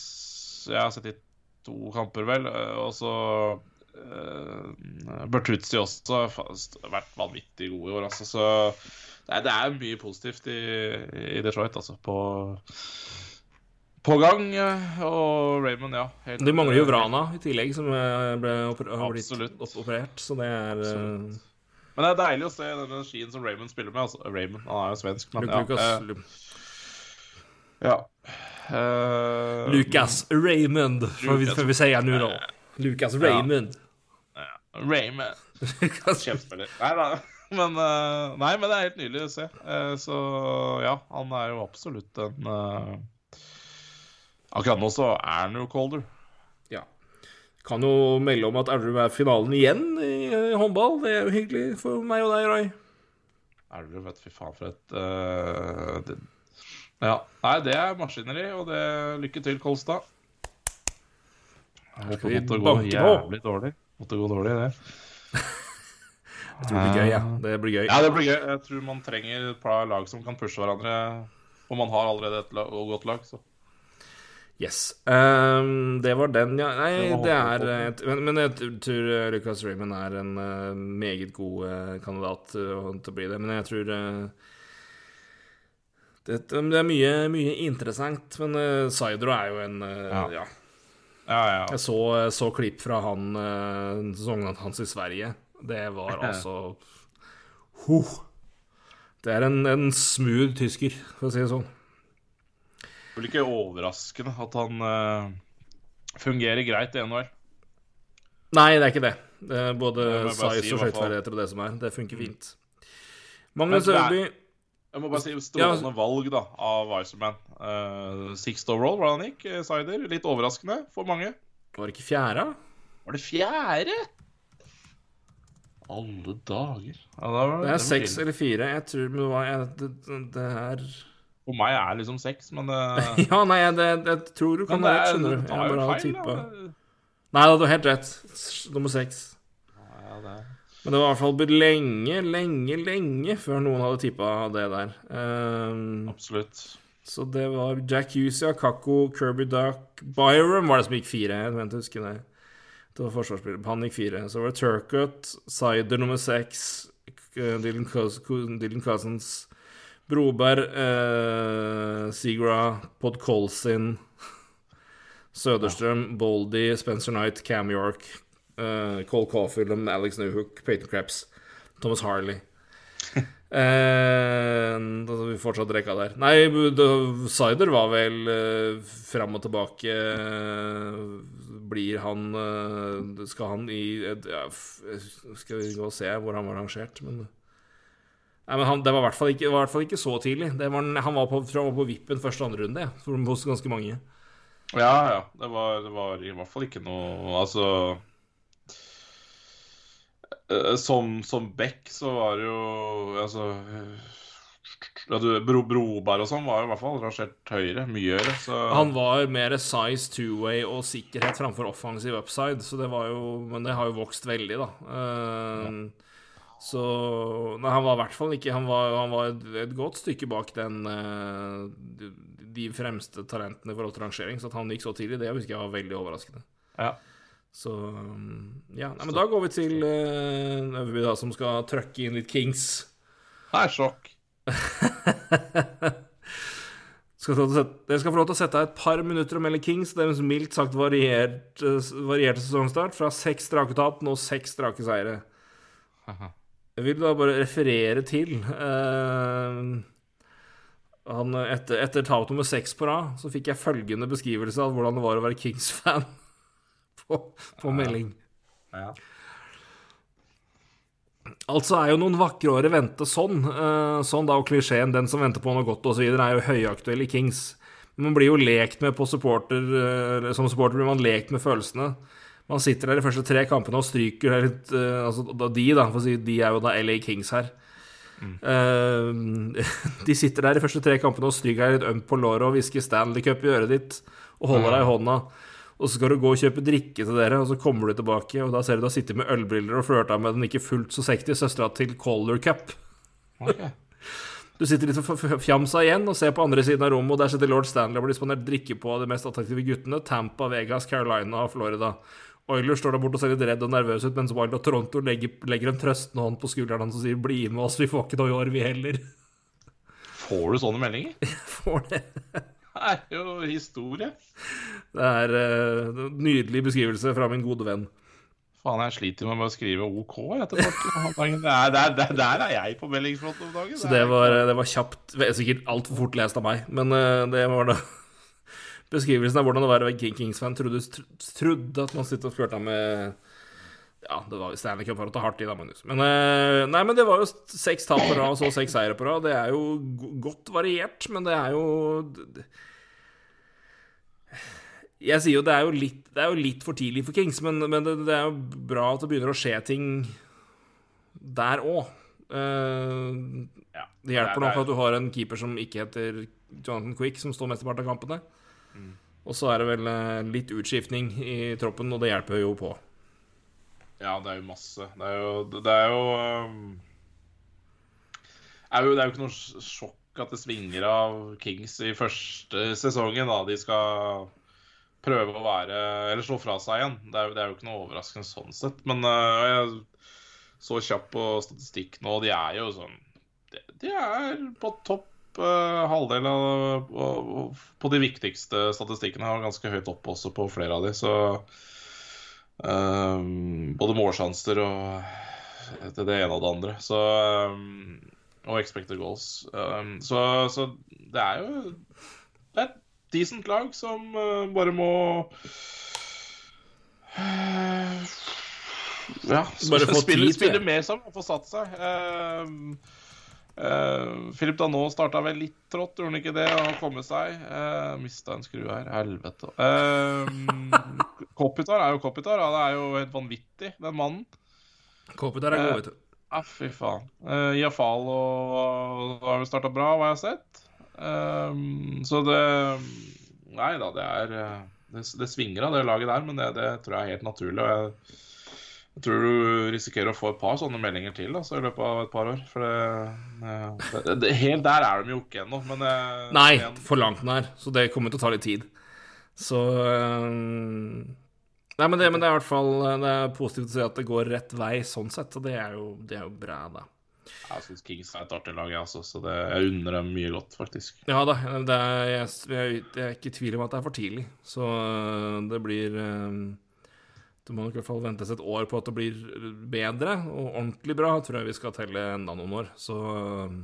Jeg har sett de to kamper, vel. eh, Og så uh, Bertuzzi også har vært vanvittig god i år, altså. Så det er, det er mye positivt i, i Detroit, altså. På, på gang. eh, Og Raymond, ja. helt- De mangler jo Vrana i tillegg, som ble har blitt operert. Så det er Absolutt. Men det er deilig å se den energien som Raymond spiller med. Altså, Raymond, han er jo svensk, men Lu- ja. Lucas, eh, Ja. Eh, Lucas Raymond, får vi, Lucas- får vi si nå, da. Lucas Raymond. Raymond. Lucas- Kjempespiller. Nei da. Men, uh, nei, men det er helt nydelig å se. Uh, så ja, han er jo absolutt en Akkurat nå så er han jo colder. Ja. Kan jo melde om at Elverum er finalen igjen i, håndball. Det er jo hyggelig for meg og deg, Rai. Elverum, vet du, fy faen for et Ja. Nei, det er maskineri, og det Lykke til, Kolstad. Håper det måtte gå jævlig dårlig. Måtte gå dårlig, det. Jeg tror det blir gøy, ja. Det blir gøy. Ja, det blir gøy. Jeg tror man trenger et par lag som kan pushe hverandre. Og man har allerede et lag, og godt lag, så Yes. Um, det var den, ja. Nei, Det det er et, men, men jeg tror eh, Lucas Raymond er en uh, meget god uh, kandidat uh, til å bli det. Men jeg tror eh, det, det er mye, mye interessant. Men uh, Saidro er jo en uh, Ja. ja. Ja, ja. Jeg så, så klipp fra han uh, sesongen hans i Sverige. Det var altså Huh. Det er en, en smooth tysker, for å si det sånn. Det blir ikke overraskende at han uh, fungerer greit i NHL. Nei, det er ikke det. det er både size si, og skøyteferdigheter og det som er. Det funker fint. Magnus Øverby Jeg må bare si strålende valg da, av Wiserman. Uh, sixth overall, hvordan han gikk. eh, Sider. Litt overraskende for mange. Var det ikke fjerde? Var det fjerde? Alle dager. Ja, da var Det er seks eller fire. Jeg tror men hva er det, det, det er For meg er det liksom seks, men det, Ja, nei, det, jeg tror du kan men det ha rett, er, skjønner du. det Jeg tar jo bare har feil. tippa da. Nei da, du har helt rett. Nummer seks. Ja, det er... Men det var i hvert fall lenge, lenge, lenge før noen hadde tippa det der. Um, Absolutt. Så det var Jack Husia, Kakko, Kirby Duck Byron var det som gikk fire. Jeg mente jeg husker det. Det var forsvarsspiller. Han gikk fire. Så var det Turcot, Sider nummer seks, eh, Dylan, Dylan Cousins, Broberg, eh, Sigra, Podkolsin Søderstrøm, Boldy, Spencer Knight, Cam York, eh, Cole Caulfield, Alex Newhook, Peyton Krebs, Thomas Harley. Uh, vi fortsatt rekka der. Nei, Sider var vel uh, fram og tilbake Uh, Blir han uh, Skal han i ja, Skal vi gå og se hvor han var rangert, men Nei, men han, Det var i hvert fall ikke, ikke så tidlig. Var, han var på, var på vippen første andre runde, ja, hos ganske mange. Ja, ja. Det var, det var i hvert fall ikke noe Altså Eh, som, som Beck så var det jo Altså ja, du, Bro, Broberg og sånn var jo i hvert fall rangert høyere. Mye høyere. Så... Han var mer size two-way og sikkerhet framfor offensive upside, så det var jo Men det har jo vokst veldig, da. Uh, ja. Så Nei, han var i hvert fall ikke Han var, han var et, et, godt stykke bak den uh, de, de, fremste talentene i forhold til rangering, så at han gikk så tidlig, det husker jeg var veldig overraskende. Ja. Så um, ja. Nei, men da går vi til uh, Øverby, da, som skal trøkke inn litt Kings. Det er sjokk. skal Dere skal få lov til å sette av et par minutter og melde Kings. Deres mildt sagt variert, uh, varierte sesongstart. Fra seks strake tap, nå seks strake seire. Jeg vil da bare referere til uh, han, etter, etter tap nummer seks på rad, så fikk jeg følgende beskrivelse av hvordan det var å være Kings-fan på, på melding. Ja. Altså er jo noen vakre år i vente sånn. Uh, sånn da, og klisjeen 'den som venter på noe godt' osv. er jo høyaktuell i Kings. Men man blir jo lekt med på supporter uh, Som supporter blir man lekt med følelsene. Man sitter der de første tre kampene og stryker litt uh, Altså de, da, for å si, de er jo da LA Kings her. Mm. de sitter der de første tre kampene og stryker deg litt ømt på låret og hvisker Stanley Cup i øret ditt og holder deg i hånda og så skal du gå og kjøpe drikke til dere, og så kommer du tilbake, og da ser du deg sitte med ølbriller og flørta med den ikke fullt så sexy søstera til Color Cup. Okay. Du sitter litt fjamsa igjen og ser på andre siden av rommet, og der sitter lord Stanley og blir disponert drikke på av de mest attraktive guttene. Tampa, Vegas, Carolina og Florida. Oilers står der borte og ser litt redd og nervøs ut, mens Wild og Toronto legger, legger en trøstende hånd på skulderen hans og sier 'bli med oss, vi får ikke noe i år, vi heller'. Får du sånne meldinger? Jeg får det. Er jo historie. Det er uh, en nydelig beskrivelse fra min gode venn. Faen, jeg sliter med å skrive OK etter hvert. Der, der, der, er jeg på meldingsfronten om dagen. Så det var, det var kjapt. Sikkert altfor fort lest av meg, men uh, det var da beskrivelsen av hvordan det var å være Kings-fan. Trodde, trodde at man sitter og flørta med ja, det var Stanley Cup for å ta hardt i, da, Magnus. Men, uh, nei, men det var jo seks tap på rad og så seks seire på rad. Det er jo godt variert, men det er jo Jeg sier jo det er jo litt, det er jo litt for tidlig for Kings, men, men det, det, er jo bra at det begynner å skje ting der òg. Uh, eh, ja, det hjelper nok at du har en keeper som ikke heter Jonathan Quick, som står mesteparten av kampene. Mm. Og så er det vel uh, litt utskiftning i troppen, og det hjelper jo på. Ja, det er jo masse. Det er jo Det er jo, um, er jo, det er jo ikke noe sjokk at det svinger av Kings i første sesongen. da De skal prøve å være Eller slå fra seg igjen. Det er, det er jo ikke noe overraskende sånn sett. Men uh, jeg så kjapt på statistikk nå, de er jo sånn De, de er på topp uh, halvdel av På de viktigste statistikkene. Har ganske høyt opp også på flere av de, så Um, både målsjanser og til det ene og det andre. Så, um, og expected goals. Um, så, så, det er jo Det er et decent lag som uh, bare må uh, Ja, spille, spille, mer sammen og få satt seg. Uh, Uh, Philip Danot starta vel litt trått, gjorde han ikke det? Og komme seg. Uh, Mista en skru her. Helvete. Uh, Kopitar er jo Kopitar. Ja, det er jo helt vanvittig, den mannen. Kopitar er god, vet du. Ja, uh, fy faen. Uh, Iafal og har jo starta bra, hva jeg har sett. så det Nei da, det er det, det, svinger av det laget der, men det, det tror jeg er helt naturlig. Og jeg Jeg tror du risikerer å få et par sånne meldinger til altså, i løpet av et par år. For det, det, det Helt der er de jo ikke ennå, men eh, Nei, igjen, for langt nær. Så det kommer til å ta litt tid. Så øh, Nei, men det, men det er i hvert fall Det er positivt å si at det går rett vei sånn sett, og det er jo, det er jo bra, da. Jeg syns Kings er et artig lag, jeg, også, så det, jeg unner dem mye godt, faktisk. Ja da, det er, jeg, jeg, jeg er ikke i tvil om at det er for tidlig, så det blir øh, Det må nok i hvert fall ventes et år på at det blir bedre og ordentlig bra. Tror jeg vi skal telle enda noen år, så jeg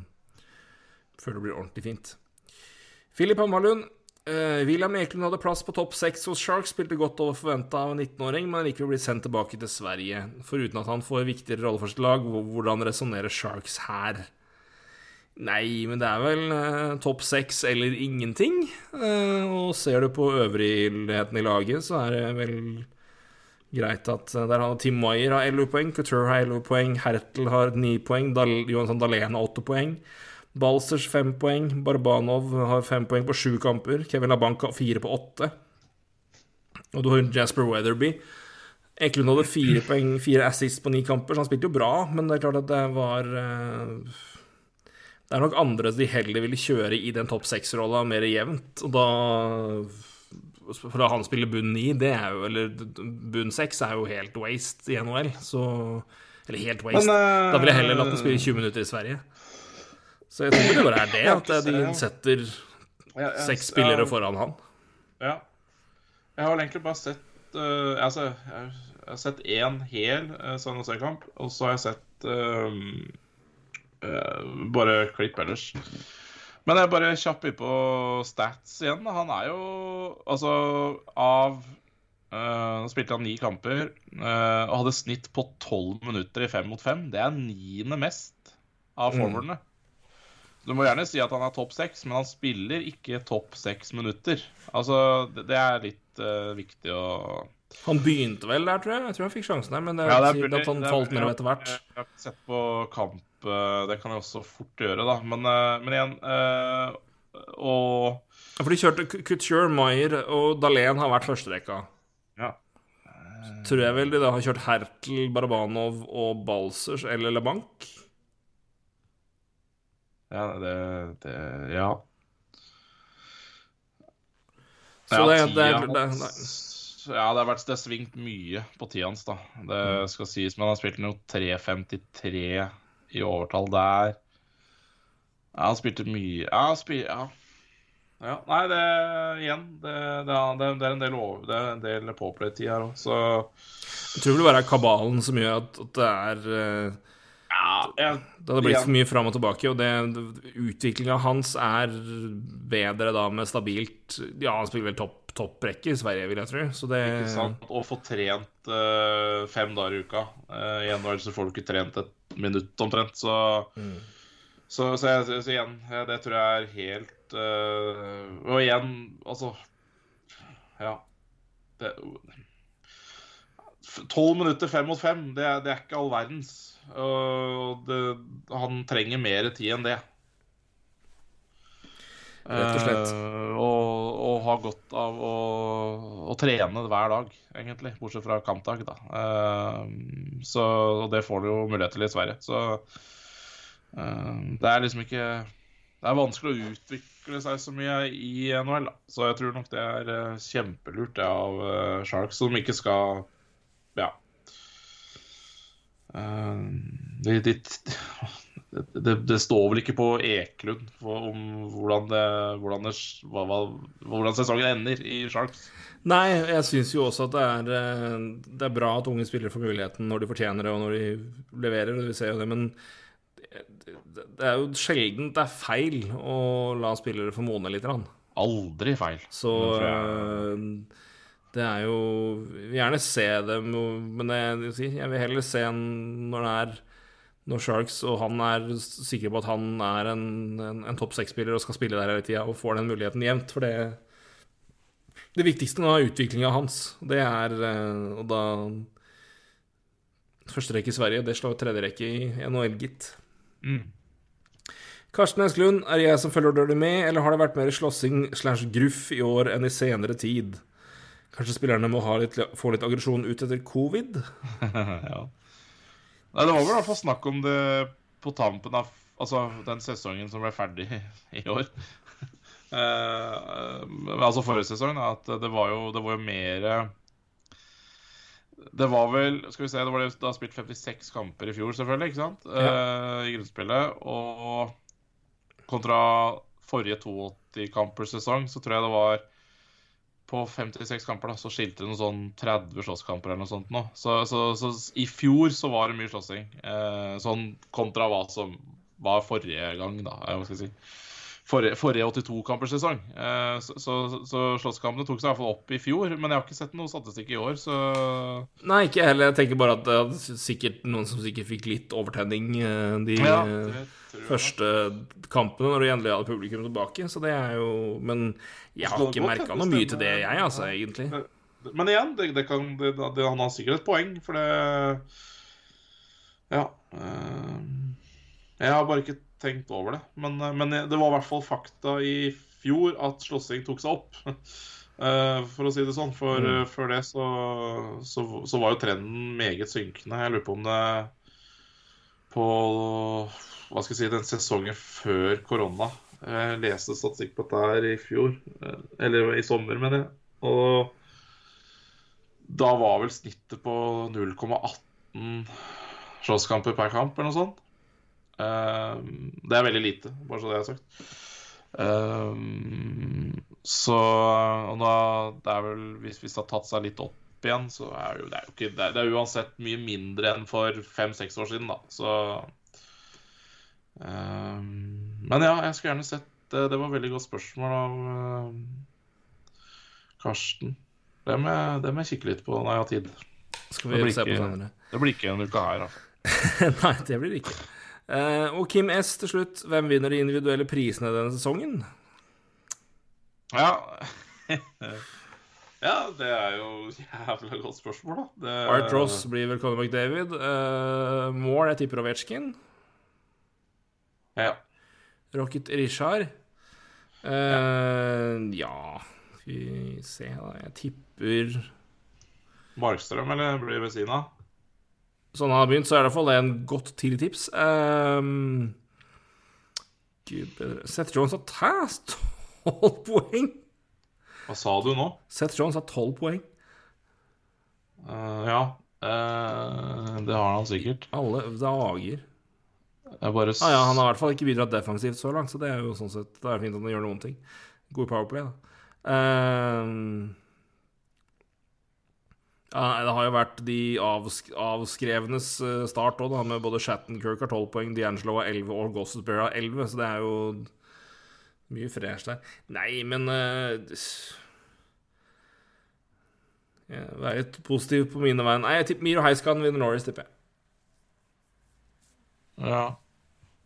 før det blir ordentlig fint. Filip Hammarlund. Uh, William Eklund hadde plass på topp seks hos Sharks, spilte godt over forventa av en 19-åring, men likevel blitt sendt tilbake til Sverige. Foruten at han får viktigere rolle for sitt lag, hvordan resonnerer Sharks her? Nei, men det er vel eh, topp seks eller ingenting. Eh, og ser du på øvrigheten i laget, så er det vel greit at eh, der har Tim Maier har 11 poeng, Couture har 11 poeng, Hertel har 9 poeng, Dal Johansson Dahlén har 8 poeng. Balsers 5 poeng, Barbanov har 5 poeng på 7 kamper, Kevin Labanka har 4 på 8. Og du har Jasper Weatherby. Eklund hadde 4 poeng, 4 assists på 9 kamper, så han spilte jo bra, men det er klart at det var eh, det er nok andre de heller ville kjøre i den topp seks-rolla mer jevnt. Og da For han spiller bunn ni, det er jo Eller bunn seks er jo helt waste i NHL, så Eller helt waste. Men, eh, da ville jeg heller latt ham spille 20 minutter i Sverige. Så jeg tror det bare er det, at de setter seks spillere foran han. Ja. Jeg har vel egentlig bare sett uh, altså, jeg jeg har sett én hel uh, San Jose-kamp, og så har jeg sett uh, uh, bare klipp ellers. Men jeg bare kjapp på stats igjen. Han er jo Altså, av Nå spilte han ni kamper uh, og hadde snitt på tolv minutter i fem mot fem. Det er niende mest av Mm. Du må gjerne si at han er topp seks, men han spiller ikke topp seks minutter. Altså, det, det er litt uh, viktig å Han begynte vel der, tror jeg. Jeg tror han fikk sjansen der, men det Ja, det er at han falt ned etter hvert. Jeg har ikke sett på kamp, eh, det kan jeg også fort gjøre, da. Men, eh, men igjen øh, Og Ja, For de kjørte Couture, Maier og Dahlén har vært førsterekka. ja. Tror jeg vel de da har kjørt Hertel, Barabanov og Balsers eller LeBanc. Ja, det, det Ja. Så det, det, det, det, hans- Ja, det har vært det har svingt mye på tida hans, da. Det Mm. skal sies, men han spilte jo 3.53 i overtall der. Ja, han spilte mye Ja, han spil, ja. ja. Nei, det igjen det, det, er- det er en del, over, det er en del påplay-tid her òg, så Jeg tror det bare er kabalen som gjør at, at det er eh, Ja, jeg, Det hadde blitt igjen. for mye fram og tilbake, og det, utviklinga hans er bedre da med stabilt Ja, han spiller vel topp topprekke i Sverige, vil jeg tro, så det Ikke sant? Å få trent uh, fem dager i uka. Uh, I NHL så får du ikke trent et minutt omtrent, så Så, så, så, så igjen, eh, det tror jeg er helt uh, Og igjen, altså Ja. Det, f- Tolv minutter fem mot fem, det, det er ikke all verdens. Og det, han trenger mer tid enn det. Og slett. Eh, og, og ha godt av å, å trene hver dag, egentlig. Bortsett fra kampdag, da. Uh, så, og det får du jo mulighet til i Sverige. Så uh, det er liksom ikke Det er vanskelig å utvikle seg så mye i NHL, da. Så jeg tror nok det er kjempelurt det av uh, Sharks, som ikke skal Ja. De, de, det, det står vel ikke på Eklund om hvordan, det, hvordan, det, hva, hva, hvordan sesongen ender i Sharks. Nei, jeg syns jo også at det er, eh, det er bra at unge spillere får muligheten når de fortjener det, og når de leverer. og Vi ser jo det, men det, er jo sjelden det er feil å la spillere få modne litt. Aldri feil. Så Det det er jo gjerne se dem, men jeg jeg vil heller se en når det er når Sharks og han er sikker på at han er en, en, en topp seks-spiller og skal spille der hele tida, og får den muligheten jevnt. For det Det viktigste nå er utviklinga hans. Det er øh, Og da Første rekke i Sverige, det slår tredje rekke i NHL, gitt. Mm. Karsten Esklund, er det jeg som følger dårlig med, eller har det vært mer slåssing slash gruff i år enn i senere tid? Kanskje spillerne må ha litt, få litt aggresjon ut etter covid? ja. Nei, det var vel i hvert fall snakk om det på tampen av altså, den sesongen som ble ferdig i år. uh, altså forrige sesong, da, at det var jo, det var jo mer Det var vel Skal vi se, det var det, da spilt 56 kamper i fjor, selvfølgelig, ikke sant? Ja. Eh, I grunnspillet. Og kontra forrige 82-kampersesong, så tror jeg det var på 56 kamper da, så skilte det noen sånn 30 slåsskamper eller noe sånt nå. Så, så, så i fjor så var det mye slåssing. Eh, sånn kontra hva som var forrige gang, da. Hva skal jeg si. Forrige, forrige 82-kampersesong. Eh, så så, så slåsskampene tok seg fall opp i fjor. Men jeg har ikke sett noe statistikk i år, så Nei, ikke heller. Jeg tenker bare at det er sikkert noen som sikkert fikk litt overtenning eh, de Ja, det. Første kampene når du endelig hadde publikum tilbake. Så det er jo Men jeg har ikke merka noe mye til det, jeg, altså, egentlig. Men igjen, det, det kan, det, han har sikkert et poeng, for det Ja. eh, jeg har bare ikke tenkt over det. Men, eh, men det var i hvert fall fakta i fjor at slåssing tok seg opp. Eh, for å si det sånn. For Mm. før det så, så, så var jo trenden meget synkende. Jeg lurer på om det på hva skal jeg si, den sesongen før korona. Jeg leste statistikk på dette her i fjor, eh, eller i sommer, mener jeg. Og da var vel snittet på 0,18 slåsskamper per kamp, eller noe sånt. Eh, det er veldig lite, bare så det er sagt. Eh, så og da, det er vel Hvis, det har tatt seg litt opp igjen, så er det jo, det er jo ikke Det er, det er uansett mye mindre enn for fem-seks år siden, da. Så um, Men ja, jeg skulle gjerne sett det. Det var et veldig godt spørsmål av uh, Karsten. Det må, jeg, det må jeg kikke litt på når jeg har tid. Skal Det vi blir se på ikke- senere. Det blir ikke en uke her, da. Nei, det blir det ikke. Uh, og Kim S til slutt. Hvem vinner de individuelle prisene denne sesongen? Ja. ja, det er jo jævla godt spørsmål, da. Det, Art Ross blir vel Conor McDavid. Uh, Moore, jeg tipper Ovetsjkin. Ja. Rocket Richard. Uh, ja Skal vi se, da. Jeg tipper Markstrøm, eller blir ved siden av? Sånn han har begynt, så er det i hvert fall en godt tidlig tips. Uh, Seth Jones har tæst tolv poeng! Hva sa du nå? Seth Jones har tolv poeng. Uh, ja. Uh, det har han sikkert. Alle dager. Bare Ah, ja, han har i hvert fall ikke bidratt defensivt så langt, så det er jo sånn sett Det er fint at han gjør noen ting. God powerplay, da. Uh, ja, det har jo vært de avsk avskrevnes start òg, med både Shattenkirk har 12 poeng, D'Angelo har 11 og Gossesbury har 11, så det er jo mye fresh der. Nei, men uh, Være litt positiv på mine vegne. Nei, jeg tipper Miro Heiskan vinner Norris, tipper jeg. Ja.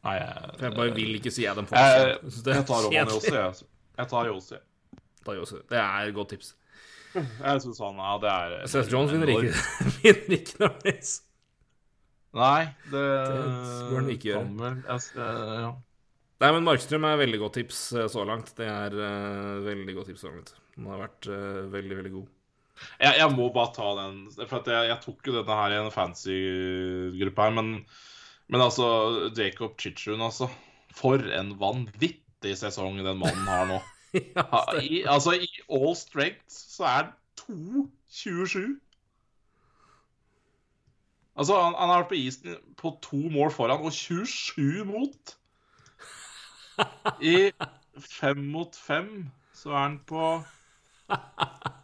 Nei, jeg, For jeg bare vil ikke si Adam Fox. jeg, jeg tar Roman. Jossi, jeg. Jeg tar gjør Det er et godt tips. Jeg syns han Ja, det er Seth Jones vinner ikke, vinner ikke Norris. Nei, det, det bør han ikke gjøre. jeg eh, ja. Nei, men Markstrøm er veldig godt tips eh, så langt. Det er uh, veldig godt tips så langt. Han har vært uh, veldig, veldig god. Jeg, jeg må bare ta den, for at jeg, jeg tok jo denne her i en fancy gruppe her, men, men altså Jacob Chichun, altså. For en vanvittig sesong den mannen har nå. ja, I, altså, i all strength så er han 2,27. Altså, han, han har vært på isen på to mål foran og 27 mot. I fem mot fem så er han på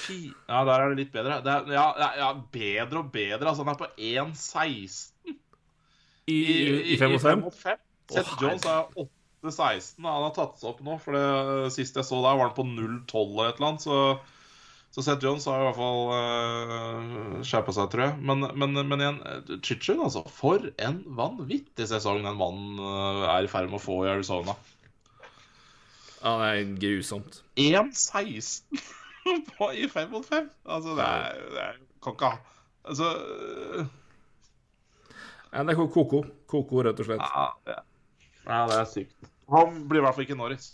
fi, Ja, der er det litt bedre. Det er, ja, ja, bedre og bedre. Altså, han er på 1,16 I, i, i fem og fem. fem. Seth Å, Jones er 8,16. Han har tatt seg opp nå, for det sist jeg så der, var han på 0,12 eller et eller annet. Så, så Seth Jones har i hvert fall uh, skjerpa seg, tror jeg. Men, men, men igjen, eh, Chichun, altså. For en vanvittig sesong den mannen eh, er i ferd med å få i Arizona. Ja, det er grusomt. 1,16 på- i fem mot fem! Altså, det er, det er Kan ikke ha Altså øh, Ja, det er ko-ko. Ko-ko, rett og slett. ja, ja, det er sykt. Han blir i hvert fall ikke Norris.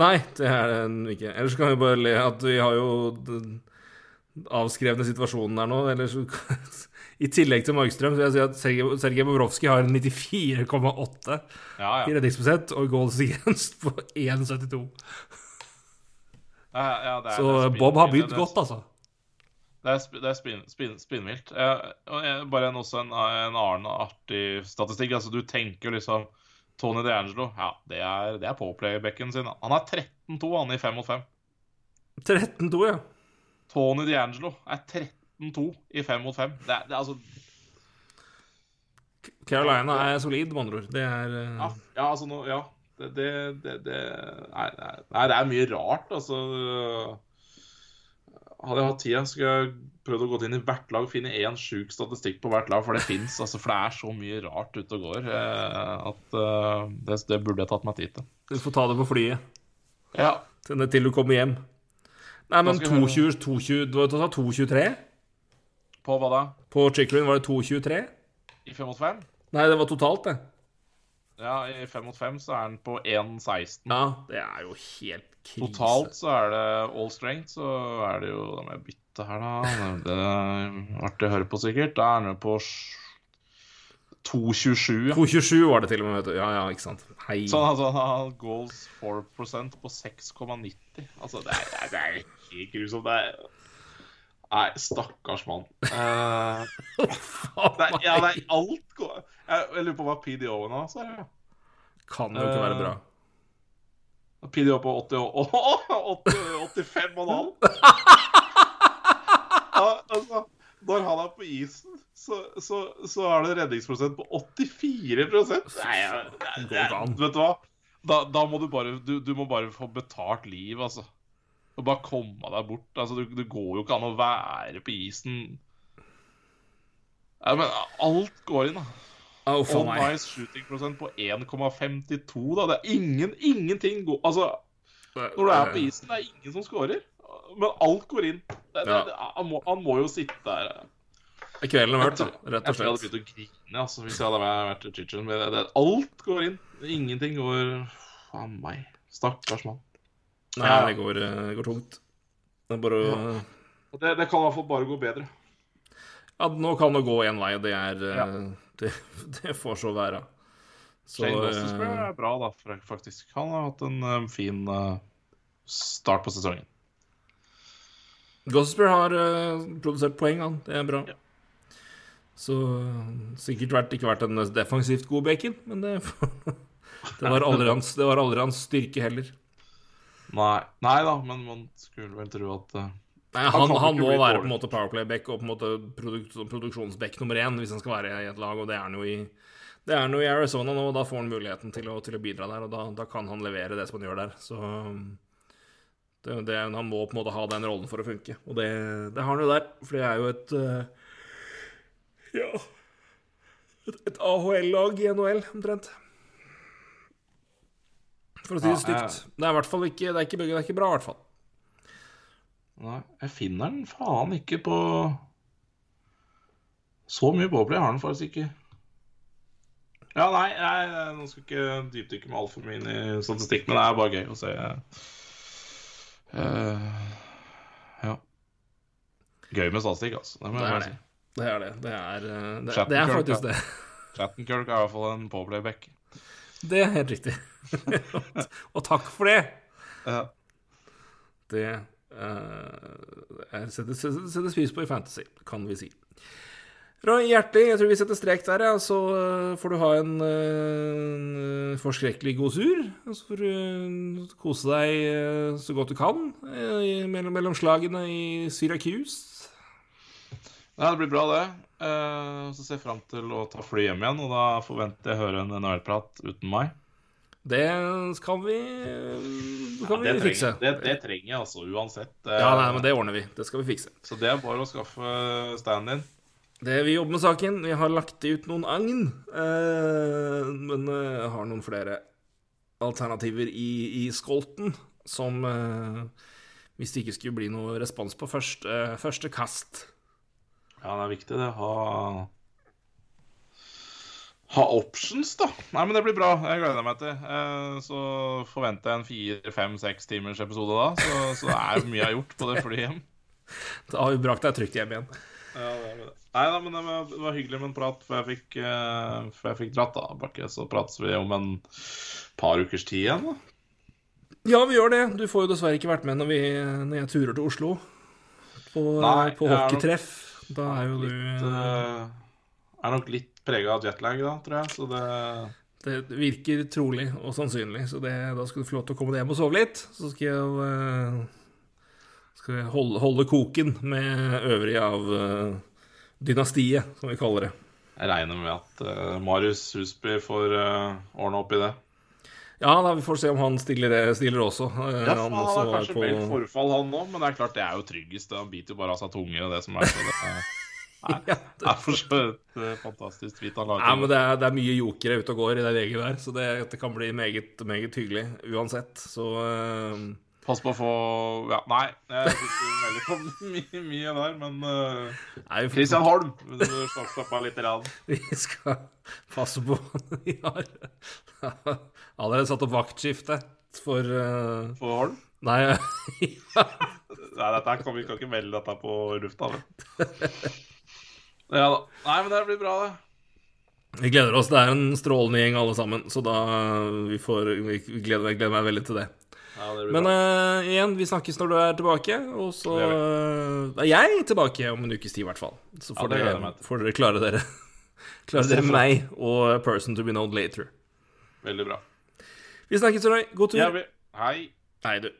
Nei, det er den ikke. Ellers kan vi bare le at vi har jo den avskrevne situasjonen der nå. Ellers, I tillegg til Markstrøm så vil jeg si at Sergej- Sergej Bobrovskij har 94,8 Ja, i ja. redningsprosent og goals against på 1,72. Ja, ja er, Så er Bob har begynt godt, altså. Det er, det er spin, spin, spinnvilt. Bare en, også en, en annen artig statistikk. Altså, du tenker liksom Tony DeAngelo, ja, det er, det er påplaybacken sin. Han er 13-2, han i 5 mot 5. 13-2, ja. Tony DeAngelo er 13-2 i 5 mot 5. Det er, det er altså Carolina er solid, med andre ord. Det er eh, Ja, ja altså nå Ja. Det, det, det, det nei, nei, det er mye rart, altså. Hadde jeg hatt tida, skulle jeg prøvd å gå inn i hvert lag og finne én sjuk statistikk på hvert lag, for det fins. Altså, for det er så mye rart ute og går eh, at eh, det, det burde jeg tatt meg tid til. Du får ta det på flyet Ja. til, til du kommer hjem. Nei, men Hva skal 2,20 2,20 Du sa 2,23? På hva da? På Chicklin var det 2,23? I 5 mot 5? Nei, det var totalt, det. Ja, i fem mot fem så er den på 1,16. Ja, det er jo helt krise. Totalt så er det all strength, så er det jo Da må jeg bytte her, da. Det er artig å høre på, sikkert. Da er den på 2,27. Ja. 2,27 var det til og med, vet du. Ja, ja, ikke sant. Hei. Så altså, han goals 4% på 6,90. Altså, det det er, det er helt grusomt. Det er Nei, stakkars mann. Uh, det er, ja, det er alt Jeg, jeg lurer på hva PDO-en har, er det. Kan jo ikke være bra. PDO på 80, og- 80 85 og en halv. Ja, altså, når han er på isen, så, så, så er det redningsprosent på 84 Nei, jeg, jeg, Vet du hva? Da, da må du bare du, du må bare få betalt liv, altså. Og bare komme deg bort. Altså, du, det går jo ikke an å være på isen ja, Men alt går inn, da. Å, for On meg. ice shooting prosent på 1,52, da. Det er ingen, ingenting går Altså, når du er på isen, det er ingen som scorer. Men alt går inn. Det, det, det, han, må, han må jo sitte der. Kvelden har vært, da, rett og tror jeg hadde begynt å grine altså, hvis jeg hadde vært Chichen. Det, det, alt går inn. Ingenting går Faen meg. Stakkars mann. Nei, Ja. det går, eh, det går tungt. Det er bare å Og Det, det kan i hvert fall bare gå bedre. Ja, nå kan det gå én vei, og det er eh, Ja. det, det får så være. Så Shane Gostisbehere eh, er bra, da, for- faktisk. Han har hatt en fin start på sesongen. Gospel har produsert poeng, han. Det er bra. Ja. Så sikkert vært, ikke vært en defensivt god bacon, men det, det, var aldri hans, det var aldri hans styrke heller. Nei, nei da, men man skulle vel tro at eh, Nei, Han han, han må være dårlig. på en måte powerplay-back og på en måte produksjonsback nummer én hvis han skal være i et lag, og det er han jo i det han jo i Arizona nå, og da får han muligheten til å, til å bidra der, og da, da kan han levere det som han gjør der. Så det, det, han må på en måte ha den rollen for å funke, og det, det har han jo der. For det er jo et uh, Ja et AHL-lag i NHL, omtrent. For å si Ja, det stygt. Det er i hvert fall ikke Det er ikke, det er ikke bra, i hvert fall. Nei, jeg finner den faen ikke på Så mye påplay har den faktisk ikke. Ja, nei, nei, nå skal jeg ikke dypdykke med altfor mye inn i statistikk, men det er bare gøy å se. Uh, ja. Gøy med statistikk, altså. Det Det er det. si. Det er det. Det er, eh, det, det er faktisk det. Chattenkirk er i hvert fall en påplayback. Det er helt riktig. og takk for det. Ja. Det uh, settes setter, setter, setter pris på i Fantasy, kan vi si. Roy, hjertelig, jeg tror vi setter strek der, ja. Så eh, får du ha en, eh, en forskrekkelig god sur. Og så får du eh, kose deg eh, så godt du kan eh, mellom, mellom slagene i Syracuse. Nei, det blir bra, det. Eh, så ser jeg fram til å ta fly hjem igjen, og da forventer jeg å høre en NHL-prat uten meg. Det skal vi, det kan det, vi fikse. trenger, det, det trenger jeg altså uansett. Ja, nei, men det ordner vi. Det skal vi fikse. Så det er bare å skaffe standen din. Det Vi jobber med saken. Vi har lagt ut noen agn, eh, men eh, har noen flere alternativer i, i skolten som eh, Hvis det ikke skulle bli noe respons på første, første kast. Ja, det er viktig det. Ha, Ha options, da. Nei, men det blir bra. Jeg gleder meg til. Eh, så forventer jeg en fire, fem, seks timers episode da. Så, så det er mye jeg har gjort på det flyet hjem. Da har vi brakt deg trygt hjem igjen. Ja, det det. Nei da, men det var, det var hyggelig med en prat før jeg fikk, eh, før jeg fikk dratt, da. Bakke. Så prates vi om en par ukers tid igjen, da. Ja, vi gjør det. Du får jo dessverre ikke vært med når, vi, når jeg turer til Oslo på, Nei, på hockeytreff. Da er jo Litt, du uh, er nok litt prega av jetlag, da, tror jeg. Så det Det virker trolig og sannsynlig, så det, da skal du få lov til å komme deg hjem og sove litt. Så skal jeg, uh, skal jeg holde, holde koken med øvrige av uh, dynastiet, som vi kaller det. Jeg regner med at uh, Marius Husby får ordne opp i det. Ja, da, vi får se om han stiller, stiller også. Eh, Ja, han, også har kanskje på- meldt forfall, han òg, men det er klart det er jo tryggest. Han biter jo bare av seg tunge og det som er så det, Nei, det er for så vidt eh, fantastisk fint han lager. Nei, men det er, det er mye jokere ute og går i det veget der, så det, det kan bli meget, meget hyggelig uansett. Så uh... Pass på å få Ja, nei, jeg sitter veldig på mye, mye der, men uh, nei, Christian Holm, du skal av litt. Rann. vi skal passe på Vi har allerede satt opp vaktskifte for uh... For Holm? Nei, ja, Nei, dette kan vi kan ikke melde dette på lufta. Ja da. Nei, men det blir bra, det. vi gleder oss. Det er en strålende gjeng alle sammen, så da vi får Vi gleder, jeg gleder meg veldig til det. Ja, det blir Men eh, igjen, vi snakkes når du er tilbake, og så eh, er jeg tilbake om en ukes tid, i hvert fall. Så får, ja, dere, får dere klare dere Klare dere meg og Person to be known later. Veldig bra. Vi snakkes, Roy. God tur. Ja, vi... Hei. Hei, du.